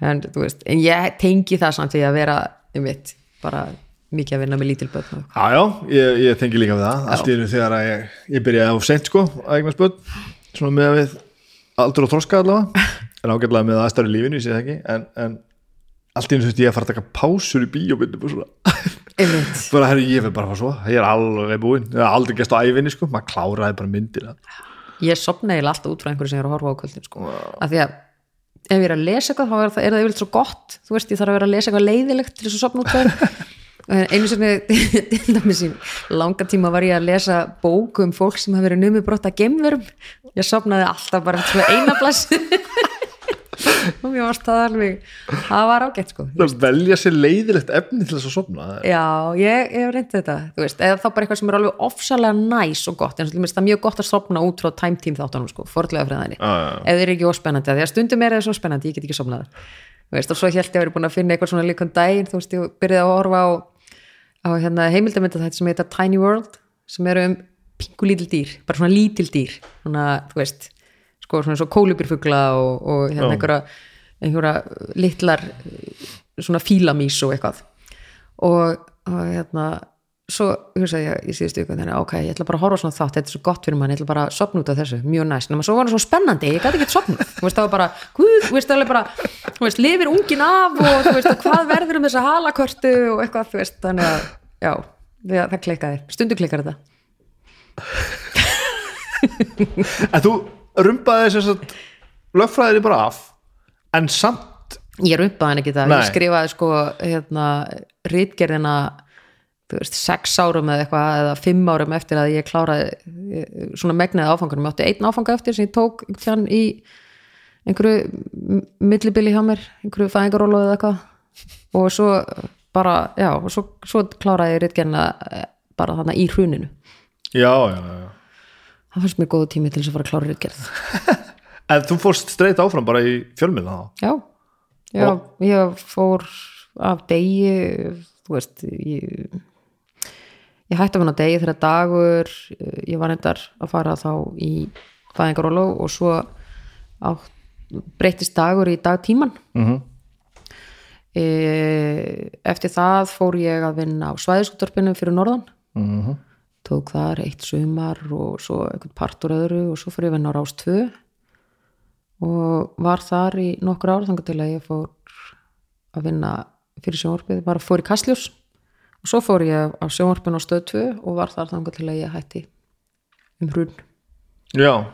en þú veist, en ég tengi það samt því að vera, ég veit, bara mikið að vinna með lítil börn og- Já, já, ég, ég tengi líka við það. Allt í einu þegar að ég, ég byrjaði á seint sko að eignast börn svona með að við aldur og þroska allavega. En ágætlega með aðstæður í lífinu, ég sé það ekki en, en allt í einu þurfti ég að fara að taka pásur í bíóbindum og svona bara herri, ég verð bara að fara svo, ég er alveg búinn. Ég hef aldrei gæst á ævinni sko, maður kláraði bara myndina ég sopna eiginlega alltaf út frá einhverju sem ég er að horfa á kvöldin sko. af því að ef ég er að lesa eitthvað þá er það, það yfirleitt svo gott. Þú veist, ég þarf að vera að lesa eitthvað leiðilegt til þess að sopna út þér einu í langa tíma var ég að lesa bóku um fólk sem hafa verið numið brott að gemverum ég sopnaði alltaf bara eftir svona eina blass og mér varst það alveg það var ágætt sko. Það velja sér leiðilegt efni til þess að sofna Já, ég, hef reyndið þetta veist, eða þá bara eitthvað sem er alveg ofsalega næs og gott, en það er mjög gott að sopna út frá time team þáttanum, sko, forðlega fræðinni Já, já, já. ef þeir eru ekki óspennandi, því að stundum er það svo spennandi ég get ekki sopnað og svo held ég að vera búin að finna eitthvað svona líkan daginn þú veist, ég byrjaði að horfa á, á hérna, heimildamönda þetta sem sko, svona svo kólubirfugla og, og hérna einhverja, einhverja litlar svona fílamís og eitthvað. Og, og hérna svo hugsaði ég í síðustu ykkur þannig ok, ég ætla bara að horfa svona þátt, þetta er svo gott fyrir mann ég ætla bara að sopna út af þessu, mjög næst en svo var það svo spennandi, ég gæti ekki þú veist, það var bara, guð, þú veist, það var bara þú veist, lifir ungin af og þú veist, hvað verður um þessa halakörtu og eitthvað, þú veist, þannig að, já það, það klikkaði, stundu klikkar þetta. En þú rumpaði þess að lögfræðir bara af en samt ég rumpaði hann ekki það, ég skrifaði sko hérna, rítgerðina þú veist, sex árum eða eitthvað eða fimm árum eftir að ég kláraði eh, svona megnaði áfangunum, ég átti einn áfanga eftir sem ég tók hérna í einhverju millibili hjá mér einhverju fæðingarólu eða eitthvað. Og svo bara, já og svo, svo kláraði ég rítgerðina eh, bara þarna í hruninu. Já, já, já það fannst mér góðu tími til þess að fara að klára rítgerð en þú fórst streit áfram bara í fjölmiðla þá? Já, já ég fór af degi þú veist ég, ég hætti að vinna á degi þegar dagur ég var endar að fara þá í fæðingarólu og svo á, breytist dagur í dagtíman. Mm -hmm. e, eftir það fór ég að vinna á svæðisúttorpinu fyrir norðan. Mhm. Tók þar eitt sumar og svo einhvern partur öðru og svo fór ég að vinna á Rás 2 og var þar í nokkur ár þangar til að ég fór að vinna fyrir sjónvarpið, bara fór í Kastljós. Og svo fór ég á sjónvarpinu á stöð 2 og var þar þangar til að ég hætti um hrun. Já,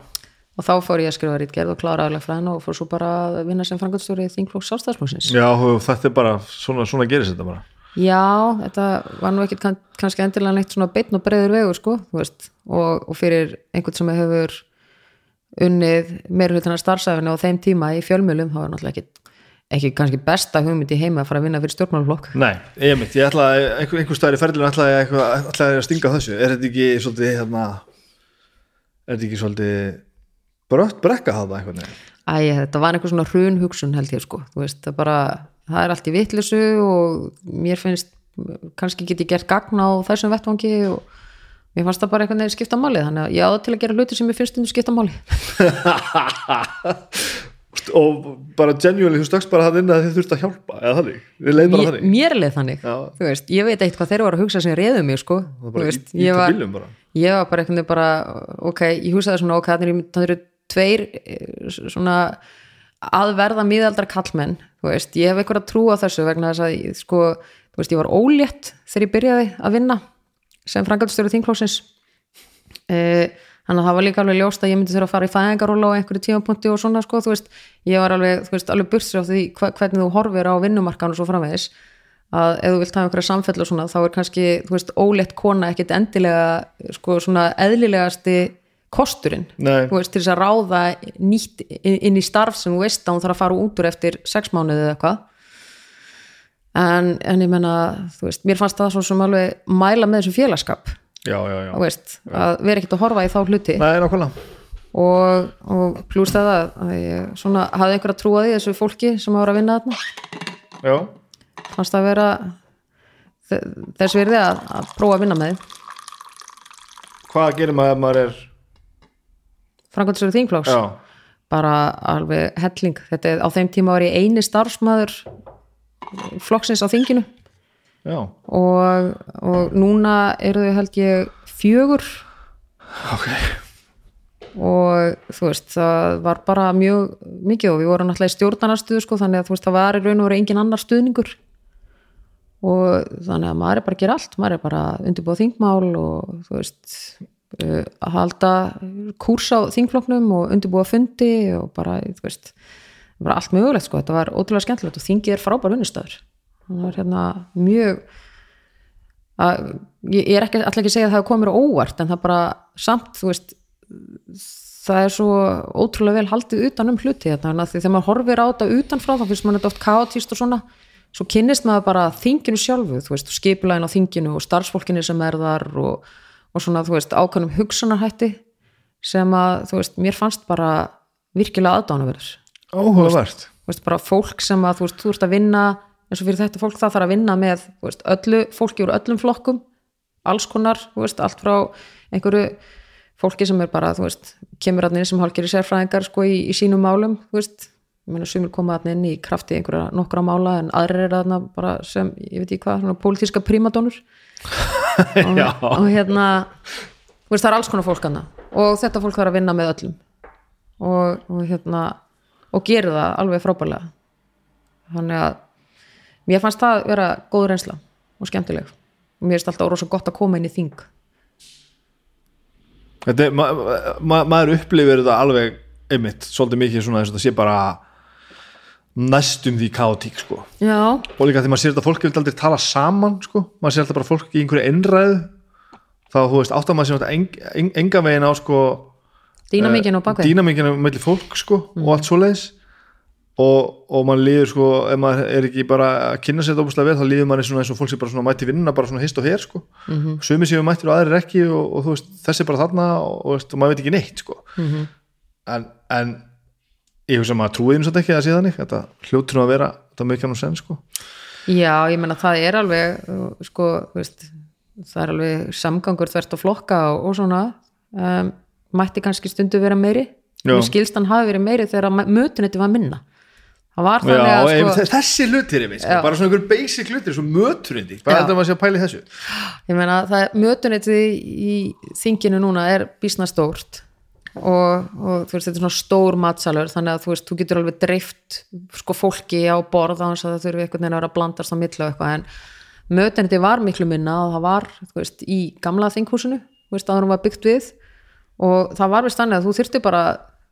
og þá fór ég að skrifa rítgerð og klára aðlega fræðina og fór svo bara að vinna sem frangandstjóri í Þingflokks Sástæðsflóksins já, þetta er bara svona, svona gerist þetta bara Já, þetta var nú ekkit kann, kannski endilega neitt svona beinn og breiður vegur sko, þú veist, og, og fyrir einhvern sem hefur unnið meira hlutina starfsæfinu á þeim tíma í fjölmjölum, þá er náttúrulega ekki, ekki kannski besta hugmynd í heima að fara að vinna fyrir stjórnmálflokk. Nei, ég mitt, ég ætla að einhver, einhver staðar í ferðilinu ætla eitthvað- ætla að stinga þessu er þetta ekki svolítið hérna er þetta ekki svolítið brött brekka það einhvern veginn Æ, þetta var einhver svona hrun hugsun held ég sko, þú veist, það bara það er allt í vitleysu og mér finnst, kannski get ég gert gagn á þessum vettvangi og mér fannst það bara einhvern veginn skipta máli, þannig að ég áða til að gera hluti sem mér finnst um skipta máli. og bara genuinely þú stökkst bara það inn að þið þurft að hjálpa eða þannig, við leið bara þannig? mér leið þannig, Já. þú veist, ég veit eitt hvað þeir voru að hugsa sem réðu mig, sko. Veist, í, ég, var, ég var bara einhvern veginn bara ok, ég hugsaði svona, ok, þannig það eru tveir eh, svona að verða miðaldra kallmenn veist, ég hef einhver að trúa þessu vegna þess að, sko, veist, ég var ólétt þegar ég byrjaði að vinna sem frangatstjóri þingklósins eh, þannig að það var líka alveg ljóst að ég myndi þurfa að fara í fæðingaróla á einhverju tímapunkti og svona, sko, veist. Ég var alveg, alveg bursir á því hvernig þú horfir á vinnumarkan og svo framvegis. Að ef þú vilt hafa einhverja samfell og svona þá er kannski, ólétt kona ekkit endilega, sko, eðlilegasti kosturinn veist, til þess að ráða nýtt inn í starf sem þú veist að hún þarf að fara út úr eftir sex mánuði eða eitthvað. En, en ég menna, veist, mér fannst það svo sem alveg mæla með þessum félagskap já, já, já, veist, að vera ekkert að horfa í þá hluti. Nei, nákvæmlega. Og, og plúst það að ég svona hafði einhver að trúa því þessu fólki sem var að vinna þarna. Já, fannst það að vera þe- þess virði að, að prófa að vinna með því hvað gerir maður ef maður er Frankvældsverið þingflóks bara alveg helling. Þetta er, á þeim tíma var ég eini starfsmæður flokksins á þinginu. Og, og núna eru þau held ég fjögur. Ok. Og þú veist, það var bara mjög mikið og við vorum náttúrulega í stjórnarnarstöðu sko, þannig að þú veist, það var í raun og veru engin annar stuðningur. Og þannig að maður er bara að gera allt, maður er bara að undirbúa þingmál og þú veist að halda kúrs á þingfloknum og undirbúa fundi og bara, þú veist bara allt mögulegt sko, þetta var ótrúlega skemmtilegt og þingið er frábær vinnustöður það var hérna mjög að, ég, er ekki, alltaf ekki að segja að það á óvart en það bara samt, þú veist það er svo ótrúlega vel haldið utan um hluti þetta, þannig að þegar maður horfir á þetta utanfrá þá finnst maður þetta oft kaotíst og svona. Svo kynnist maður bara þinginu sjálfu þú veist, skipulægin á þinginu og starfsfólkinu sem er þar og, og svona, þú veist, ákveðnum hugsunarhætti sem að, þú veist, mér fannst bara virkilega aðdánaverður áhugavert. Þú veist, bara fólk sem að þú veist, þú ert að vinna eins og fyrir þetta fólk það þarf að vinna með veist, öllu, fólki úr öllum flokkum alls konar, þú veist, allt frá einhverju fólki sem er bara, þú veist, kemur að sem hálfgerði sérfræðingar sko í, í sínum málum þú veist, ég meina sumir koma að inn í krafti einhverja nokkra mála en aðrir er að bara sem, ég veit ekki hvað svona pólitíska prímadónur og, og hérna veist, það er alls konar fólk hana og þetta fólk þarf að vinna með öllum. Og, og hérna og gerir það alveg frábærlega. Þannig að mér fannst það vera góð reynsla og skemmtileg. Og mér finnst alltaf rosa gott að koma inn í þing. Þetta er, ma ma maður upplifir þetta alveg einmitt, svolítið mikið svona þess að þetta sé bara næstum því kaotík sko. Já, og líka því maður sér þetta fólk vil aldrei tala saman sko, maður sér alltaf bara fólk í einhverju einræðu. Þá þú veist, átt að maður sér þetta eng, eng, enga veginn á sko dýnamíkin og bakveg dýnamíkinu melli fólk sko og allt svoleiðis. Og, og maður líður sko ef maður er ekki bara að kynna sér þetta óbúslega vel þá líður maður eins og fólk sé bara svona mætti vinnuna bara svona hist og her sko. Mm -hmm. sumi séu mættir og aðrir ekki og, og þú veist þessi er bara þarna og, og, maður veit ekki neitt sko. Mhm. en, en ég hugsa að maður trúið um þetta ekki að sé þannig. Þetta hljótur nú að vera þetta mikið nú sen sko. Já, ég menna það er alveg uh, sko, veist, það er alveg samgangur þvert og flokka og, og svona. Um, mætti kannski stundu vera meiri. Skilstan hafi verið meiri þegar mötunetti var minna. Það var þannig Já, að sko, sko, þessi hlutir er við, sko, bara svona einhver basic hlutir, svo möturindi bara Já. þetta maður sé að pæla í þessu? Ég meina það mötunetti í þinginu núna er bísna stórt og, og þú veist þetta er svona stór matsalur þannig að þú veist, þú getur alveg dreift sko fólki á borð þess að það þurfi einhvern veginn að vera að blandast á milli og eitthvað en mötunetti var miklu minna og það var, þú veist, í gamla þinghúsinu þú veist, áður hún var byggt við. Og það var vist þannig að þú þyrfti bara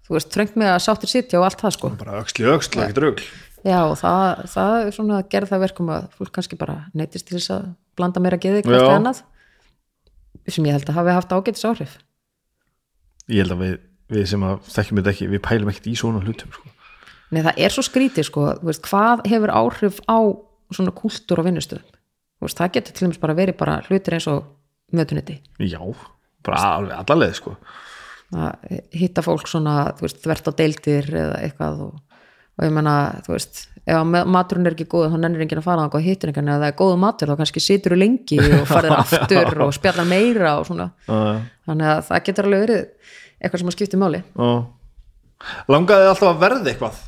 þú veist, þröngt með að sáttir sitja og allt það sko. Bara öxli öxli, ekkert rugl. Já, og það, það er svona að gera það verkum að fólk kannski bara neytist til þess að blanda meira geði sem ég held að hafi haft ágætis áhrif ég held að við, við sem að þekkjum þetta ekki, við pælum ekkert í svona hlutum sko. Nei, það er svo skrítið sko, veist, hvað hefur áhrif á svona kúltúr á vinnustöðum Þú veist, það getur til dæmis bara verið bara hlutir eins og mötunetti já, bara alveg allarleið sko. að hitta fólk svona, veist, þvert á deildir eða eitthvað og, og ég menna, þú veist, ef maturinn er ekki góð þá nennir enginn að fara og hittir enginn ef það er góðu matur þá kannski situr þú lengi og farið aftur og spjallar meira og svona. Þannig að það getur alveg verið eitthvað sem að skipti máli. Uh. langaði þið alltaf að verða eitthvað?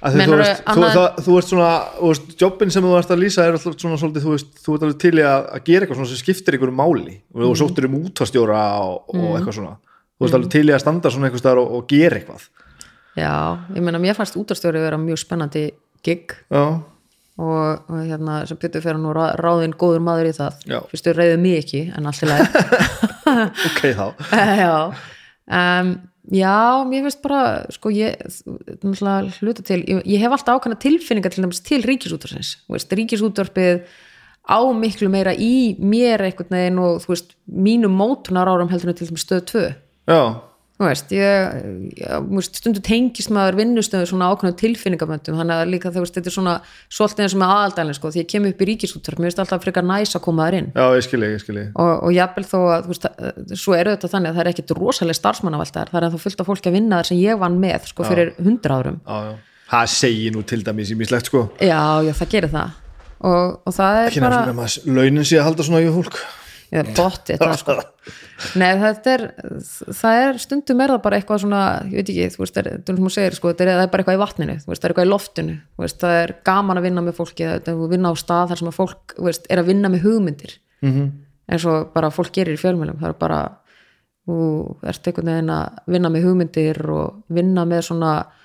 Þú veist, þú, annað- það, þú veist svona þú veist, jobbin sem þú ert að lýsa er alltaf svona svolítið, þú veist, þú ert alveg til í að, að gera eitthvað svona sem skiptir ykkur máli. Og þú sóttir um útfastjóra og, og eitthvað svona. Þú veist alveg til í að standa svona eitthvað og, og gera eitthvað já, ég menna mér fannst útastjóri vera mjög spennandi gig. Já, og, og hérna sem Pétur fyrir nú rá- ráðinn góður maður í það. Fyrstu reyðu mig ekki en allt í lagi. Ok þá. Já. Um, já, mér finnst bara sko ég, hluta til ég, ég hef alltaf ákvæmna tilfinningar til dæmis til veist, ríkisútvarpið á miklu meira í mér einhvern veginn og þú veist mínum mótunar árum heldur til dæmis stöð 2 já, veist, ég, ég stundu tengist maður vinnustöðu svona ákveðnum tilfinningamöndum, þannig að líka þú veist, þetta er svona svolítið eins og með aðaldælinn sko, því ég kem upp í ríkisútvarp, mér finnst alltaf frekar næs að koma þar inn. Já, ég skilji, ég skilji og, og jafnvel þó að, veist, að- svo eru þetta þannig að það er ekkit rosalega starfsmannavælt þar, það er ennþá fullt af fólki að vinna þar sem ég vann með, sko, fyrir hundra árum. Já, já. það segir nú til dæmis í mislegt sko. Já, já, það gerir það. Og, og það eða botti þetta sko Nei, þetta er, það er stundum er það bara eitthvað svona, ég veit ekki þú veist, það er, er, sem þú segir, sko, það er, bara eitthvað í vatninu þú veist, það er eitthvað í loftinu, þú veist, það er gaman að vinna með fólki, það er að vinna á stað þar sem að fólk, þú veist, er að vinna með hugmyndir mm -hmm. eins og bara fólk gerir í fjölmjölum, það er bara þú ert einhvern veginn að vinna með hugmyndir og vinna með svona þú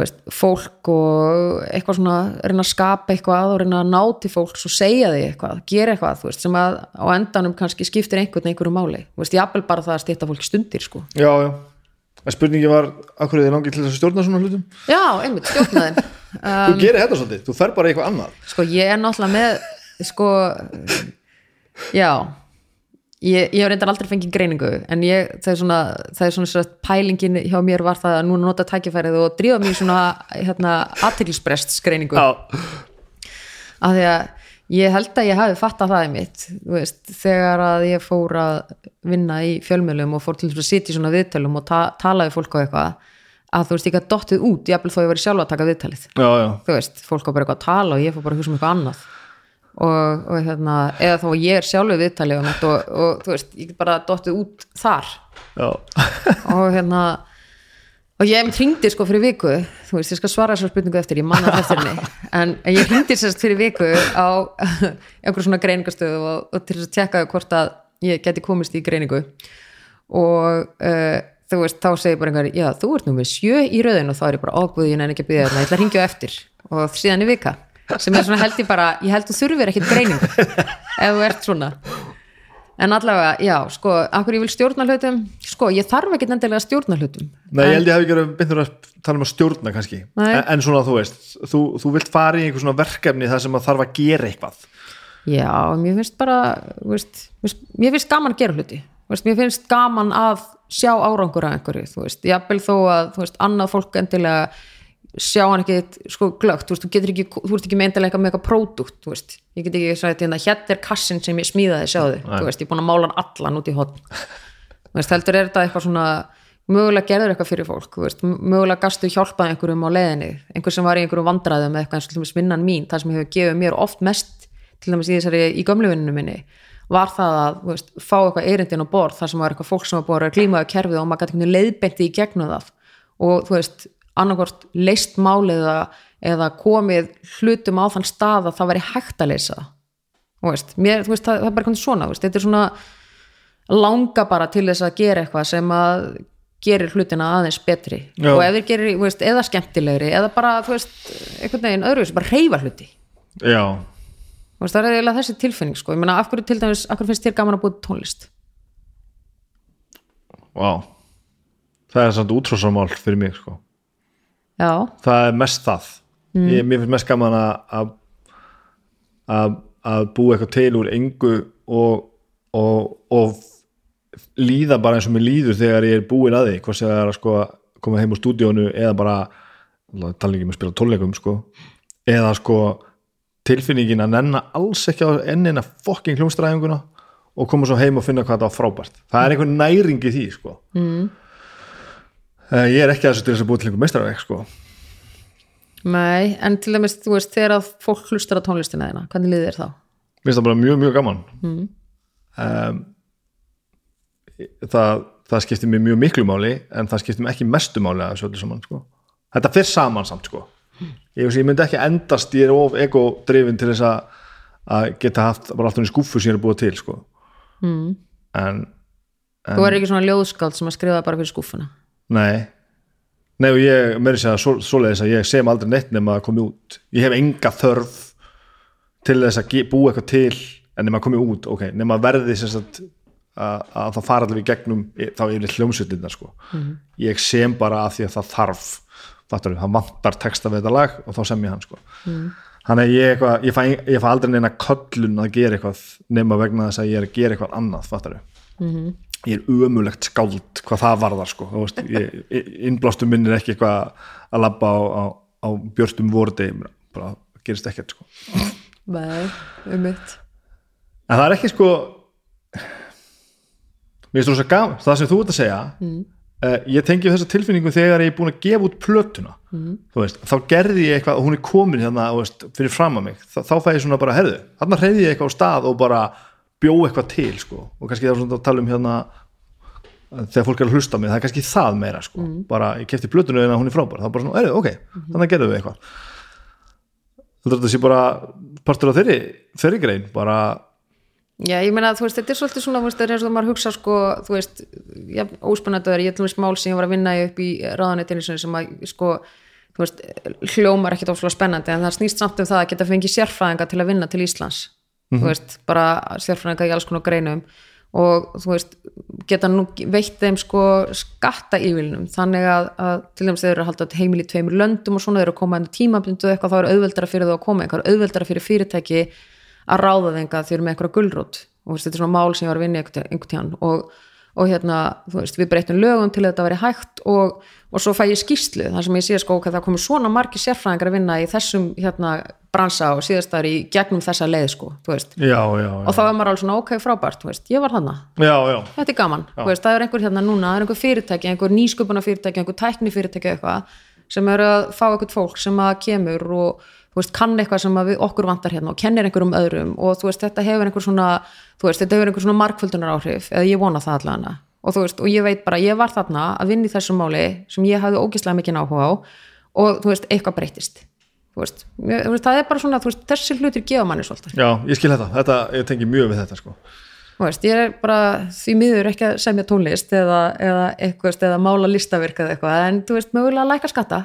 veist, fólk og eitthvað svona, reyna að skapa eitthvað og reyna að ná til fólks og segja því eitthvað, gera eitthvað, veist, sem að á endanum kannski skiptir einhvern einhverju máli. Þú veist, jáfnvel bara það að stýta fólki stundir sko. Já, já, en spurningi var akkur er þið langið til þess að stjórna svona hlutum? Já, einmitt, stjórnaðin Þú gerir þetta svolítið, þú fer bara eitthvað annað. Sko, ég er náttúrulega með sko, já ég, ég hef reyndar aldrei fengið greiningu en ég, það er svona, það er svona, svona pælingin hjá mér var það að núna nota tækifærið og drífa mér svona hérna, aðtilsprest greiningu af því að ég held að ég hafi fattað það í mitt veist, þegar að ég fór að vinna í fjölmjölum og fór til að sitja í svona viðtölum og ta tala við fólk á eitthvað að þú veist, ég gæti dottið út, ég þó ég verið sjálfa að taka viðtalið. Já, já, þú veist, fólk á bara eitthvað að tala og ég fór bara að hugsa um eitthvað annað og, og hérna, eða að ég er sjálfu viðtalið um þetta og, og þú veist, ég get bara dottið út þar. Og hérna og ég hef mér hringdi sko fyrir viku. Þú veist, ég skal svara þessar spurningu eftir, ég manna eftir henni. En ég hringdi sérst fyrir viku á einhver svona greiningastöðu og, og til þess að tjekka hvort að ég geti komist í greiningu. Og uh, þú veist, þá segir bara einhver já, þú ert nú með sjö í rauðin og þá er ég bara ágúðin en ekki byrja þarna, ég ætla að ringja eftir. Og síðan í vika, sem er svona held ég bara ég held þú þurfir ekkit greiningu ef þú ert svona. En allavega, já, sko, akkur ég vil stjórna hlutum? Sko, ég þarf ekki endilega að stjórna hlutum. Nei, ég held ég hef ekki verið að tala um að stjórna kannski, en, en svona þú veist þú, þú vilt fara í einhver svona verkefni þar sem að þarf að gera eitthvað. Já, mér finnst bara veist, mér finnst- gaman að gera hluti. Veist, mér finnst gaman að sjá árangur af einhverju, þú veist, jafnvel þó að þú veist, annað fólk endilega sjá hann ekki sko glögt, þú veist, þú getur ekki þú ert ekki eitthvað með eitthvað pródúkt, þú veist. Ég get ekki sagt hérna, hérna er kassin sem ég smíðaði sjáðu, þú veist, ég er búin að mála hann allan út í hotn þú veist, heldur er þetta eitthvað svona mögulega gerður eitthvað fyrir fólk þú veist, mögulega gastu hjálpað einhverjum á leiðinni einhver sem var í einhverjum vandræðum eða eitthvað eins og til dæmis vinnan mín, það sem hefur gefið mér oft mest til dæmis í þessari í gömluvinninu minni var það að veist, fá eitthvað eirindin á borð þar sem var eitthvað fólk sem var búið að klímaðu kerfið og maður gæti leiðbeinti í gegnum það. Og þú veist, annarkvort leist málið eða, eða komið hlutum á þann stað að það væri hægt að leysa veist, mér, þú veist, það, það er bara eitthvað svona veist, þetta er svona langa bara til þess að gera eitthvað sem að gerir hlutina aðeins betri Já. og ef þeir gerir, veist, eða skemmtilegri eða bara, þú veist, einhvern veginn öðru bara reyfa hluti, Já, þú veist, það er eiginlega þessi tilfinning sko, ég meina, af hverju til dæmis, af hverju finnst þér gaman að búið tónlist? vá það er samt útrásamál fyrir mig sko. Já, það er mest það. Ég, mér finnst mest gaman að að- að að búa eitthvað til úr engu og, og, og líða bara eins og mér líður þegar ég er búin að því. Hvort sem það er að sko koma heim úr stúdíónu eða bara tala ekki um að spila tónleikum sko eða sko tilfinningin að nenna alls ekki á ennina fokking hljómsdræðinguna og koma svo heim og finna hvað það var frábært. Það er einhver næring í því sko. Mm. Ég er ekki að þessu til þess að búa til einhver meistarverk sko nei, en til dæmis, þú veist, þegar að fólk hlustar á tónlistina þeina, hvernig liðir þér þá? mér finnst það bara mjög mjög gaman mm. það, það skiptir mér mjög miklu máli en það skiptir mér ekki mestu máli að þessu öllu saman sko. þetta fyrir saman samt sko. ég, veist, ég myndi ekki endast ég er of ego-drifin til þess að að geta haft bara alltaf í skúfu sem ég er búið til sko. mm. en Þú er ekki svona ljóðskáld sem að skrifa bara fyrir skúfuna nei. Nei og ég meiri segja svo, svoleiðis að ég sem aldrei neitt nema að komi út. Ég hef enga þörf til þess að búa eitthvað til en nema að komi út, ok, nema að verði sagt, að, að það fara allir í gegnum e- þá yfir hljómsveitina sko. ég sem bara að því að það þarf fattur, það vantar texta við þetta lag og þá sem ég hann sko. þannig að ég, eitthvað, ég, fæ, ég fæ aldrei neina köllun að gera eitthvað nema vegna þess að ég er að gera eitthvað annað fattur ég er ömulegt skáld hvað það varðar sko. Þú veist, ég, innblástum minn er ekki eitthvað að labba á, á, á björstum vordi bara gerist ekkert sko. Nei, um mitt en það er ekki sko mér finnst þú svo gaman það sem þú ert að segja mm. ég tengi þessa tilfinningu þegar ég er búin að gefa út plötuna. Mm. veist, þá gerði ég eitthvað og hún er komin hérna veist, fyrir fram að mig, Þa, þá fæ ég svona bara herðu, þarna hreyði ég eitthvað á stað og bara bjó eitthvað til sko. Og kannski það er svona að tala um hérna þegar fólk er að hlusta á mig, það er kannski það meira sko, bara ég kefti plötunu en hún er frábær, það er bara svona, er, ok, þannig að gerðum við eitthvað. Heldur þetta sé bara partur af þeirri, þeirri grein bara, Já, ég meina, þú veist, þetta er svolítið svona, þú veist, það er eins og maður hugsa sko, þú veist, já, óspennandi ég til veist mál sem ég var að vinna upp í ráðanetinu sem að, sko, þú veist hljómar ekkit óslega spennandi en það snýst samt um það að geta fengið sérfræðinga til að vinna til Íslands, þú veist bara sérfræðinga í alls konar greinum og þú veist, geta nú veitt þeim sko skatta ívilnum þannig að, að til dæmis þeir eru að halda heimil í tveimur löndum og svona þeir eru að koma enn tímablindu eitthvað, þá er auðveldara fyrir þau að koma eitthvað, auðveldara fyrir fyrirtæki að ráða þenga því eru með eitthvað gulrót. Og veist, þetta er svona mál sem ég var að vinna einhvern tíðan og, og hérna, þú veist, við breytum lögum til að þetta veri hægt og, og svo fæ ég skýslu, þar sem ég sé sko að það komur svona margir sérfræðingar að vinna í þessum hérna bransa og síðastar í gegnum þessa leið sko, þú veist. Já, já, já. Og þá er maður alveg svona ok frábært, þú veist, ég var já, þetta er gaman, þú veist, það er einhver hérna núna það er einhver fyrirtæki, einhver nýsköpuna fyrirtæki einhver tækni fyrirtæki eitthvað sem eru að fá eitthvað fólk sem að kemur og veist, kann eitthvað sem við okkur vantar hérna og kennir einhverjum öðrum og þú veist, þetta hefur einhver svona þú veist, þetta hefur einhver svona markföldunar áhrif eða ég vona það allavega. Og þú veist, og ég veit bara, ég var þarna að vinna í þessu máli sem ég hafði ógislega mikið áhuga á og þú veist, eitthvað breytist þú veist, ég, þú veist það er bara svona veist, þessi hlutir gefa manni svolítið. Já, ég skil þetta, þetta ég tengi mjög við þetta sko. Þú veist, ég er bara því miður ekki að semja tónlist eða, eða eitthvað eða mála listaverk eða eitthvað en þú veist, mögulega að læka skatta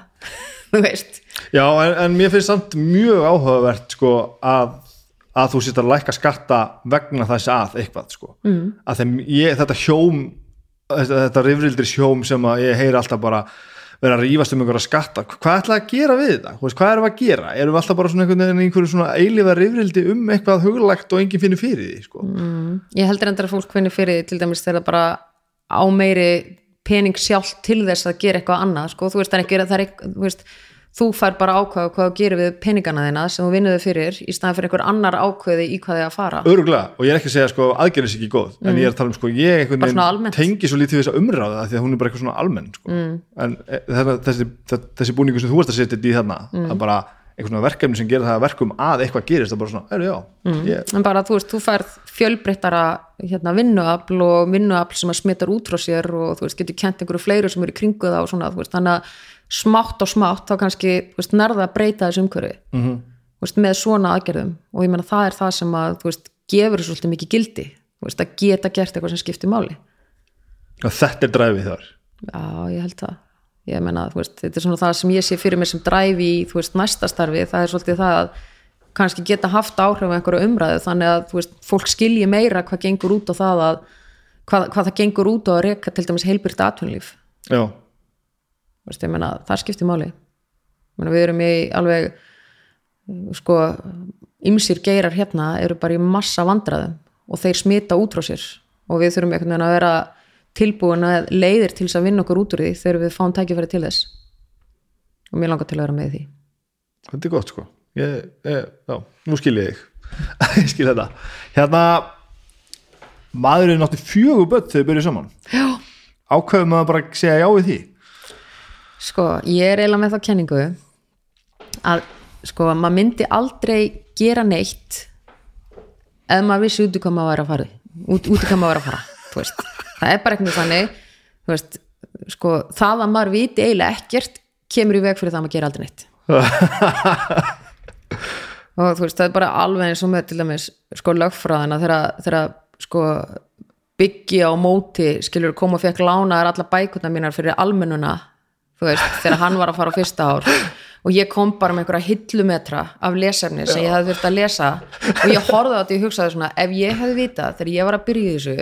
þú veist Já, en, en mér finnst samt mjög áhugavert sko að, að þú sýttar að lækka skatta vegna þess að eitthvað sko mm. að ég, þetta hjóm þetta, þetta rifrildir hjóm sem ég heyri alltaf bara vera að rífast um einhverja skatta, hvað ætla að gera við þetta veist, hvað erum við að gera, erum við alltaf bara svona einhvern veginn svona eilifa rifrildi um eitthvað huglægt og enginn finnir fyrir því sko. mm. Ég heldur endur að fólk finnir fyrir því til dæmis þegar bara á meiri pening sjálf til þess að gera eitthvað annað sko, þú veist, það er ekki, það er ekki, þú veist þú fær bara ákvæða hvað þú gerir við peningana þina sem þú vinnuði fyrir í staðan fyrir einhver annar ákvæði í hvað þið að fara Öruglega, og ég er ekki að segja sko aðgerðis ekki góð mm. en ég er að tala um sko, ég tengi svo lítið þess að umráða því að hún er bara eitthvað svona almenn sko. mm. en e, þessi, þessi búningu sem þú varst að setja í þarna mm. að bara eitthvað svona verkefni sem gerir það verkum að eitthvað gerist það bara svona, er, já mm. ég... en bara þú veist, þú færð fjölbreyttara hérna, vinnuafl og vinnuafl sem að smittar út frá sér og þú veist, getur kent einhverju fleiru sem eru í kringu það og svona, veist, þannig að smátt og smátt þá kannski veist, nærða að breyta þessu umhverfi mm -hmm. veist, með svona aðgerðum og ég menna það er það sem að gefur svolítið mikið gildi að geta gert eitthvað sem skiptir máli og þetta er dræfið þar já ég held það ég menna þetta er svona það sem ég sé fyrir mér sem dræfi í næsta starfi. Það er svolítið það að kannski geta haft áhrif á einhverju umræðu. Þannig að fólk skilji meira hvað gengur út á það að hvað, hvað það gengur út á að reyka til dæmis heilbyrgt atvinnlíf já. Veist, meina, það skiptir máli. Meina, við erum í alveg sko ymsir geirar hérna eru bara í massa vandraðum og þeir smita út frá sér. Og við þurfum einhvern veginn að vera tilbúin að leiðir til þess að vinna okkur út úr því þegar við fáum tækifæri til þess. Og mér langar til að vera með því. Þetta er gott sko. Ég, ég, já, nú skil ég þig. Ég skil þetta. Hérna maðurinn átti fjögur börn þegar þau byrjuð saman. Ákveðum að bara segja já við því? Sko, ég er eiginlega með þá kenningu að sko, maður myndi aldrei gera neitt ef maður vissi út í hvað maður var að fara út, út í hvað maður var að fara það er bara eitthvað þannig veist, sko, það að maður viti eiginlega ekkert kemur í veg fyrir það að maður gera aldrei neitt. Og þú veist, það er bara alveg eins og með til dæmis sko lögfræðina þegar sko byggja á móti skilur koma og fekk lánaðar alla bækuna mínar fyrir almennuna veist, þegar hann var að fara á fyrsta ár. Og ég kom bara með einhverja hillumetra af lesefni sem ég hefði þurft að lesa. Og ég horfði á þetta og hugsaði svona ef ég hefði vitað þegar ég var að byrja í þessu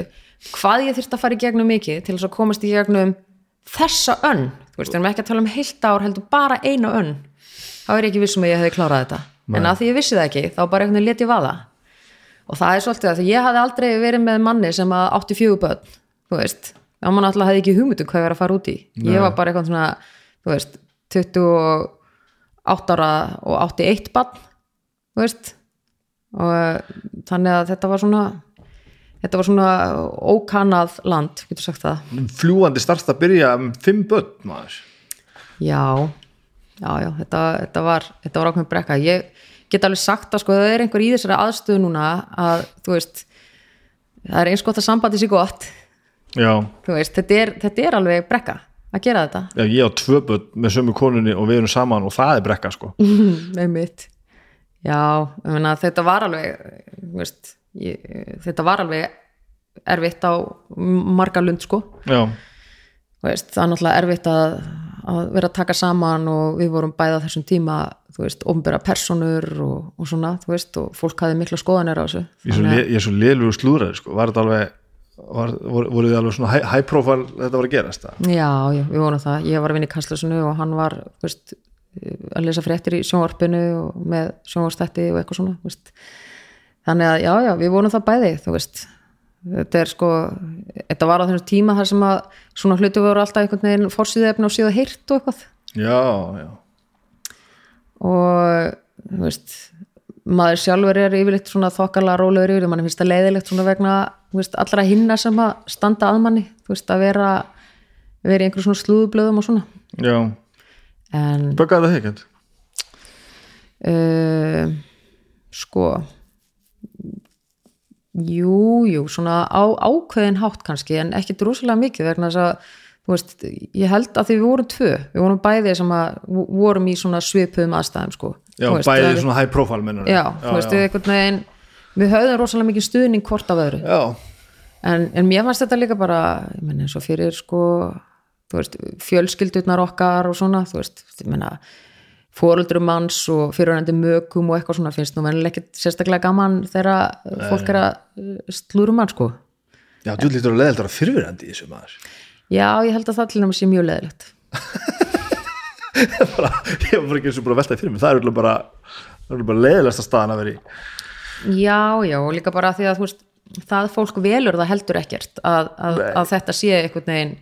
hvað ég þurft að fara í gegnum mikið til þess að komast í gegnum þessa önn. Þú veist, við erum ekki að tala um heilt ár heldur bara einu önn. Þá er ég ekki vissum að ég hefði klárað þetta. Nei. en að því ég vissi það ekki, þá bara einhvern veginn leti vaða. Og það er svolítið að ég hafði aldrei verið með manni sem átti fjöguböld þú veist. Já maður náttúrulega hafði ekki hugmyndu hvað ég var að fara út í. Nei. ég var bara eitthvað svona, þú veist 28 ára og 81 bann þú veist. Og eh, þannig að þetta var svona þetta var svona ókanað land, getur sagt það. Fljúandi starfst að byrja um 5 börn maður. Já, já, já þetta, þetta var, var ákveðin brekka. Ég get alveg sagt að sko það er einhver í þessari aðstöðu núna að þú veist það er eins gott að sambandi sér gott. Já, þú veist, þetta er, þetta er alveg brekka að gera þetta. Já, ég á tvö börn með sömu konunni og við erum saman og það er brekka sko. Með mitt já, þetta var alveg þú veist, ég, þetta var alveg erfitt á marga lund sko. Veist, það er náttúrulega erfitt að, að vera að taka saman og við vorum bæða þessum tíma þú veist, ofnbæra personur og, og svona, þú veist, og fólk hafði mikla skoðanir á þessu. Ég er svo, le, liðlugur slúðræði sko, var þetta alveg var, voru, þið alveg svona high, high profile þetta var að gerast það? Já, já, við vorum það, ég var að vinna í Kastlasunu og hann var, veist að lesa fréttir í sjónvarpinu og með sjónvarstætti og eitthvað svona þú veist. Þannig að já, já, við vorum það bæði þú veist. Þetta er sko, þetta var á þessum tíma þar sem að svona hluti voru alltaf einhvern veginn fórsýðu efni og síðu heyrt og eitthvað. Já, já, og þú veist maður sjálfur er yfirleitt svona þokkala rólegur yfir, mann finnst það leiðilegt svona vegna veist, allra hinna sem að standa að manni, þú veist, að vera vera í einhverjum svona slúðublöðum og svona. Já. En böggaði það ekkert? uh, sko jú, jú svona á ákveðin hátt kannski en ekki drúslega mikið vegna þess að þú veist, ég held að því við vorum tvö við vorum bæði sem að vorum í svona svipuðum aðstæðum sko. Já, veist, bæði að- svona high profile mennur já, þú veist, einhvern veginn við höfðum rosalega mikið stuðning hvort af öðru. Já, en, en mér fannst þetta líka bara ég menn eins og fyrir sko þú veist, fjölskyldurnar okkar og svona, þú veist, ég menna fóruldrum manns og fyrirvændi mögum og eitthvað svona finnst nú mennileg ekkert sérstaklega gaman þegar fólk er að slúrum mann sko. Já, þú lítur að leðeldur að fyrfirandi í þessu maður. Já, ég held að það til náttúrulega sé mjög leðilegt bara, ég var bara ekki eins og bara að velta fyrir mig það er bara, bara leðilegsta staðan að vera í. Já, já, og líka bara því að þú veist það fólk velur það heldur ekkert að, að, að þetta sé einhvern veginn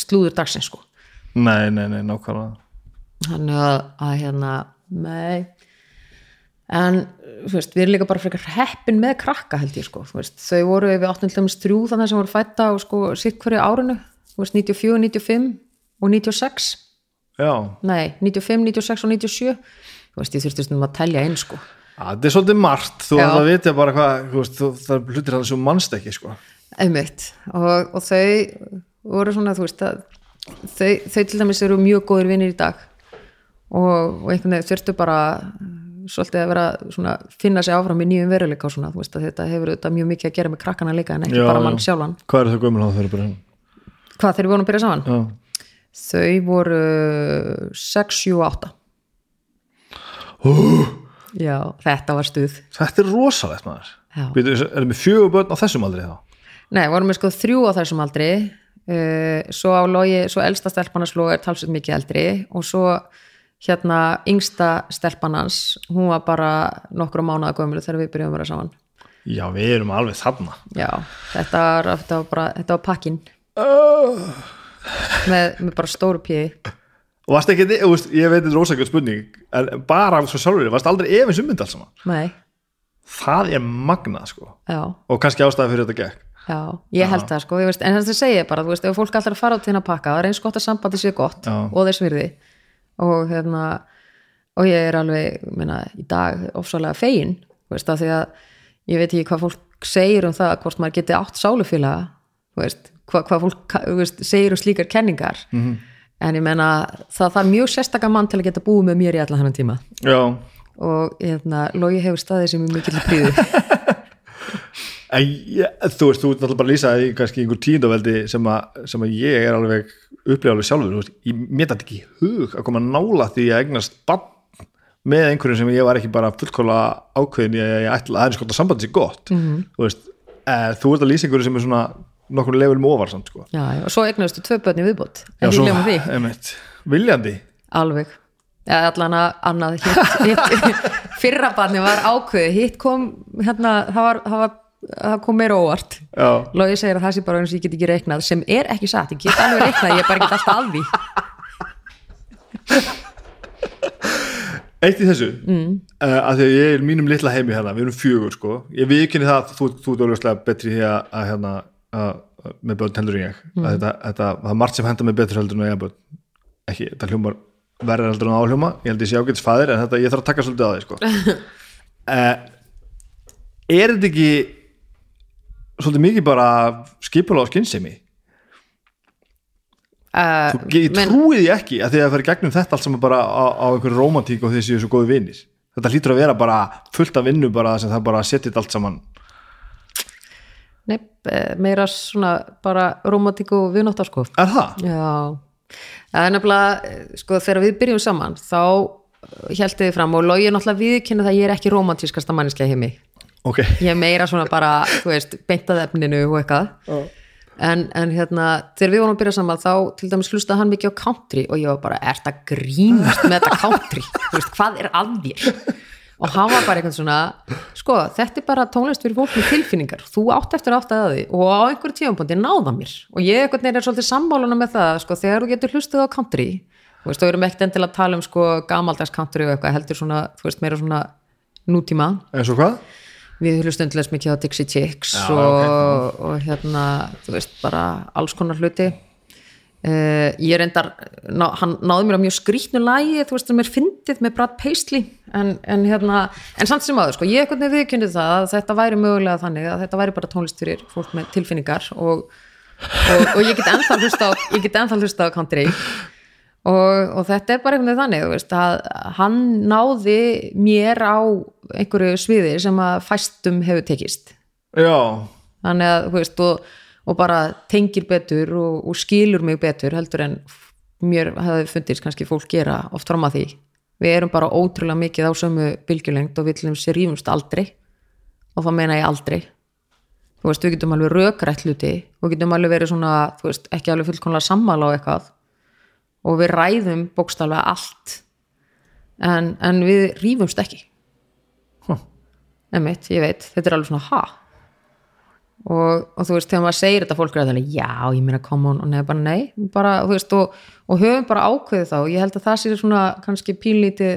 slúður dagsins sko. Nei, nei, nei, nákvæmlega þannig að, að hérna nei. En veist, við erum líka bara frekar heppin með krakka held ég sko veist, þau voru við áttum til dæmis þrjú þannig sem voru fætta á sko sitt hverju árinu. Veist, 94, 95 og 96 já, nei, 95, 96 og 97 þú veist, ég þurfti stundum að telja inn sko. Að, þetta er svolítið margt. Þú verður að vitja bara hvað veist, það hlutir það sem mannst ekki sko. einmitt. Og, og þau voru svona, þú veist að þau, þau til dæmis eru mjög góðir vinnir í dag og, og einhvern veginn þurftu bara svolítið að vera svona finna sig áfram í nýjum veruleika og svona, veist þetta hefur þetta mjög mikið að gera með krakkana líka en ekki Já, bara já. mann sjálfan hvað er það gömul á bara hérna? hvað þeir voru að byrja saman? já, þau voru 6, 7, 8 já, þetta var stuð þetta er rosalegt maður Já. Erum við fjögur börn á þessum aldrei þá Nei, vorum við sko þrjú á þessum aldri uh, svo á logi, svo elsta stelpanarsló er talsveit mikið eldri og svo hérna yngsta stelpanans hún var bara nokkru mánuða gömulu þegar við byrjuðum að vera saman. Já, við erum alveg þarna. Já, þetta var, þetta var bara þetta var pakkin uh. með, með bara stóru píði og varst ekki, ég veit þetta er ósakjöld spurning en bara svo sjálfur, varst aldrei efins um mynd alls saman? Nei, það er magnað sko. Já, og kannski ástæði fyrir þetta gekk. Já, ég held það sko. Veist, en þetta segir bara, þú veist, ef fólk alltaf er að fara á til að pakka, það er eins gott að sambandi sé gott Já. og þess virði og hérna og ég er alveg, meina, í dag ofsalega fegin, veist, af því að ég veit ekki hvað fólk segir um það hvort maður geti átt sálufélaga veist, hvað, hvað fólk veist, segir um slíkar kenningar. -hmm. en ég meina, það, er mjög sérstaka mann til að geta búið með mér í allan hennan tíma. Já, og hérna, logi hefur staðið sem er mikill en ég, þú veist, þú ert náttúrulega bara að lýsa í kannski einhver tíundaveldi sem, að- sem að ég er alveg upplifalið sjálfur, þú veist, ég mér þetta ekki hug að koma nála því að eignast bann með einhverjum sem ég var ekki bara fullkóla ákveðin ég, ég ætla, það er sko að sambandi sér gott -hmm. þú veist, e, þú ert að lýsa einhverju sem er svona nokkur levelum ofar samt sko. já, og svo eignustu tvö börn í viðbót Já, ekki svo- hljóma því einmitt, viljandi Alveg. Ja, allan að annað hitt, hitt, fyrra barni var ákveði, hitt kom hérna, það, var, það, var, það kom meira óvart. Logi segir að það sé bara eins og ég get ekki reiknað sem er ekki satt, ég get alveg reiknað ég er bara ekki alltaf að því. Eitt í þessu. Mm. uh, að því að ég er mínum litla heimi hérna, við erum fjögur sko, ég viðkynni það að þú, þú ert alveg betri því að, að hérna að, að, með börn heldur en ég. Mm. þetta, þetta, það er margt sem henda með betur heldur en ég ekki, þetta hljómar verður heldur en áhljóma, ég held ég sé ágætis fæðir en þetta, ég þarf að taka svolítið á því sko. Uh, er þetta ekki svolítið mikið bara skipulega á skynsemi. Uh, Þú ég men- trúi því ekki að því að fara í gegnum þetta allt sem bara á, á einhverju romantík og því séu svo góði vinnir þetta hlýtur að vera bara fullt af vinnu bara sem það bara setjit allt saman. Nei, eh, meira svona bara romantík og viðnóttar sko. Er það? Já, það er nefnilega eh, sko þegar við byrjum saman þá held þið fram og logi náttúrulega viðkynna það að ég er ekki romantískasta manniska heimi Ok, ég er meira svona bara, beintað efninu og eitthvað. En, en hérna, þegar við vorum að byrja saman þá til dæmis hlustaði hann mikið á country og ég var bara, ert að grínast með þetta country? Þú veist, hvað er að þér? Og hann var bara eitthvað svona sko, þetta er bara tónlist fyrir fólk með tilfinningar. Þú átt eftir átt að því og á einhverju tífampondi náða mér. Og ég einhvern veginn er svolítið sammáluna með það, sko, þegar þú getur hlustið á country þú veist, þú erum ekkert enn til að tala um sko gamaldags country og eitthvað, heldur svona, þú veist, meira svona nútíma. Eins og hvað? Við hlustum til þess mikið á Dixie Chicks Já, og, ok. og hérna þú veist, bara alls konar hluti uh, ég reyndar ná, hann náði mér á mjög skrýtnu lagi þú veist, sem er fyndið með Brad Paisley en, en hérna, en samt sem áður sko, ég ekkert með viðkynni það að þetta væri mögulega þannig að þetta væri bara tónlist fyrir fólk með tilfinningar og, og, og ég get ennþá hlusta á ég get ennþá hlusta á country og, og þetta er bara einhvern veginn þannig veist, að hann náði mér á einhverju sviði sem að fæstum hefur tekist. Já, þannig að þú veist og, og bara tengir betur og, og skilur mig betur heldur en mér hefði fundist kannski fólk gera oft fram að því. Við erum bara ótrúlega mikið á sömu bylgjulengt og við til þess rífumst aldrei. Og það meina ég aldrei. Þú veist, við getum alveg rökrætt hluti og getum alveg verið svona, þú veist, ekki alveg fullkomlega sammála á eitthvað og við ræðum bókstaflega allt. En, en við rífumst ekki. Huh. Einmitt, ég veit, þetta er alveg svona ha? Og, og þú veist, þegar maður segir þetta fólk er það já, ég meina come on, og neða bara nei. Bara, þú veist, og, og höfum bara ákveðið þá. Ég held að það sé svona kannski pínlítið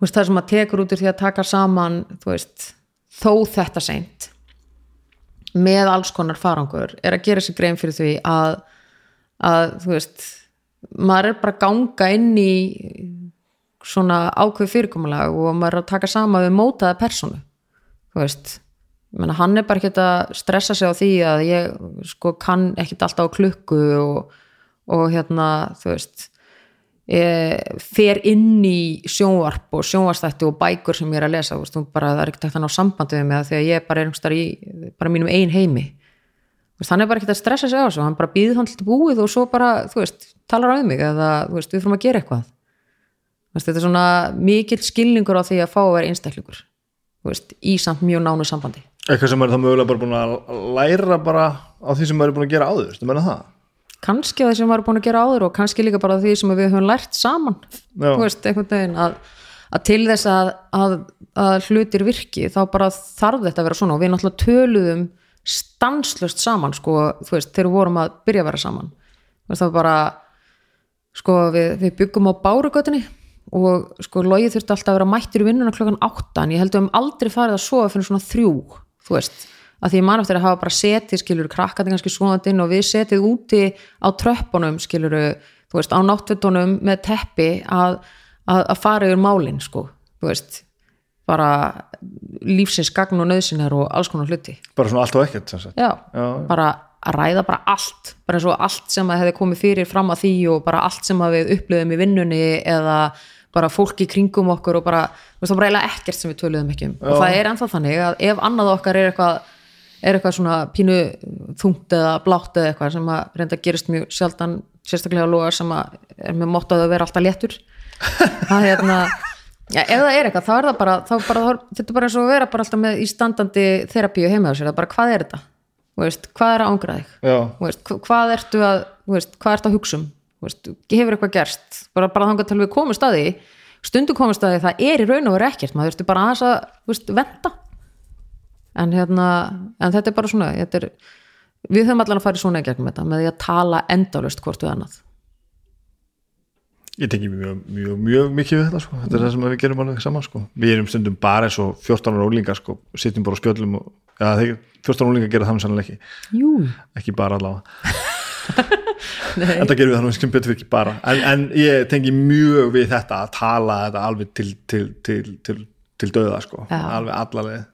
þú veist, það sem maður tekur út úr því að taka saman þú veist, þó þetta seint með alls konar farangur er að gera sér grein fyrir því að, að þú veist maður er bara að ganga inn í svona ákveð fyrirkomulag og maður er að taka sama við mótaða personu þú veist. Ég meina, hann er bara ekkert að stressa sig á því að ég sko kann ekkert alltaf á klukku og, og hérna þú veist fer inn í sjónvarp og sjónvarstætti og bækur sem ég er að lesa veist, bara, það er ekkert hægt að ná sambandi af því að ég bara er einhverstaðar í bara mínum ein heimi hann er bara ekkert að stressa sig á þessu hann bara býður hann til búið og svo bara þú veist, talar á um mig eða þú veist, við fyrir að gera eitthvað. Þú veist, þetta er svona mikill skilningur á því að fá að vera einstaklingur þú veist, í samt mjög nánu sambandi. Eitthvað sem er það mögulega bara búin að læra bara á því sem maður er búin að gera áður, veistu meina það? kannski það sem við erum búin að gera áður og kannski líka bara því sem við höfum lært saman þú veist, veginn að, að til þess að, að, að hlutir virki þá bara þarf þetta að vera svona. Og við náttúrulega töluðum stanslust saman sko, þú veist, þegar við vorum að byrja að vera saman. Veist, það var bara sko, við, við byggum á bárugötunni og sko, logið þurfti alltaf að vera mættur í vinnuna klokkan átta en ég held að við höfum aldrei farið að sofa fyrir svona þrjú, þú veist. Að því ég man eftir að hafa bara setið skilur krakkandi kannski svoðandi inn og við setið úti á tröppunum skilur þú veist, á náttvettunum með teppi að, að, að fara yfir málin sko, þú veist bara lífsins gagn og nöðsinar og alls konar hluti. Bara svona allt og ekkert já, Já. bara að ræða bara allt bara eins og allt sem að hefði komið fyrir fram að því og bara allt sem að við upplöðum í vinnunni eða bara fólk í kringum okkur og bara, það var bara eiginlega ekkert sem við töluðum ekki um. Og það er ennþá þannig að ef annað okkar er eitthvað er eitthvað svona pínu þungt eða blátt eða eitthvað sem að reynda að gerist mjög sjaldan sérstaklega loga sem að er með móttað að vera alltaf léttur. Það er hérna Já, ef það er eitthvað, þá er það bara, þá bara þetta er bara eins og að vera bara alltaf með í standandi þerapíu heima á sér, það er bara hvað er þetta? Veist, hvað er að ángra þig? Veist, hva- hvað ertu að veist, hvað ertu að hugsa um? Hefur eitthvað gerst? Bara, bara þangað til við komum staði stundum komum staði, það er í raun og veru ekkert maður þurfti bara aðeins að venda en hérna en þetta er bara svona þetta er, við höfum allan að fara í svona í gegnum þetta með því að tala endalust hvort við annað Ég tengi mjög, mjög, mjög mikið við þetta sko. þetta er það sem við gerum alveg saman sko. við erum stundum bara eins og 14 ára ólingar sko. sittum bara á spjöllum og, ja, þeir, 14 ára ólingar gera það ekki Jú, ekki bara allavega en það gerum við þannig betur við ekki bara en, en ég tengi mjög við þetta að tala þetta alveg til, til, til, til, til döða sko. Já. alveg allaleg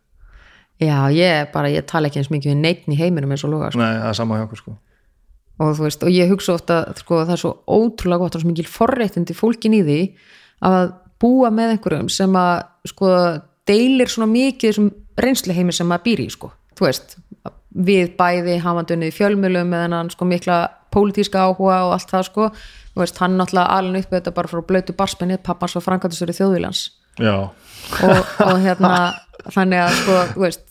já, ég bara, ég tala ekki eins mikið við neittn í heiminum eins og loga sko. nei, það er sama hjá okkur sko og þú veist, og ég hugsa ofta sko, það er svo ótrúlega gott og svo mikil forréttindi fólkin í því að búa með einhverjum sem að sko, deilir svona mikið þessum reynsluheimi sem maður býr í sko. þú veist, við bæði hafandunni í fjölmjölum með hennan sko, mikla pólitíska áhuga og allt það sko, þú veist, hann náttúrulega alveg upp með þetta bara frá blötu barspenni, pappans var frangatistur í þjóðvílans og, og hérna þannig að sko, þú veist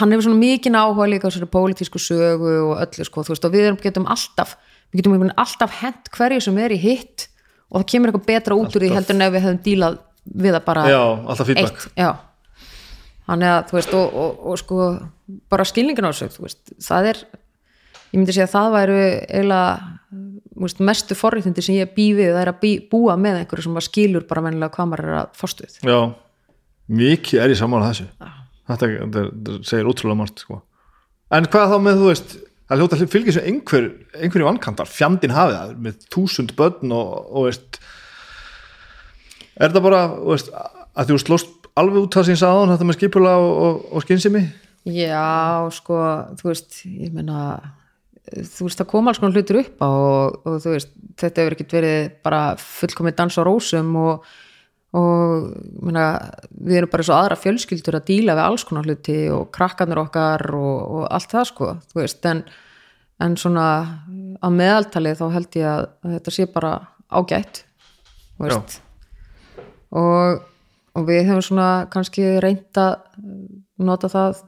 hann hefur svona mikið áhuga líka á svona pólitísku sögu og öllu sko, þú veist, og við getum alltaf við getum alltaf hent hverju sem er í hitt og það kemur eitthvað betra út úr því Alltaf. heldur en ef við hefum dílað við það bara já, alltaf feedback eitt já. þannig að þú veist og, og, og sko bara skilningin á þessu það er ég myndi segja að það væru eiginlega veist, mestu forréttindi sem ég bý við það er að bý, búa með einhverju sem skilur bara mennilega hvað maður er að við já, mikið er ég sammála þessu þetta, þetta, þetta segir ótrúlega margt sko. en hvað þá með þú veist það hljóta að fylgja sem einhver einhverju vankantar, fjandinn hafið það með túsund börn og, og veist er þetta bara veist, að þú slóst alveg út það sem ég sagði þetta með skipula og, og, og skynsemi Já, sko, þú veist, ég meina, þú veist, það kom alls konar hlutur upp og þú veist, þetta hefur ekkert verið bara fullkomið dans á rósum og, og meina, við erum bara svo aðra fjölskyldur að díla við alls konar hluti og krakkarnir okkar og, og allt það, sko, veist, en, en svona á meðaltalið þá held ég að, að þetta sé bara ágætt, og, og við hefum svona kannski reynt að nota það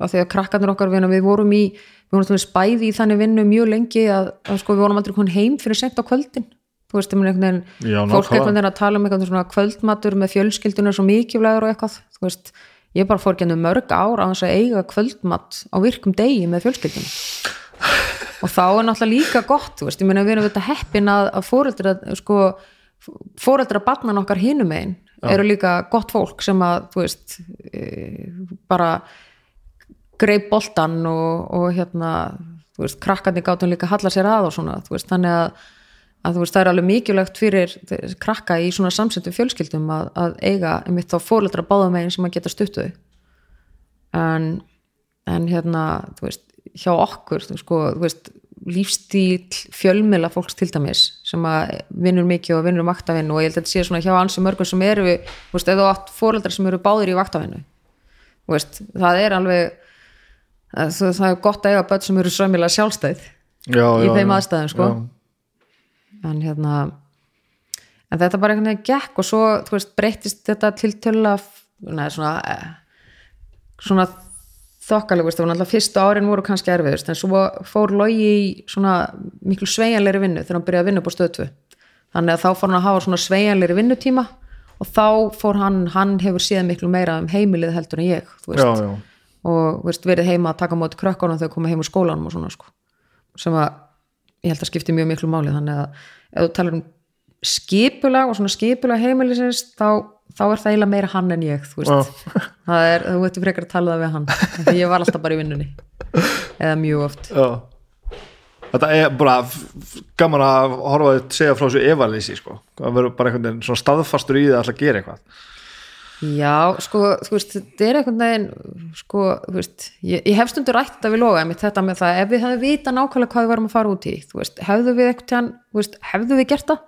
af því að krakkarnir okkar við, við vorum í við vorum spæði í þannig vinnu mjög lengi að, að sko, við vorum aldrei heim fyrir sent á kvöldin þú veist, einhvern veginn, Já, fólk einhvern veginn að tala um eitthvað svona kvöldmatur með fjölskyldunum svo mikilvægur og eitthvað. Þú veist, ég bara fór genið mörg ár á þess að eiga kvöldmat á virkum degi með fjölskyldunum og þá er náttúrulega líka gott þú veist, ég meina við erum þetta heppin að, að fóreldra sko, fóreldra barnan okkar hinum einn eru líka gott fólk sem að þú veist e, bara greip boltan og, og hérna þú veist, krakkandi gátum líka halla sér að og svona, þú veist, þannig að, að þú veist, það er alveg mikilvægt fyrir krakka í svona samsettum fjölskyldum að, að eiga einmitt þá fóreldra báðum megin sem að geta stuttu en, en hérna, þú veist, hjá okkur þú, sko, þú veist, lífstíl fjölmila fólks til dæmis sem að vinnur mikið og vinnur um vaktavinn og ég held að þetta sé svona hjá ansi mörgum sem eru við, þú veist, eða átt fóreldrar sem eru báðir í vaktavinnu. Þú veist, það er alveg það, það er gott að eiga börn sem eru sömilega sjálfstæð já, í já, þeim aðstæðum sko. Já. En hérna en þetta bara einhvern veginn gekk og svo þú veist, breyttist þetta til tölulega neða svona eh, svona þokkaleg, veist, það var náttúrulega fyrstu árin voru kannski erfiðust, en svo fór logi í svona miklu sveigjanleiri vinnu þegar hann byrjaði að vinna upp á stöðtu þannig að þá fór hann að hafa svona sveigjanleiri vinnutíma og þá fór hann, hann hefur séð miklu meira um heimilið heldur en ég þú veist, já, já. og veist, verið heima að taka móti krökkunum þegar koma heim úr skólanum og svona sko. sem að ég held að skipti mjög miklu máli þannig að ef þú talar um skipulag og svona skipulag heimilisins þá, þá er það eiginlega meira hann en ég þú veist, það er, þú veitur frekar að tala það við hann því ég var alltaf bara í vinnunni eða mjög oft Já. Þetta er bara gaman að horfa að segja frá þessu evalýsi sko. að vera bara einhvern veginn svona staðfastur í það að gera eitthvað Já, sko, þú veist, þetta er einhvern veginn, sko, þú veist, ég, ég hef stundur rætt þetta við loga, einmitt þetta með það, ef við hefðum vita nákvæmlega hvað við varum að fara út í, þú veist, hefðu við eitthvað tján, þú veist, hefðu við gert það?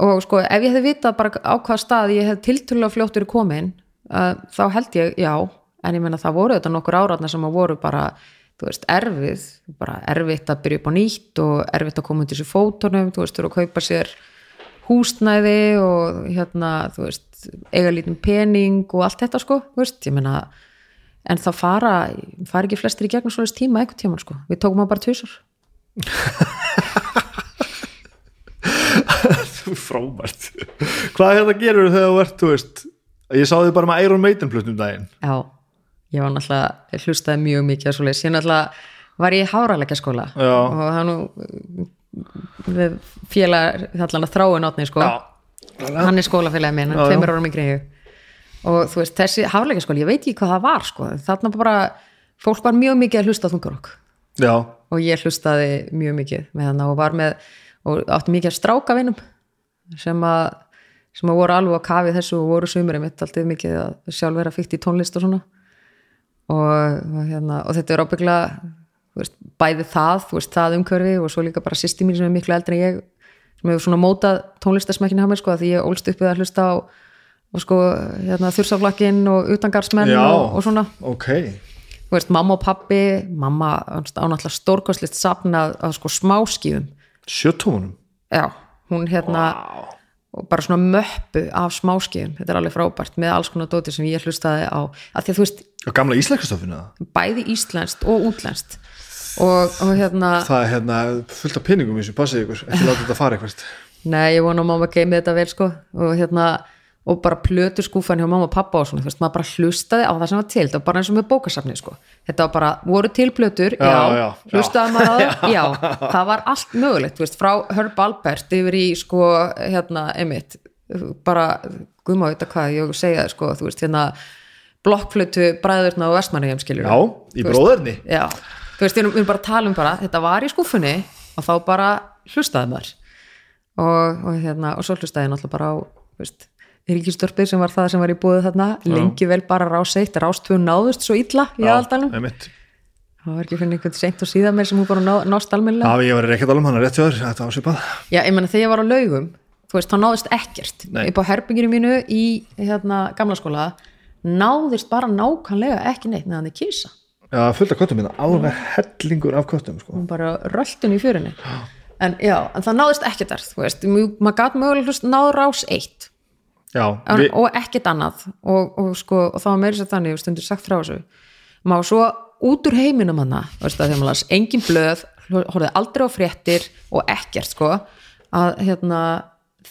Og sko, ef ég hefði vitað bara á hvað stað ég hef tiltölulega fljóttur komin, uh, þá held ég, já, en ég meina það voru þetta nokkur áratna sem að voru bara, þú veist, erfið, bara erfitt að byrja upp á nýtt og erfitt að koma í þessu fótunum, þú veist, þú eru að kaupa sér húsnæði og hérna, þú veist, eiga lítinn pening og allt þetta sko, þú veist, ég meina en það fara, fara ekki flestir í gegnum svona tíma einhvern tíma sko, við tókum það bara tvisar frábært hvað hérna gerur þegar þú ert þú veist, ég sá þið bara með Iron Maiden plötnum daginn. Já, ég var náttúrulega hlustaði mjög mikið að svoleiðis, ég náttúrulega var ég í háralækja skóla Já. og það nú við félag allan að þráin átni sko. Já. Hann er skólafélagi minn, hann tveimur mikið en ég og þú veist, þessi háralækja skóli, ég veit ekki hvað það var sko, þarna bara fólk var mjög mikið að hlusta þungarokk. Og ég hlustaði mjög mikið með hann og var með og átti mikið að stráka vinum sem að sem að voru alveg á kafi þessu og voru sumurinn mitt alltaf mikið að sjálf vera fyrkt í tónlist og svona. Og, og, hérna, og þetta er ábygglega veist, bæði það, þú veist, það umhverfi og svo líka bara sýsti mín sem er miklu eldri en ég sem hefur svona mótað tónlistasmækinu hjá mér sko, því ég ólst upp við að hlusta á og sko, hérna, þursaflakkin og utangarsmenn og, og svona. Ok. Þú veist, mamma og pappi mamma ánáttúrulega stórkostlist safnað að sko smáskífum. Sjötónum já, hún hérna og bara svona möppu af smáskífum. Þetta er alveg frábært með alls konar dóti sem ég hlustaði á, að því að þú veist og gamla íslenskustöfinu bæði íslenskt og útlenskt og, og hérna það er hérna fullt af pinningum í þessu, passið ykkur ekki láta þetta fara eitthvað Nei, ég vona að mamma geimi þetta vel sko. Og hérna og bara plötu skúfan hjá mamma og pappa og svona, þú veist, maður bara hlustaði á það sem var til. Það var bara eins og með bókasafni sko. Þetta var bara, voru til plötur, já, Já, já, hlustaði maður á það, já. það var allt mögulegt, þú veist, frá Herb Albert yfir í sko, hérna, einmitt, bara guðma að vita hvað, ég segja sko, þú veist, hérna blokkflötu bræðurna og vestmanni skilur já, í bróðurni já, þú veist, við erum, við erum bara að tala um bara þetta var í skúfunni og þá bara hlustaði maður. Og, og hérna, og svo hlustaði ég náttúrulega bara á ríkistörpið sem var það sem var í búið þarna, lengi vel bara rás eitt rás tvö náðust svo illa í aðaldalum það var ekki fyrir einhvern seint og síðan mér sem hún bara ná, nást almennilega. Já, ég var ekki að tala um hana rétt þér, þetta var svipað. Já, ég menna þegar ég var á laugum þú veist, þá náðist ekkert. Nei. upp á herbygginu mínu í hérna gamla skóla náðist bara nákvæmlega ekki neitt neðan þið kísa Já, fullt af köttum minna, alveg hellingur af köttum sko. hún bara röltun í fjörinni en já, en það náðist ekkert þar þú veist, maður gat mögulega hlust náð rás eitt. Já, en, við, og ekkert annað. Og, og, sko, og það var meiri sér þannig, ég stundur sagt frá þessu. Maður svo út úr heiminum það, þegar maður las engin blöð horfði aldrei á fréttir og ekkert sko, að hérna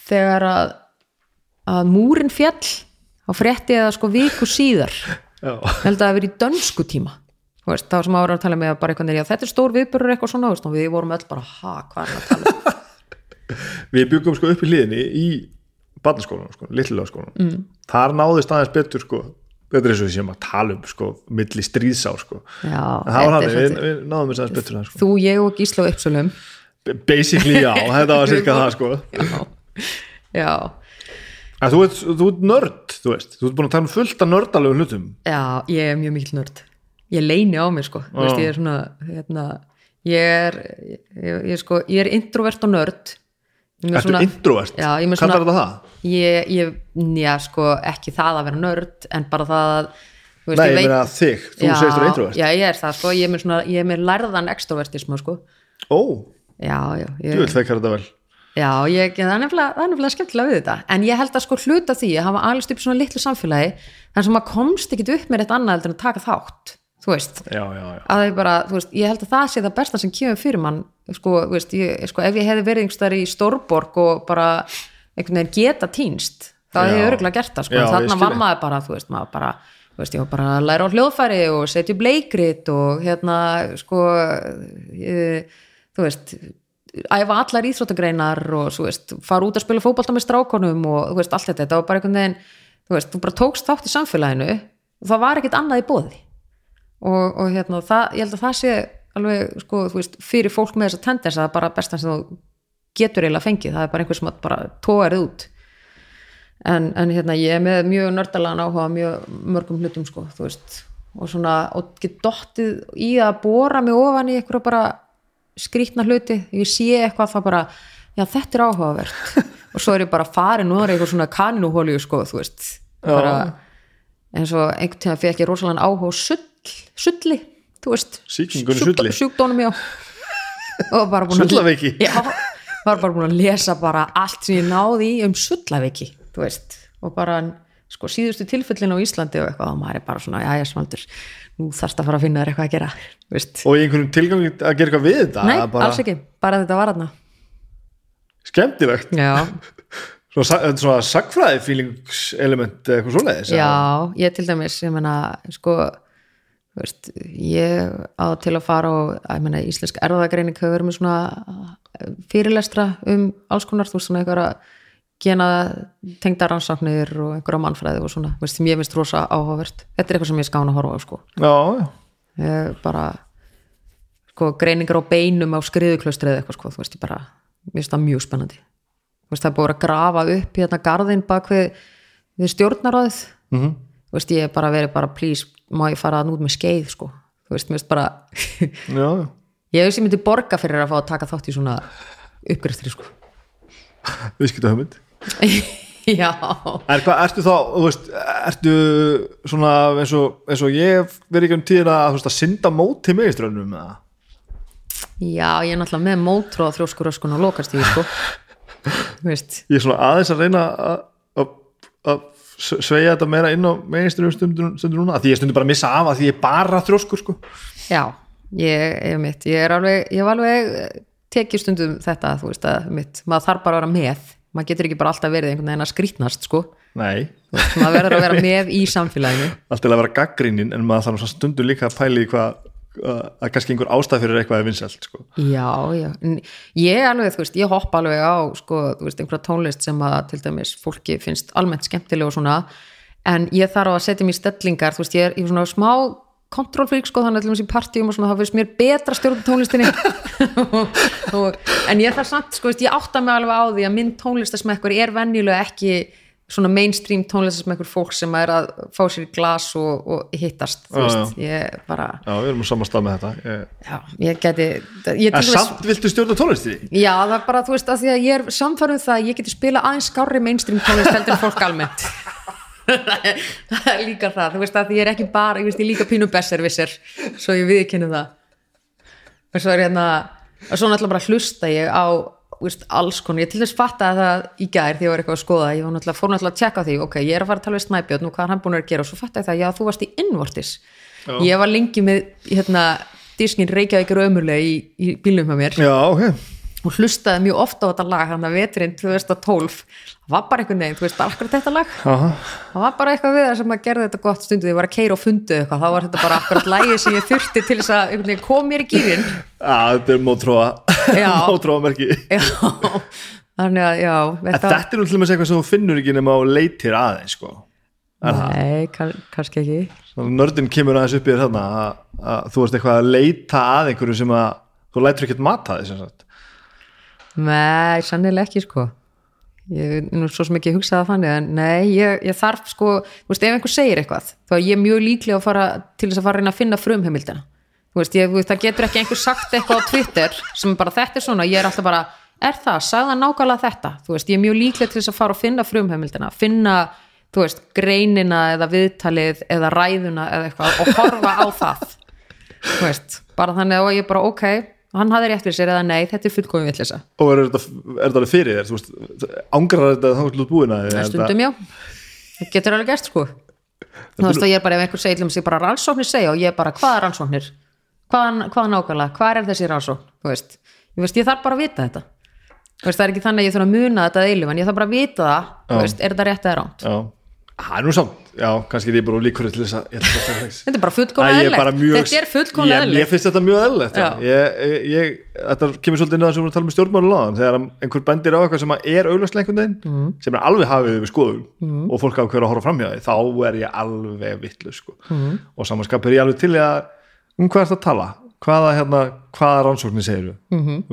þegar að, að múrin fjall á frétti eða sko viku síðar. Held að það hafi verið í dönsku tíma veist, það var sem ára að tala með að bara eitthvað já, þetta er stór viðbörur eitthvað svona veist, og við vorum öll bara, ha, hvað er hann að tala um við byggum sko upp í hliðinni í barnaskólanum, sko, litlilega mm. þar náðist aðeins betur sko, betur eins og við séum að tala um sko, milli stríðsá sko. já, það hann, þetta er við, við náðum þess aðeins betur það, sko. þú, ég og Gísla og Ypsulum basically já, þetta var cirka það sko. já, En þú ert, nörd, þú veist þú ert búin að tala um fullt af nördalegu hlutum já, ég er mjög mikill nörd ég leini á mér sko. Já. ég er svona, hérna ég er, ég, ég, er sko, ég er introvert og nörd. Er Ertu svona- introvert? já, ég er með svona það? já, sko, ekki það að vera nörd en bara það að Nei, ég ég meina þig, þú já, segist þú introvert. já, ég er það, sko, ég er með, svona, ég er með lærðan extrovertisma, sko. Ó, já, já, þú vil feikar þetta vel. Já ég, það, er nefnilega, er skemmtilega við þetta. En ég held að sko hluta því að hafa alveg í svona litlu samfélagi þar sem maður komst ekkit upp með eitt annað en að taka þátt þú veist, Já, já, já. Að er bara, veist, ég held að það sé það besta sem kemur fyrir mann. Sko, veist, ég, sko, ef ég hefði verið einhverstaðar í Stórborg og bara einhvern veginn geta týnst það hefði ég örgulega gert það, sko, ég skil var þig. maður bara, þú veist, maður bara þú veist, ég var bara að læra á hljóðfæri og setja upp leikrit og hérna, sko ég, þú veist æfa allar íþróttagreinar og þú veist, fara út að spila fótbolta með strákonum og þú veist, allt þetta, þetta var bara einhvern veginn þú veist, þú bara tókst þátt í samfélaginu og það var ekkert annað í bóði og, og hérna, það, ég held að það sé alveg, sko, þú veist, fyrir fólk með þessa tendens að það er bara bestan sem þú getur eiginlega fengið, það er bara einhver sem bara tóa þér út. En, en hérna, ég er með mjög nördalega áhuga mjög mörgum hlutum, sko, þú veist. Og svona, og get dottið í að bóra mig ofan í eitthvað bara skrýtna hluti, ég sé eitthvað það bara, já þetta er áhugavert. Og svo er ég bara farin og það er eitthvað svona kaninuhóliu sko, þú veist. Bara, eins og einhvern tíma fekk ég rosalega áhuga sull, sulli þú veist, sjúkdónum já. Og bara búin Sullaveiki? já, var bara búin að lesa bara allt sem ég náði um sullaveiki þú veist, og bara sko síðustu tilfellin á Íslandi og eitthvað og maður er bara svona, já ég smaldur nú þarfst að fara að finna þér eitthvað að gera veist, Og í einhvern tilgangi að gera eitthvað við þetta nei, bara alls ekki bara þetta var aðna Skemmtilegt. Já, Svona, svona sagfræði feelingselement eða eitthvað svoleiðis já, ég til dæmis ég meina, sko veist, ég á til að fara og, ég meina, íslensk erðagreining hefur verið með svona eh, fyrirlestra um alls konar, þú veist, svona einhverja gena tengda rannsóknir og einhverja mannfræði og svona, veist, sem ég finnst rosa áhugavert. Þetta er eitthvað sem ég skána að horfa á, sko. Já, já ég bara sko, greiningar á beinum á skriðuklaustri eða eitthvað, sko, þú veist, ég bara mér finnst það mjög spennandi. Veist, það er búið að grafa upp hérna garðin bak við, við stjórnaráðið Mhm. Þú veist, ég er bara verið bara please, má ég fara að nút með skeið sko? Þú veist, mér veist bara ég veist ég myndi borga fyrir að fá að taka þátt í svona uppgristri sko. Viðskipta hugmynd já, En hvað, ertu þá, þú veist, ertu svona eins og, eins og ég verið ekki um tíðina að, þú veist, að synda móti megiströnnum eða? já, ég er náttúrulega með mótróð þrjóskuröskun og lokastíði sko. Þú veist, Ég er svona aðeins að reyna að, sveigja þetta meira inn á megiströnnum stundum, stundum núna, því ég stundum bara að missa af að því ég er bara þrjóskur, sko. já ég er mitt, ég er alveg ég hef alveg tekið stundum þetta þú veist að mitt, maður þarf bara að vera með. Maður getur ekki bara alltaf verið einhvern veginn að skrýtnast sko, Nei, maður verður að vera með í samfélaginu. Allt til að vera gaggrínin en maður þarf svona stundum líka að pæli hvað að kannski einhver ástæð fyrir eitthvað er vinsælt, sko. Já, já, ég alveg, þú veist, ég hoppa alveg á, sko, þú veist, einhverja tónlist sem að til dæmis fólki finnst almennt skemmtileg og svona, en ég þarf að setja mér stellingar, þú veist, ég er í svona smá kontrollfrík, sko, þannig að í partíum og svona, þá finnst mér betra stjórn tónlistinni. En ég þarf samt, sko, ég átta mig alveg á því að minn tónlistasmekkur er venjulega ekki svona mainstream tónlistasmekkur fólk sem er að fá sér í glas og, og hittast, þú Já, veist, ég bara Já, við erum á sama stað með þetta. Ég... já, ég geti ég, En samt viltu stjórna tónlistinni? Já, það er bara, þú veist, að því að ég er samfærum það að ég geti spila aðeins skárri mainstream tónlist heldur en fólk almennt það er líka það, þú veist að ég er ekki bara, ég veist, ég líka pínu besservisser svo ég viðkynna það og svo er hérna og svo náttúrulega bara hlusta ég á veist, alls konar, ég til þess fatta það í gær því ég var eitthvað að skoða, ég var náttúrulega, fór náttúrulega að tjekka því, ok, ég er að fara að tala við Snæbjörn og hvað er hann búin að gera? Og svo fatta ég það, já, þú varst í innvortis ég var lengi með, hérna diskin Reykjavík er ömurlega í, í bílum hjá mér. Já, ok. Og hlustaði mjög ofta á þetta lag hann að veturinn 2012 það var bara einhvern veginn, þú veist, akkurat þetta lag Aha. það var bara eitthvað við það sem að gerði þetta gott stundu því ég var að keira og fundu eitthvað, þá var þetta bara akkurat lagið sem ég þurfti til þess að kom mér í gýrin þetta er mótróa, Já. mótróa merki. já, þannig að já En þetta, þetta er nú til dæmis eitthvað sem þú finnur ekki nema á leitir aðeins sko. Nei, kann, kannski ekki Nördin kemur aðeins upp í þér að, að þú ert eitthvað að leita að einhverju sem að þú lætur ekkert mata þess að. Nei, sannilega ekki sko. Ég er nú svo sem ekki hugsaði það þannig en nei, ég, ég þarf sko þú veist, ef einhver segir eitthvað, þá er ég mjög líklega að fara til þess að fara að reyna að finna frumheimildina. Þú veist, ég, það getur ekki einhver sagt eitthvað á Twitter sem bara þetta er svona, ég er alltaf bara er það, sagði það nákvæmlega þetta? Þú veist, ég er mjög líklega til þess að fara að finna frumheimildina finna, þú veist, greinina eða viðtalið eða ræðuna eða eitthvað og horfa á það. Þú veist, bara þannig að ég bara ok, hann hafði rétt fyrir sér eða nei, þetta er fullkomið vitleysa. Og er þetta, er þetta alveg fyrir þér? Ángrar þetta þá út búin að er stundum já. Það getur alveg gert sko. Þú veist og ég er bara ef einhver segir til mig bara rannsóknir segja og ég er bara hvaða rannsóknir? Hvaða, hvaða nákvæmlega, hvað er þessi rannsókn? Þú veist, ég veist ég þarf bara að vita þetta. Veist það er ekki þannig að ég þarf að muna þetta að eilum en ég þarf bara að vita það, veist, er þetta rétt eða ránt Já, það er nú samt, já, kannski er ég bara líkur til þess að að þess. þetta er bara fullkomlega mjög- þetta er fullkomlega ég, ég finnst þetta mjög ég, þetta kemur svolítið inn á það sem við erum að tala um stjórnmálu láðan þegar einhver bendir á eitthvað sem að er auglastlega einhvern veginn Mhm. sem er alveg hafið við skoðum og fólk á hverju að horfa framhjá því þá er ég alveg vittlu sko. Mhm. og samanskap er ég alveg til í að um hvað er þetta að tala hvaða, hérna, hvaða rannsóknir segir Mhm.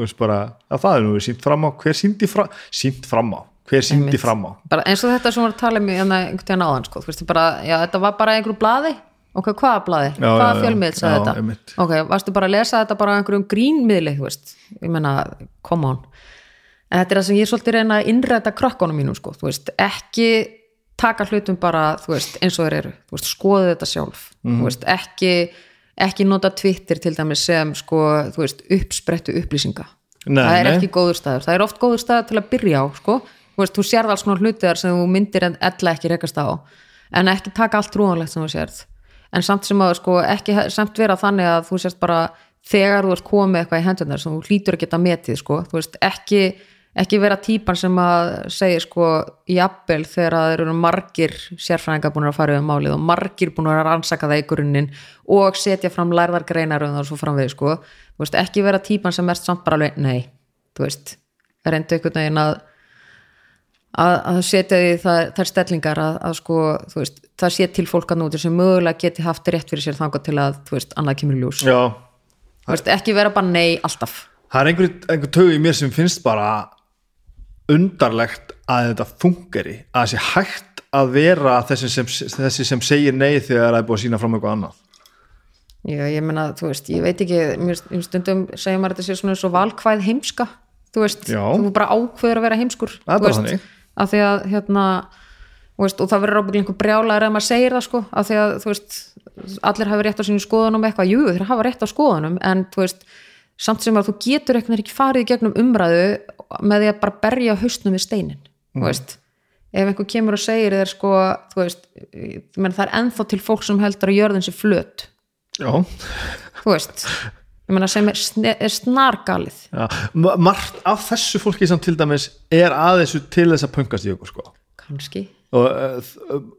Hver síndi fram á? Bara eins og þetta sem var að tala um einhvern veginn áðan sko, veist, bara, já, þetta var bara einhverju blaði. Ok, hvaða blaði, Já, hvaða fjölmiðl sagði þetta? einmitt. ok, varstu bara að lesa þetta bara einhverjum grínmiðli þú veist, ég menna, come on. En þetta er það sem ég er svolítið reyna að innræta krökkunum mínum, sko, þú veist. Ekki taka hlutum bara, þú veist eins og þeir eru, þú veist, skoðu þetta sjálf. Mhm. þú veist, ekki ekki nota Twitter til dæmis sem sko, þú veist, uppsprettu upplýsinga. Nei, það er nei. ekki góður staður, það er oft góður staður til að byrja á, sko, þú veist, þú sérð alls konar hlutiðar sem þú myndir en ella ekki rekast á, en ekki taka allt trúanlegt sem þú sérð, en samt sem að sko, ekki samt vera þannig að þú sérst bara þegar þú ert komið eitthvað í hendurnar sem þú hlýtur að geta metið, sko. Þú veist, ekki, ekki vera típan sem að segja, sko, jafnvel þegar það eru margir sérfræðingar búin að fara um málið og margir búin að rannsaka það í grunninn og setja fram lærðar greinar um og svo framveg, sko, veist, ekki vera típan sem erst samt bara alveg, nei, þú veist reyndu einhvern veginn að að, að setja því það, þær stellingar að, að sko, veist, það sé til fólk að núti sem mögulega geti haft rétt fyrir sér þangað til að, þú veist, annað kemur ljós. Veist, ekki vera bara nei alltaf. Það er einhver, einhver tög í mér sem finnst bara undarlegt að þetta fungeri að sé hægt að vera þessi sem, þessi sem segir nei þegar það er búið að sína fram eitthvað annað. Já, ég meina, þú veist, ég veit ekki mér stundum segja maður þetta sé svona svo valkvæð heimska, þú veist Já. þú bara ákveður að vera heimskur þú veist, af því að, hérna veist, og það verður ábygglega einhver brjálæður ef maður segir það sko, af því að, þú veist allir hafa rétt á sínu skoðunum eitthvað, jú, þeir hafa rétt á skoðunum, en þú veist samt sem að þú getur eitthvað ekki farið gegnum umræðu með því að bara berja haustnum við steinin, Mhm. þú veist. Ef einhver kemur og segir þér sko, þú veist, meina, það er ennþá til fólk sem heldur að jörðin sé flöt. Já, þú veist meina sem er, er snargalið Já. Ma- margt af þessu fólki sem til dæmis er aðeins til þess að pöngast í okkur sko kannski og uh,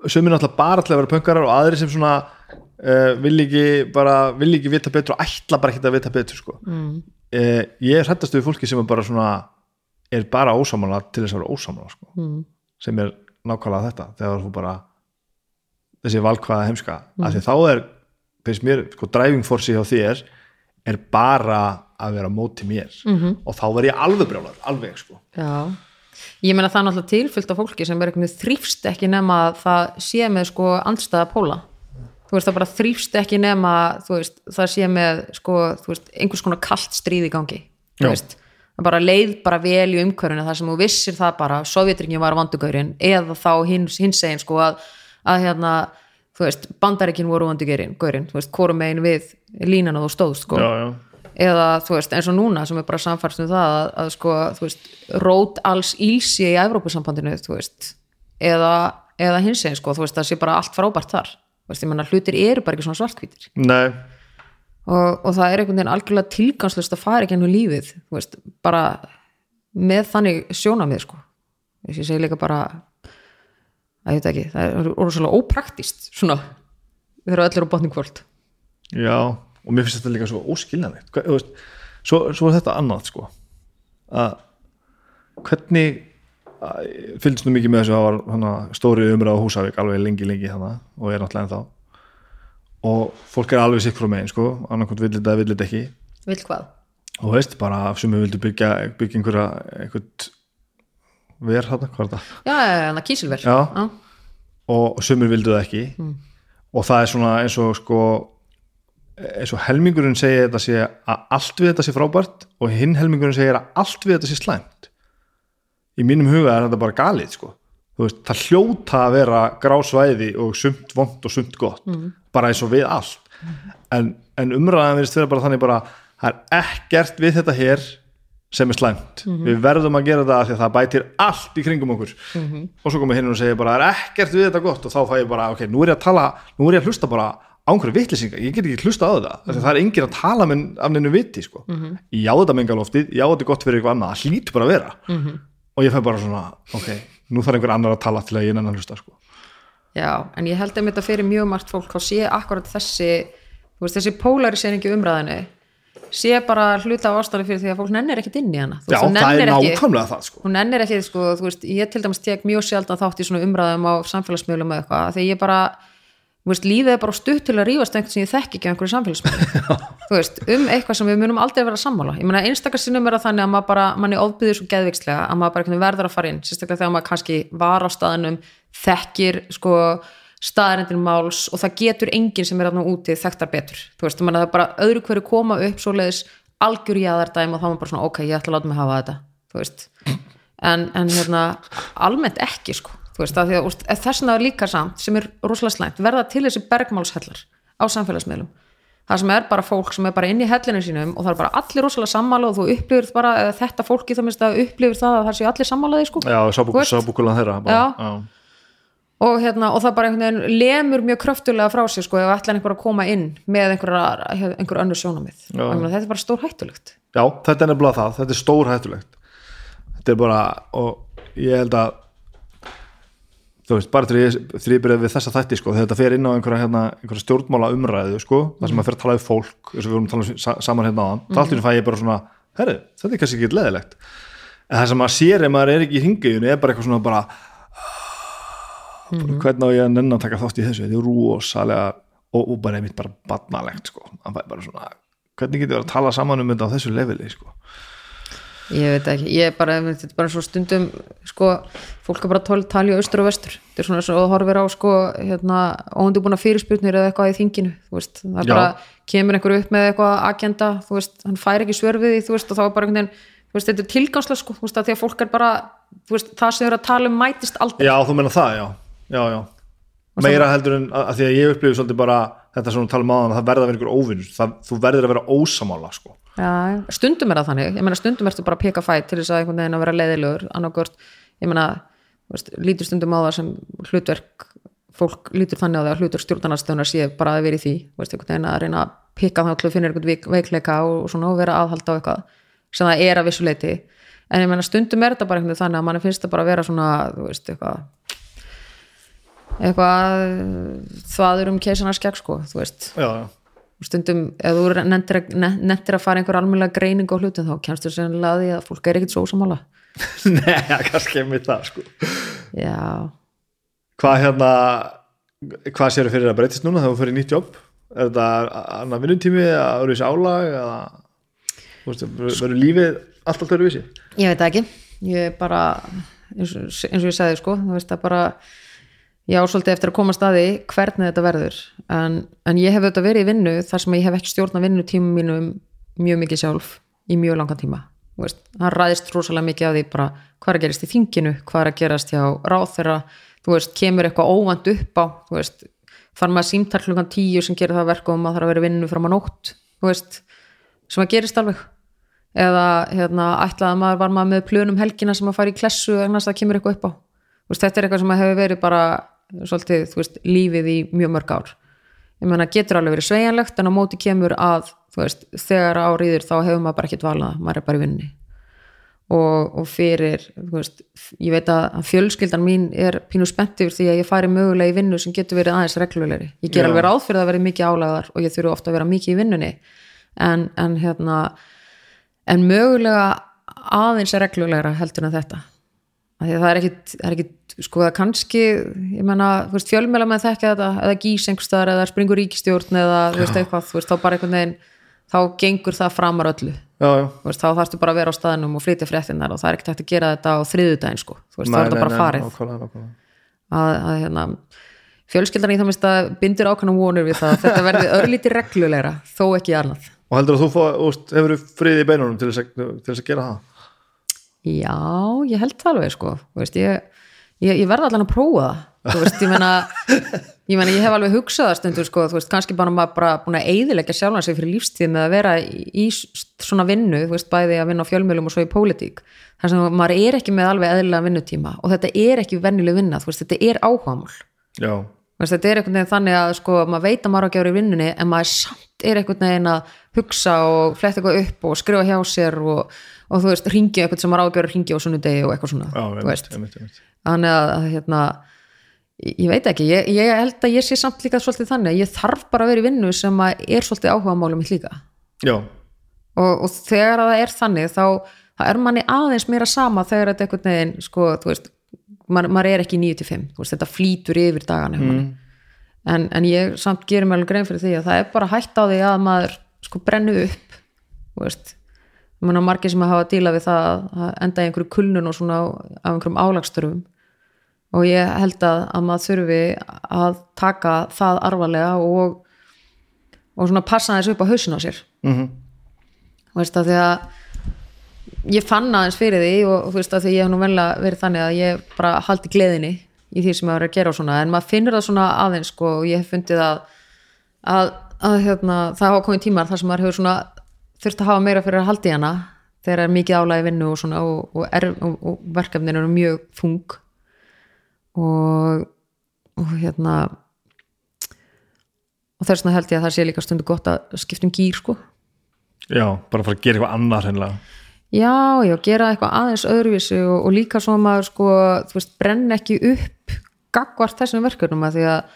sömur náttúrulega bara til að vera pöngarar og aðri sem svona uh, vil ekki bara, vil ekki vita betur og ætla bara ekki að vita betur sko mm. uh, ég er hrættast við fólki sem er bara svona er bara ósamála til þess að vera ósamála sko mm. sem er nákvæmlega þetta þegar þú bara þessi valkvæða heimska mm. af því þá er, finnst mér, sko driving force hjá þér er bara að vera á móti mér. -hmm. og þá verð ég alveg brjálar, alveg sko. Já. Ég meina það er náttúrulega tilfyllt af fólki sem er veginn þrýfst ekki nema að það sé með sko andstæða póla. Þú veist það bara þrýfst ekki nema þú veist það sé með sko þú veist einhvers konar kalt stríð í gangi þú veist. Það bara leið bara vel í umhverfinu þar sem þú vissir það bara Sovjetringin var vandugaurin eða þá hins, hins egin sko að, að hérna þú veist bandaríkin voru vandugaurin gaurin, þú veist hvorum megin við línan og þú stóðst sko. Já. eða þú veist eins og núna sem er bara samfærst um það að, að sko þú veist rót alls ílsi í Evrópusambandinu þú veist eða, eða hins eginn sko þú veist það sé bara allt frábært þar. Þú veist ég menna hlutir eru bara ekki svona svartkvítir Nei, og, og það er einhvern veginn algjörlega tilgangslust að fara ekki ennum lífið þú veist bara með þannig sjónamið sko að ég veit ekki, það er orðslega ópraktist svona. Þegar allir á botning kvöld Já, og mér finnst þetta líka svo óskiljanlegt. Svo, svo er þetta annað sko. Að hvernig að, fylgst nú mikið með þessu það var hana, stóri umræð á Húsavík alveg lengi lengi hana og er náttúrulega ennþá? Og fólk er alveg sikk frá megin sko, annarkvæmt vill þetta, vill þetta ekki. Vill hvað? og veist, bara sem við vildu byggja byggja einhverja einhvern ver hérna, hvað er þetta? Já, já, já, kísilver. Já. og sumir vildu það ekki. Og það er svona eins og sko eins og helmingurinn segir þetta sé að allt við þetta sé frábært og hinn helmingurinn segir að allt við þetta sé slæmt. Í mínum huga er þetta bara galið sko. Þú veist, það hljóta að vera grásvæði og sumt vond og sumt gott bara eins og við allt. En, en umræðan verðist vera bara þannig bara það er ekkert við þetta hér sem er slæmt, við verðum að gera það af því að það bætir allt í kringum okkur. Og svo komið hinn og segir bara það er ekkert við þetta gott? Og þá fæ ég bara ok, nú er ég að tala, nú er ég að hlusta bara á einhverju vitlýsinga, ég get ekki hlusta á þetta mm það er enginn að tala með af neinu viti sko. já þetta mengalóftið, já þetta er gott fyrir eitthvað annað, það hlýtur bara að vera. Og ég fæ bara svona, ok nú þarf einhver annar að tala til að ég nennan hlusta sko. Já, en ég held að sé bara hluta á ástæðu fyrir því að fólk nennir ekkit inn í hana. Þú já, veist, hún það er nennir ekki- nákvæmlega það sko. hún nennir ekki, sko, þú veist, ég til dæmis tek mjög sjaldan þátt í svona umræðum á samfélagsmiðlum eða eitthvað, því ég bara veist, lífið er bara stutt til að rífast einhvern sem ég þekki ekki á einhverju samfélagsmiðlum. Um eitthvað sem við munum aldrei vera sammála. Ég meina einstakar sinnum er það þannig að maður bara manni ofbyður svo geðvikslega að maður bara verður að fara inn sérstaklega þegar maður kannski var á staðinum þekkir sko staðarendin máls og það getur enginn sem er þarna úti þekktar betur. Þú veist, að það er bara öðru hverju koma upp svoleiðis algjör jáðardæm og þá er maður bara svona ok, ég ætla að láta mig hafa þetta þú veist, en, en hérna almennt ekki sko. Þú veist, að að úst, þess vegna er líka samt sem er rosalega slæmt, verða til þessi bergmálshellar á samfélagsmiðlum. Það sem er bara fólk sem er bara inn í hellinu sínum og það er bara allir rosalega sammála og þú upplifir bara þetta fólki það minnst að upplifir það að það séu allir sammálaði sko. Já, sábúkulan þeirra bara, Já. Og, hérna, og það bara einhvern veginn lemur mjög kröftulega frá sér sko ef ætlar einhver að koma inn með einhver, einhver önnur sjónamið þetta er bara stór hættulegt já, þetta er nefnilega það, þetta er stór hættulegt þetta er bara og ég held að þú veist, bara byrjaði við þessa þætti sko, þetta fer inn á einhverja, hérna, einhverja stjórnmála umræðu sko, það sem að fer að tala um fólk eins og við vorum að tala um sa saman hérna áðan þá alltaf fæ ég bara svona, herri, þetta er kannski ekki leðilegt en það sem maður sér ef maður er ekki í hringiðunni er bara eitthvað svona bara, bara hvernig á ég að nenn að taka þátt í þessu, þetta er rosalega og, og bara einmitt bara barnalegt sko, bara svona hvernig getur við að tala saman um þetta á þessu leveli sko? Ég veit ekki, ég er bara þetta er bara svo stundum sko, fólk er bara tól tali á austur og vestur. Þetta er svona svo að horfir á sko hérna, óundibúna fyrirspurnir eða eitthvað í þinginu þú veist, það er Já. bara, kemur einhver upp með eitthvað agenda, þú veist, hann fær ekki svör við því, þú veist, og þá er bara einhvern veginn þú veist, þetta er tilgangslega sko, þú veist, að því að fólk er bara þú veist, það sem eru að tala um mætist aldrei. Já, þú meina það, já, já, já. meira heldur en að, að því að ég upplifu svolítið bara þetta sem þú tala um áðan að það verða að vera óvinnur það, þú verður að vera ósamála sko. Já, stundum er það þannig, ég meina stundum ertu bara að peka fætt til þess að einhvern veginn að vera leiðilegur. Annarkvort, ég meina lítur stundum á það sem hlutverk fólk lítur þannig á það að hlutverk stjórnarnarstöðunar sé bara að vera í því. Veist, einhvern veginn að reyna að peka þá til að finna einhvern veik, veikleika og, og svona og vera aðhald á eitthvað sem það er að vissu leiti en ég meina stundum er þetta bara einhvern veginn þannig að manni finnst það bara að vera svona, þú veist, eitthvað eitthvað þvaður um keisanaskjag sko, þú veist. Já, já. og stundum ef þú nefndir að, ne- nenntir að fara einhver almennilega greining á hlutum þá kemstu sennilega að því að fólk er ekkert svo ósamála Nei, kannski einmitt það sko. já, hvað hérna hvað séru fyrir að breytist núna þegar þú fyrir nýtt jobb? Er þetta annar vinnutími eða eru þessi álag eða verður lífið allt allt öðruvísi? Ég veit ekki. Ég er bara, eins og, eins og ég sagði sko, þú veist að bara ég á svolítið eftir að koma að staði hvernig þetta verður. En, en ég hef auðvitað verið í vinnu þar sem ég hef ekki stjórna vinnutímum mínum mjög mikið sjálf í mjög langan tíma. Veist, hann ræðist rosalega mikið af því bara hvað er að gerast í þinginu, hvað er að gerast hjá ráþeira, þú veist, kemur eitthvað óvænt upp á, þú veist far maður símtal klukkan tíu sem gerir það að verka og maður þarf að vera vinnu fram á nótt þú veist, sem að gerist alveg. Eða hérna, ætlaði maður er svolítið, þú veist, lífið í mjög mörg ár. Ég meina getur alveg verið sveigjanlegt en á móti kemur að þú veist, þegar áriður þá hefur maður bara ekkert valað maður er bara í vinni og, og fyrir, þú veist ég veit að fjölskyldan mín er pínu spennt yfir því að ég fari mögulega í vinnu sem getur verið aðeins reglulegri. Ég ger Já. alveg ráð fyrir að vera mikið álæðar og ég þurfi ofta að vera mikið í vinnunni. En, en hérna en mögulega aðeins reglulegra heldur en þetta það er ekkit, það er ekkit sko það kannski, ég menna fjölmjöla með þekka þetta, eða gís einhverstaðar eða springur ríkistjórn eða þú veist eitthvað, þú veist, þá bara einhvern veginn þá gengur það framar öllu. Já, já, þú veist, þá þarfstu bara að vera á staðinum og flytja fréttinnar og það er ekkert hægt að gera þetta á þriðudaginn sko, þú veist, þá er þetta bara farið. nákvæmlega, nákvæmlega. að, að hérna, fjölskyldan í það minnst að bindur ákvæmum vonur við það að þetta verði örlítið reglulegra, þó ekki annað. Og heldur að þú fá, úst, hefur friði í beinunum til þess, að, til þess að gera það Já, ég held það alveg sko. Veist, ég, ég, ég verði allan að prófa það. Veist, ég meina ég meina, ég hef alveg hugsað það stundur sko, veist, kannski bara maður bara búin að eyðileggja sjálfan sig fyrir lífstíð með að vera í, svona vinnu, bæði að vinna á fjölmjölum og svo í pólitík, þar sem maður er ekki með alveg eðlilega vinnutíma og þetta er ekki venjuleg vinna, þetta er veist, þetta er einhvern veginn þannig að sko, maður veit að maður á að gera í vinnunni en maður samt er einhvern veginn að hugsa og fletta eitthvað upp og skrifa hjá sér og, og þú veist, ringi eitthvað sem maður á að gera ringi á sunnudegi og eitthvað svona já, einmitt, einmitt, einmitt. þannig að, hérna, ég veit ekki, ég, ég held að ég sé samt líka svolítið þannig að ég þarf bara að vera í vinnu sem að er svolítið áhuga málum mitt líka. Og, og þegar að það er þannig þá, þá er manni aðeins meira sama þegar þetta einhvern veginn, sko, þú veist maður, maður er ekki 9-5, þú veist, þetta flýtur yfir dagana manni. En, en ég samt gerir mér alveg grein fyrir því að það er bara hægt á því að maður sko brennu upp þú veist, maður margir sem hafa að díla við það að- að enda í einhverju kulnun og svona á einhverjum álagstörfum og ég held að, að maður þurfi að taka það arfalega og, og svona passa þessu upp á hausin á sér. Mm þú veist að því að ég fann aðeins fyrir því og þú veist að því ég hef nú venlega verið þannig að ég bara haldi gleðinni í því sem maður er að gera og svona. En maður finnur það svona aðeins sko og ég hef fundið að, að, að hérna, það hafa komið tímar þar sem maður hefur svona þurft að hafa meira fyrir að haldi hana þegar er mikið álægi vinnu og og, og, og, verkefnin eru mjög þung. Og, og hérna og þess vegna held ég að það sé líka stundu gott að skipta um gýr sko. Já, bara fara að gera eitthvað annað hreinlega. Já, já, gera eitthvað aðeins öðruvísi og, líka svo að maður sko, þú veist, brenn ekki upp gagvart þessum verkefnum að því að,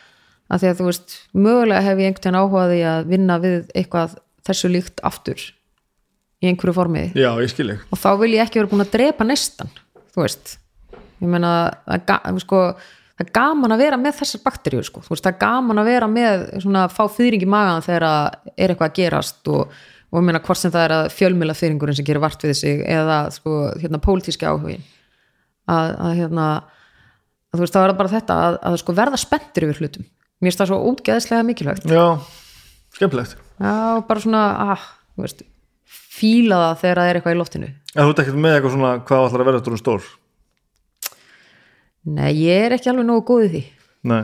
að því að þú veist, mögulega hef ég einhvern veginn áhugaði að vinna við eitthvað þessu líkt aftur í einhverju formi. Já, ég skil ekki og þá vil ég ekki vera búin að drepa nestan þú veist, ég meina það sko, það er gaman að vera með þessar bakteríu, sko, veist, það er gaman að vera með svona, fá fýring í magan þegar að er eitthvað að gerast og, og ég meina hvort sem það er að fjölmjöla þyringurinn sem gerir vart við sig eða sko, hérna, pólitíski áhugin að, að hérna að, þú veist, það er bara þetta að, að sko, verða spenntir yfir hlutum. Mér finnst það svo útgeðslega mikilvægt. Já, skemmtilegt. Já, bara svona, ah, þú veist fíla það þegar það er eitthvað í loftinu. En þú ekkert með eitthvað svona hvað ætlar að vera þetta stór? Nei, ég er ekki alveg nógu góð í því. Nei,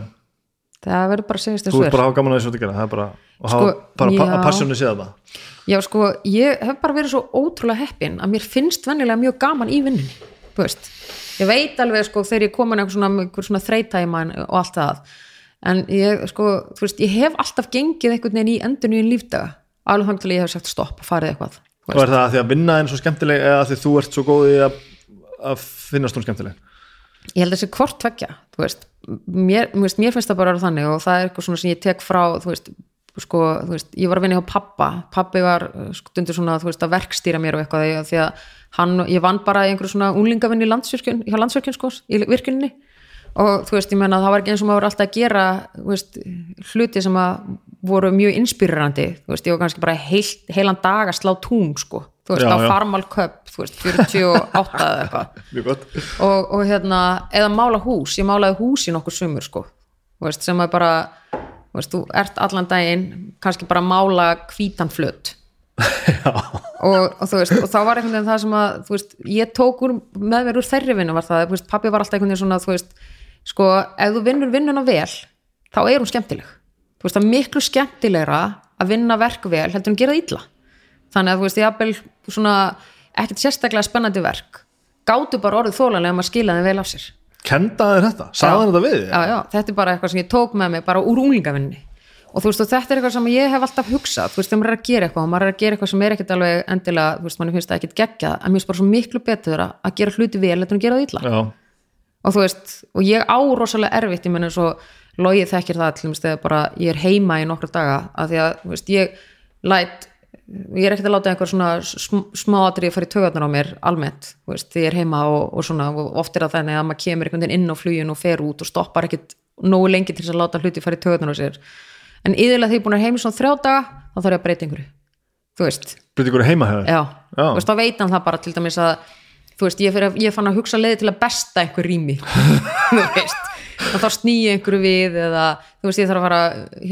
það verður bara að segjast þú þessu ert bara að hafa gaman að þessu að gera það er bara, og Sko, hafa, bara já. að passjónu séð það. Já, sko, ég hef bara verið svo ótrúlega heppin að mér finnst venjulega mjög gaman í vinnunni, þú veist. Ég veit alveg, sko, þegar ég komin eitthvað svona, einhver svona þreytæma og allt það, en ég, sko, þú veist, ég hef alltaf gengið einhvern veginn í endurnýjun lífdaga, alveg þannig til ég hef sagt stopp og farið eitthvað. og er það að því að vinna en svo skemmtileg eða að því þú ert svo góð í að, að finnast hún skemmtileg? Ég held að þessi hvort tvekja þú veist, mér, veist, mér finnst það bara að vera þannig og það er eitthvað svona sem ég tek frá þú veist, sko, þú veist, ég var að vinna hjá pappa. Pappi var uh, stundur svona þú veist, að verkstýra mér og eitthvað því að- hann, ég vann bara í einhverju svona landsvirkjun, hjá landsvirkjun sko, í virkuninni og þú veist, ég menna það var ekki eins og maður alltaf að gera veist, hluti sem að voru mjög inspírandi, þú veist, ég var kannski bara heil, heilan dag að slá tún sko, þú veist, Já, á. Farmal Cup, þú veist, 48 eða eitthvað. Og, og hérna, eða mála hús. Ég málaði hús í nokkur sumur sko. Þú veist, sem er bara þú, veist, þú ert allan daginn kannski bara að mála hvítan flöt. Og, og þú veist og þá var einhvern veginn það sem að þú veist, ég tók úr, með mér úr þerri vinnu var það, þú veist, pappi var alltaf einhvern veginn svona þú veist, sko, ef þú vinnur vinnuna vel þá er hún skemmtileg. Þú veist, það er miklu skemmtilegra að vinna verk vel heldur en gera það illa. Þannig að þú veist, ég hafði svona ekkert sérstaklega spennandi verk gátu bara orðið þólanlega að maður skila þeim vel af sér. Kenda þér þetta, hann þetta við já, já, þetta er bara eitthvað sem ég tók með mig bara úr unglingavinni og þú veist, og þetta er eitthvað sem ég hef alltaf hugsað. Þú veist, þegar maður er að gera eitthvað og maður er að gera eitthvað sem er ekkert alveg endilega, þú veist, mann finnst það ekkert geggjað en mér finnst bara svo miklu betur að, að gera hluti vel en að gera það illa. Já, og þú veist, og ég á rosalega erfitt ég menn eins og logið þekkir það til þegar bara ég er heima í nokkra daga af því að, þú veist, ég læt ég er ekkert að láta einhver svona sm smáatri að fara í tögarnar á mér almennt, þú veist, ég er heima og, og svona, og oft er það þannig að maður kemur einhvern veginn inn á flugin og fer út og stoppar ekkert nógu lengi til þess að láta hluti fara í tögarnar á sér. En yðurlega því ég er búin að heim í svona þrjá daga þá þarf ég að breyta einhverju, þú veist. Byrja ykkur heima já, Já. þú veist, þá veit hann það bara til dæmis að þú veist, ég, fyrir, ég fann að hugsa leiði til að besta einhver rými. Þú veist, og þá snýja einhverju við eða, þú veist, ég þarf að fara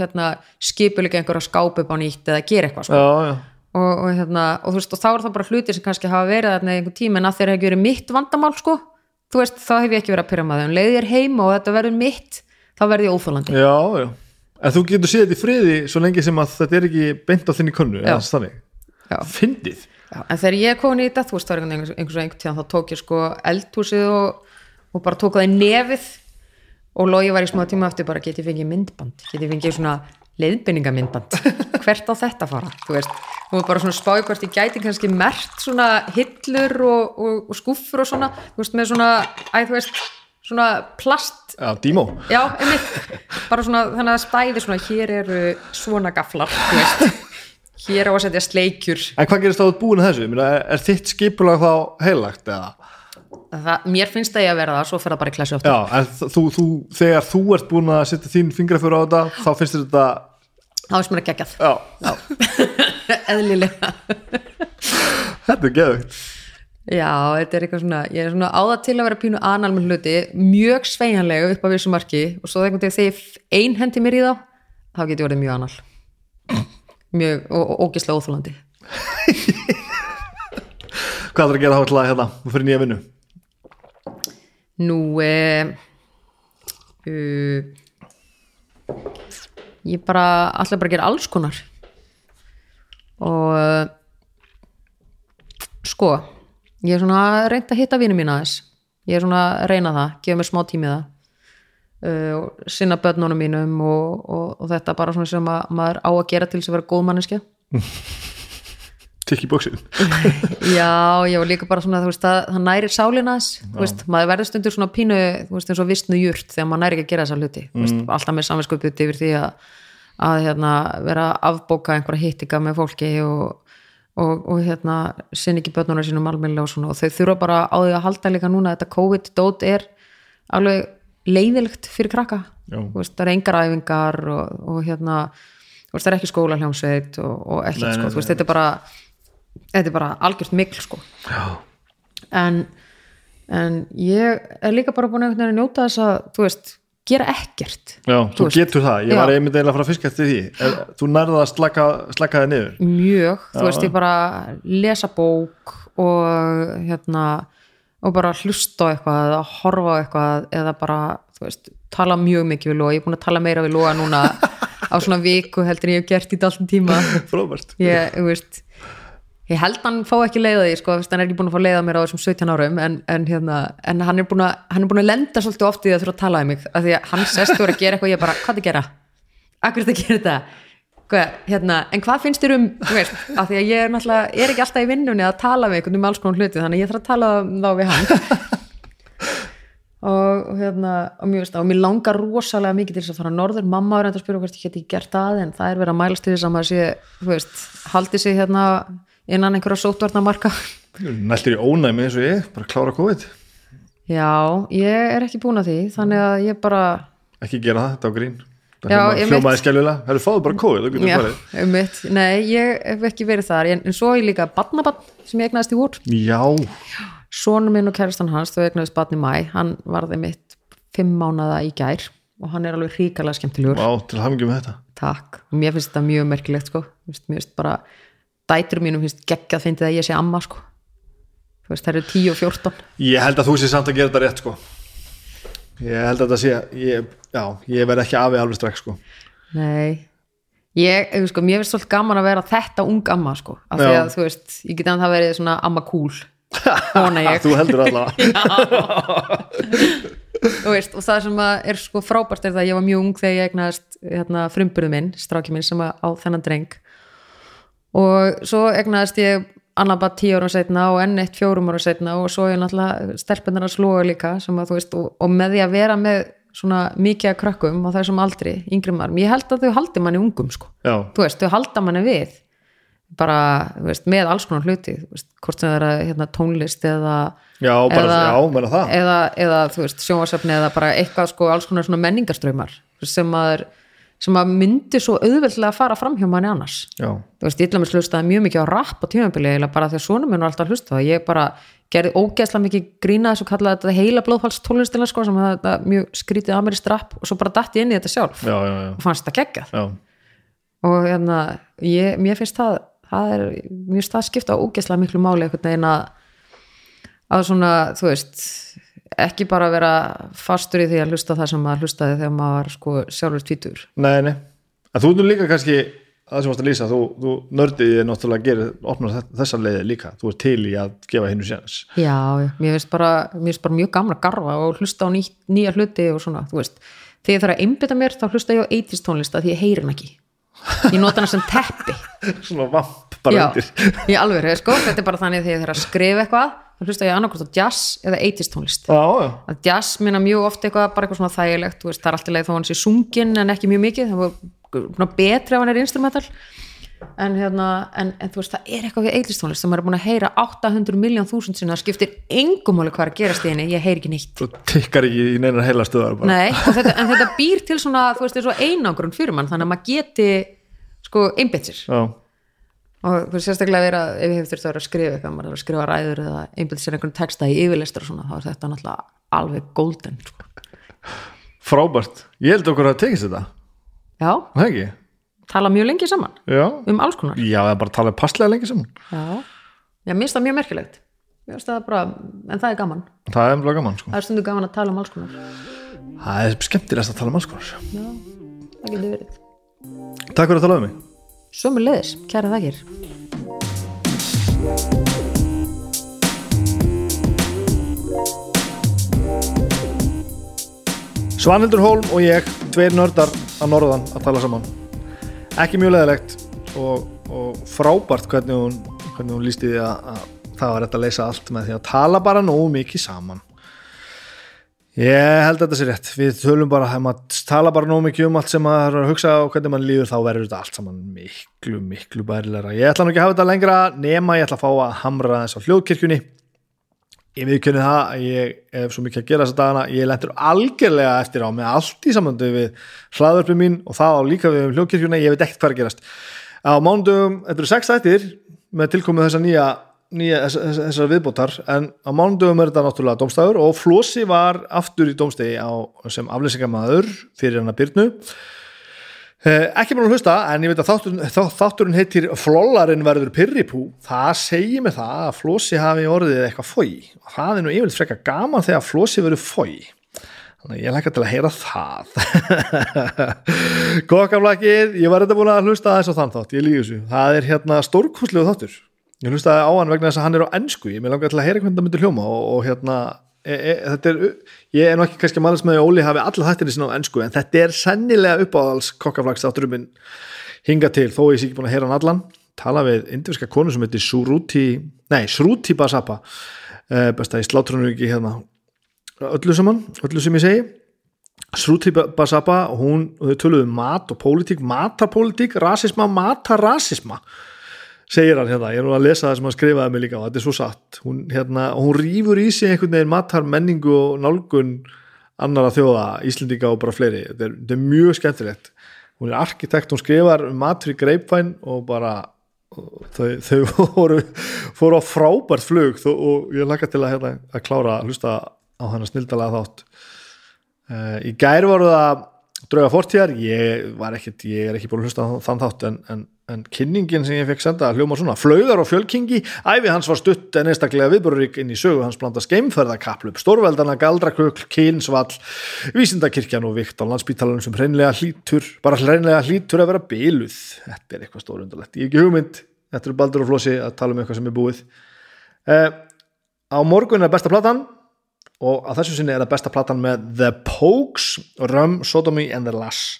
hérna, skipulega einhverju að skápa upp á nýtt eða gera eitthvað, sko. Já, já, og, og, hérna, og þú veist, og þá er það bara hlutir sem kannski hafa verið þarna einhver tíma en að þeir hefur ekki verið mitt vandamál, sko. Þú veist, þá hef ég ekki verið að pyrra maður en leiði ég heima og þetta verður mitt þá verður ég óþólandi já, já. En þú getur séð þetta í friði svo lengi sem að þetta er ekki beint á þinni eða þannig, fyndið Já, en þegar ég kom í þetta, þú veist, það var einhvern einhvers tíðan, þá tók ég sko eldhúsið og, og bara tók það í nefið og logi var í smá tíma eftir bara get ég fengið myndband, get ég fengið svona leiðbynningamyndband, hvert á þetta fara, þú veist, og bara svona spáði hvort ég gæti kannski mert svona hillur og, og, og skúffur og svona, þú veist, með svona, æ, þú veist, svona plast. Dímó, Já, einmitt, bara svona þannig að stæði svona, hér eru svona gaflar, þú veist hér á að setja sleikjur. En hvað gerist þá búin þessu, er, þitt skipulag þá heilagt eða? Það, mér finnst það ég að vera það, svo fer það bara í þú, þú, þegar þú ert búin að setja þín fingrafur á þetta þá finnst þetta þá finnst mér að geggjað. Já, eðlilega. Þetta er geðugt já, þetta er eitthvað svona, ég er svona áða til að vera pínu anal með hluti, mjög sveianlega upp á vissu marki og svo þegar ég ein hendi mér í þá þá get ég orðið mjög anal mjög, ógislega óþólandi hvað er að gera að hérna, fyrir nýja vinnu? Nú eh, uh, ég bara alltaf bara gera alls konar. Og sko ég er svona að reynda að hitta vinnu mín aðeins. Ég er svona að reyna það, gefa mér smá tími í það uh, sinna börnunum mínum og, og, og þetta bara svona sem að maður á að gera til þess að vera góð manneskja. Tikk í bóksin Já, já, líka bara svona, veist, það, það nærir sálina þess, þú veist, maður verður stundur svona pínu, veist, eins og vistnu jurt þegar maður næri ekki að gera þessa hluti, veist, alltaf með samvinskupið yfir því að, að hérna, vera afbóka einhverja hittinga með fólki og, og, og hérna, sinni ekki börnuna sínum almennilega og þau þurfa bara á því að halda líka núna að þetta COVID-dót er alveg leiðilegt fyrir krakka, Já. veist, það er engar æfingar og, og hérna, veist, það er ekki skóla hljómsveit og, og ekkert Nei, nei, sko, nei, veist, þetta er bara þetta er bara algjört mikl sko. Já, en, en ég er líka bara búin að njóta þess að, þú veist, gera ekkert. Já Þú þú getur það, ég Já. var einmitt eiginlega að fiska eftir því. Er- Þú nærða að slaka, slaka þig niður. Mjög, Já. þú veist, ég bara lesa bók og hérna og bara hlusta á eitthvað eða horfa á eitthvað eða bara, veist, tala mjög mikið við Lóa, ég er búin að tala meira við Lóa núna á svona viku heldur en ég hef gert í alltaf tíma Frábært ég, veist ég held hann fá ekki leiða því sko, hann er ekki búin að fá leiða mér á þessum 17 árum en, en, hérna, en hann, er að, hann er búin að lenda svolítið oft í það að þurfa að tala um mig af því að hann sest og er að gera eitthvað og ég bara, hvað er að gera? Akkur er þetta að gera þetta? Hérna, en hvað finnst þér um veist, af því að ég er er ekki alltaf í vinnunni að tala við einhvern um alls konar hluti þannig að ég þarf að tala þá við hann. Og, hérna og mér, veist, og mér langar rosalega mikið til þess að fara norður, mamma er að spyrja hvort ég geti gert það en það er verið að mælast til þess að maður sé veist, haldi sig hérna innan einhverja sótvarnamarka Næltir í ónæmi eins og ég, bara klára COVID. Já, ég er ekki búin að því þannig að ég bara Ekki gera það, þetta á grín Það ég hljómaði veit. skjálfilega, það er fáðu bara COVID þú getur já, farið. nei, ég hef ekki verið þar. En, en svo er líka badnabann sem ég egnaðist í úr Já, Sónu minn og kæristan hans, þau egnaðist badn í mæ hann varði mitt fimm mánada í gær og hann er alveg ríkalega skemmtilegur. Vá, til hafingjum með þetta. Takk, og mér finnst þetta mjög merkilegt sko, mér finnst bara dætur mínum finnst geggjað fyndið að ég sé amma sko. Veist, það eru 10 og 14 Ég held að þú sé samt að gera þetta rétt sko Ég held að þetta sé ég, Já, ég verð ekki afi alveg strax sko. Nei. Ég, þú sko, mér finnst svolítið gaman að vera þetta ung amma sko, af því að þú veist ég geti að það verið svona amma cool vona ég. Þú heldur allavega veist, og það sem er sko frábært er það að ég var mjög ung þegar ég egnaðist hérna, frumburðu minn, stráki minn sem á þennan dreng. Og svo egnaðist ég annar bara tíu árum setna og enn eitt fjórum árum setna og svo er náttúrulega stelpunar að slóa líka sem að veist, og, og með því að vera með svona mikið að krökkum á þessum aldri, yngri maður, ég held að þau haldi manni ungum sko, Já, þú veist, þau halda manni við bara, þú veist, með alls konar hluti þú veist, hvort sem það er að, hérna, tónlist eða já, bara, Eða- já, meina það. eða, eða þú veist, sjónvarsefni eða bara eitthvað sko, alls konar svona menningarströymar sem að, sem að myndi svo auðveldlega að fara fram hjá manni annars. Já, þú veist, ég til að mér hlustaði mjög mikið á rapp á tímabili eða bara því að svona minn var alltaf að hlusta það ég bara gerði ógeðslega mikið grína þess og kallaði þetta heila blóðfalls tónlistina sko, sem að þetta mjög skrítið amerískt rapp og svo bara datti inn í þetta sjálf. Já, já, já, og fannst það geggjað. Og hérna, ég, mér finnst það það er, mér finnst það skipta ógeðslega miklu máli einhvern veginn að að svona, þú veist ekki bara vera fastur í því að hlusta það sem maður hlustaði þegar maður var sko sjálfur tvítur Nei, nei, en þú nú líka kannski það sem varst að lýsa, þú, þú nördiði náttúrulega gerir, opnar þessar leiði líka. Þú ert til í að gefa hinnu séns. Já, já, mér finnst bara, bara mjög gaman að garfa og hlusta á ný, nýja hluti og svona, þú veist, þegar ég þarf að einbytta mér þá hlusta ég á 80s tónlista því ég heyri hann ekki. Ég nota hana sem teppi. Svona vamp bara já, undir. í alveg, sko, þetta er bara þannig þegar ég þarf að skrifa eitthvað þá hlusta ég annarkvæmt á jazz eða 80s tónlist. Já, já, að jazz minna mjög oft eitthvað bara eitthvað svona þægilegt, veist, það er alltaf leið þó hann sé sungin en ekki mjög mikið, það var betri ef hann er instrumental. En hérna, en, en þú veist, það er eitthvað við eitlistónlist sem maður er búin að heyra 800 miljón þúsund sinna, það skiptir engum máli hvað er að gerast í henni, ég heyr ekki neitt. Þú tikkar ekki í neinar heila stöðar. Nei, þetta, en þetta býr til svona, þú veist, og sérstaklega vera, ef ég hef þurft að vera að skrifa eitthvað, maður er að skrifa ræður eða einbytt sér einhvern texta í yfirlistar og svona, þá er þetta náttúrulega alveg golden, sko. frábært. Ég held okkur að tekist þetta, Já, ekki? tala mjög lengi saman. Já, um alls konar. Já, það er bara að tala passlega lengi saman. Já, já mér finnst það mjög merkilegt. Það bara, en það er gaman. Það er mjög gaman, sko. Það er stundu gaman að tala um alls konar. Það er skemmtilegast að tala um alls konar. Já, það getur verið. Takk fyrir að tala um mig sömu leðis, kæra þakkir. Svanhildur Hólm og ég, tveir nördar að norðan að tala saman. Ekki mjög leðilegt og, og frábært hvernig hún, hún lísti því að, að það var rétt að leysa allt með því að tala bara nógu mikið saman ég held að þetta sé rétt. Við tölum bara, ef maður tala bara nógu mikið um allt sem maður er að hugsa og hvernig maður líður þá verður þetta allt saman miklu, miklu bærilegra. Ég ætla nú ekki að hafa þetta lengra nema ég ætla að fá að hamra þess á hljóðkirkjunni. Ég viðkynni það að ég hef svo mikið að gera þessa dagana. Ég lendur algjörlega eftir á með allt í samöndu við hlaðvörpum mín og það á líka við um hljókirkjuna, ég veit ekkert hvað er að gerast. Á mánudum, þetta eru sex þættir með tilkomið þessa nýja, nýja þess- þessar viðbótar en á mánudum er þetta náttúrulega dómstæður og Flósi var aftur í dómstegi á, sem aflýsingamæður fyrir hann að byrnu Eh, ekki búin að hlusta en ég veit að þátturinn, þá- þátturinn heitir Flollarinn verður pyrripú það segir mig það að Flósi hafi orðið eitthvað fói og það er nú yfirleitt frekar gaman þegar Flósi verður fói að ég lækka til að heyra það. Kokkaflakið ég var þetta búin að hlusta aðeins á þann þátt. Ég líka þessu, það er hérna stórkúslegu þáttur ég hlustaði á hann vegna þess að hann er á ennsku ég með langar til að heyra hvernig það myndir hljóma og, og hérna e, e, þetta er, ég er nú ekki kannski mælast með að Óli hafi alla þættinni sinna á ennsku en þetta er sennilega uppáðals kokkaflags þátturum minn hinga til þó ég sé ekki búin að heyra hann allan. Tala við indiviska konu sem heitir Suruti nei, Sruti Basapa eh, besta í slátrunum ekki hérna. Öllu saman, öllu sem ég segi. Sruti Basapa hún, þau töluðu um mat og pólitík matapólitík, rasisma, matarasisma segir hann hérna, ég er nú að lesa það sem hann skrifaði mig líka og þetta er svo satt. Hún, hérna, hún rýfur í sig einhvern veginn matar menningu og nálgun annara þjóða, Íslendinga og bara fleiri. Þetta er, þetta er mjög skemmtilegt. Hún er arkitekt, hún skrifar um matur í greipvæn og bara þau, þau voru, fóru á frábært flug þó, og ég laka til að, hérna, að klára að hlusta á hann snildalega þátt. Uh, í gær voru það drauga fortíðar, ég var ekkert ég er ekki búin að hlusta þann þátt en, en, en kynningin sem ég fekk senda hljóma svona flaugar og fjölkingi, æfi hans var stutt en einstaklega viðbúrurík inn í sögu hans blanda skeimferðakaplöp, stórveldana, galdrakukl kynnsvall, vísindakirkjan og vikt á landsbítalanum sem hreinlega hlítur bara hreinlega hlítur að vera byluð þetta er eitthvað stórundalegt, ég hef ekki hugmynd. Þetta er baldur og flósi að tala um eitthvað sem er búið. Uh, á morgun er besta platan og að þessu sinni er það besta platan með The Pokes, Rum, Sodomy and the Lass.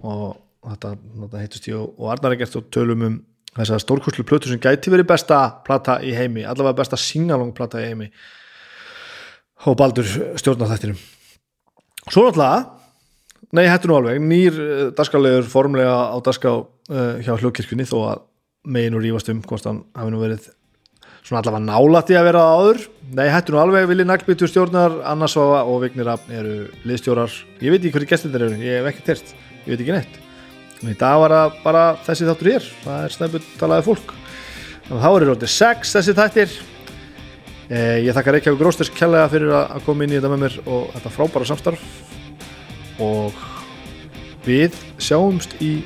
Og þetta, þetta heitust ég og, og Arnar er gert og tölum um þessa stórkurslu plötu sem gæti verið besta plata í heimi, allavega besta singalong plata í heimi og Baldur stjórnar þættinum. Svo náttúrulega nei, hættu nú alveg, nýr uh, daskalegur formlega á daská uh, hjá hljókirkjunni þó að meginu rífast um hvort hann hafi nú verið svona allavega nálætti að vera áður. Nei, hættu nú alveg, Vili Naglbyttur stjórnar Anna Svafa og Vignir Rafn eru liðstjórar, ég veit ekki hverju gestir þeir eru ég hef ekki tert, ég veit ekki neitt og í dag var það bara þessi þáttur hér. Það er snæput talaði fólk. Að þá eru rótið sex þessi þættir. Eh, ég þakka Reykjavík Grósters kærlega fyrir að koma inn í þetta með mér og þetta frábæra samstarf. Og við sjáumst í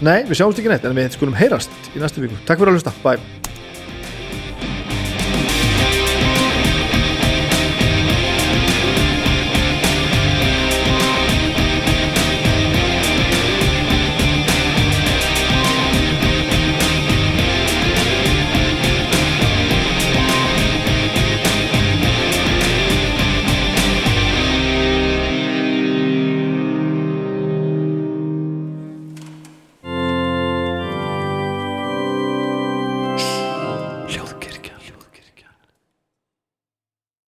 nei, við sjáumst ekki neitt en við skulum heyrast í næstu viku, takk fyrir að hlusta, bye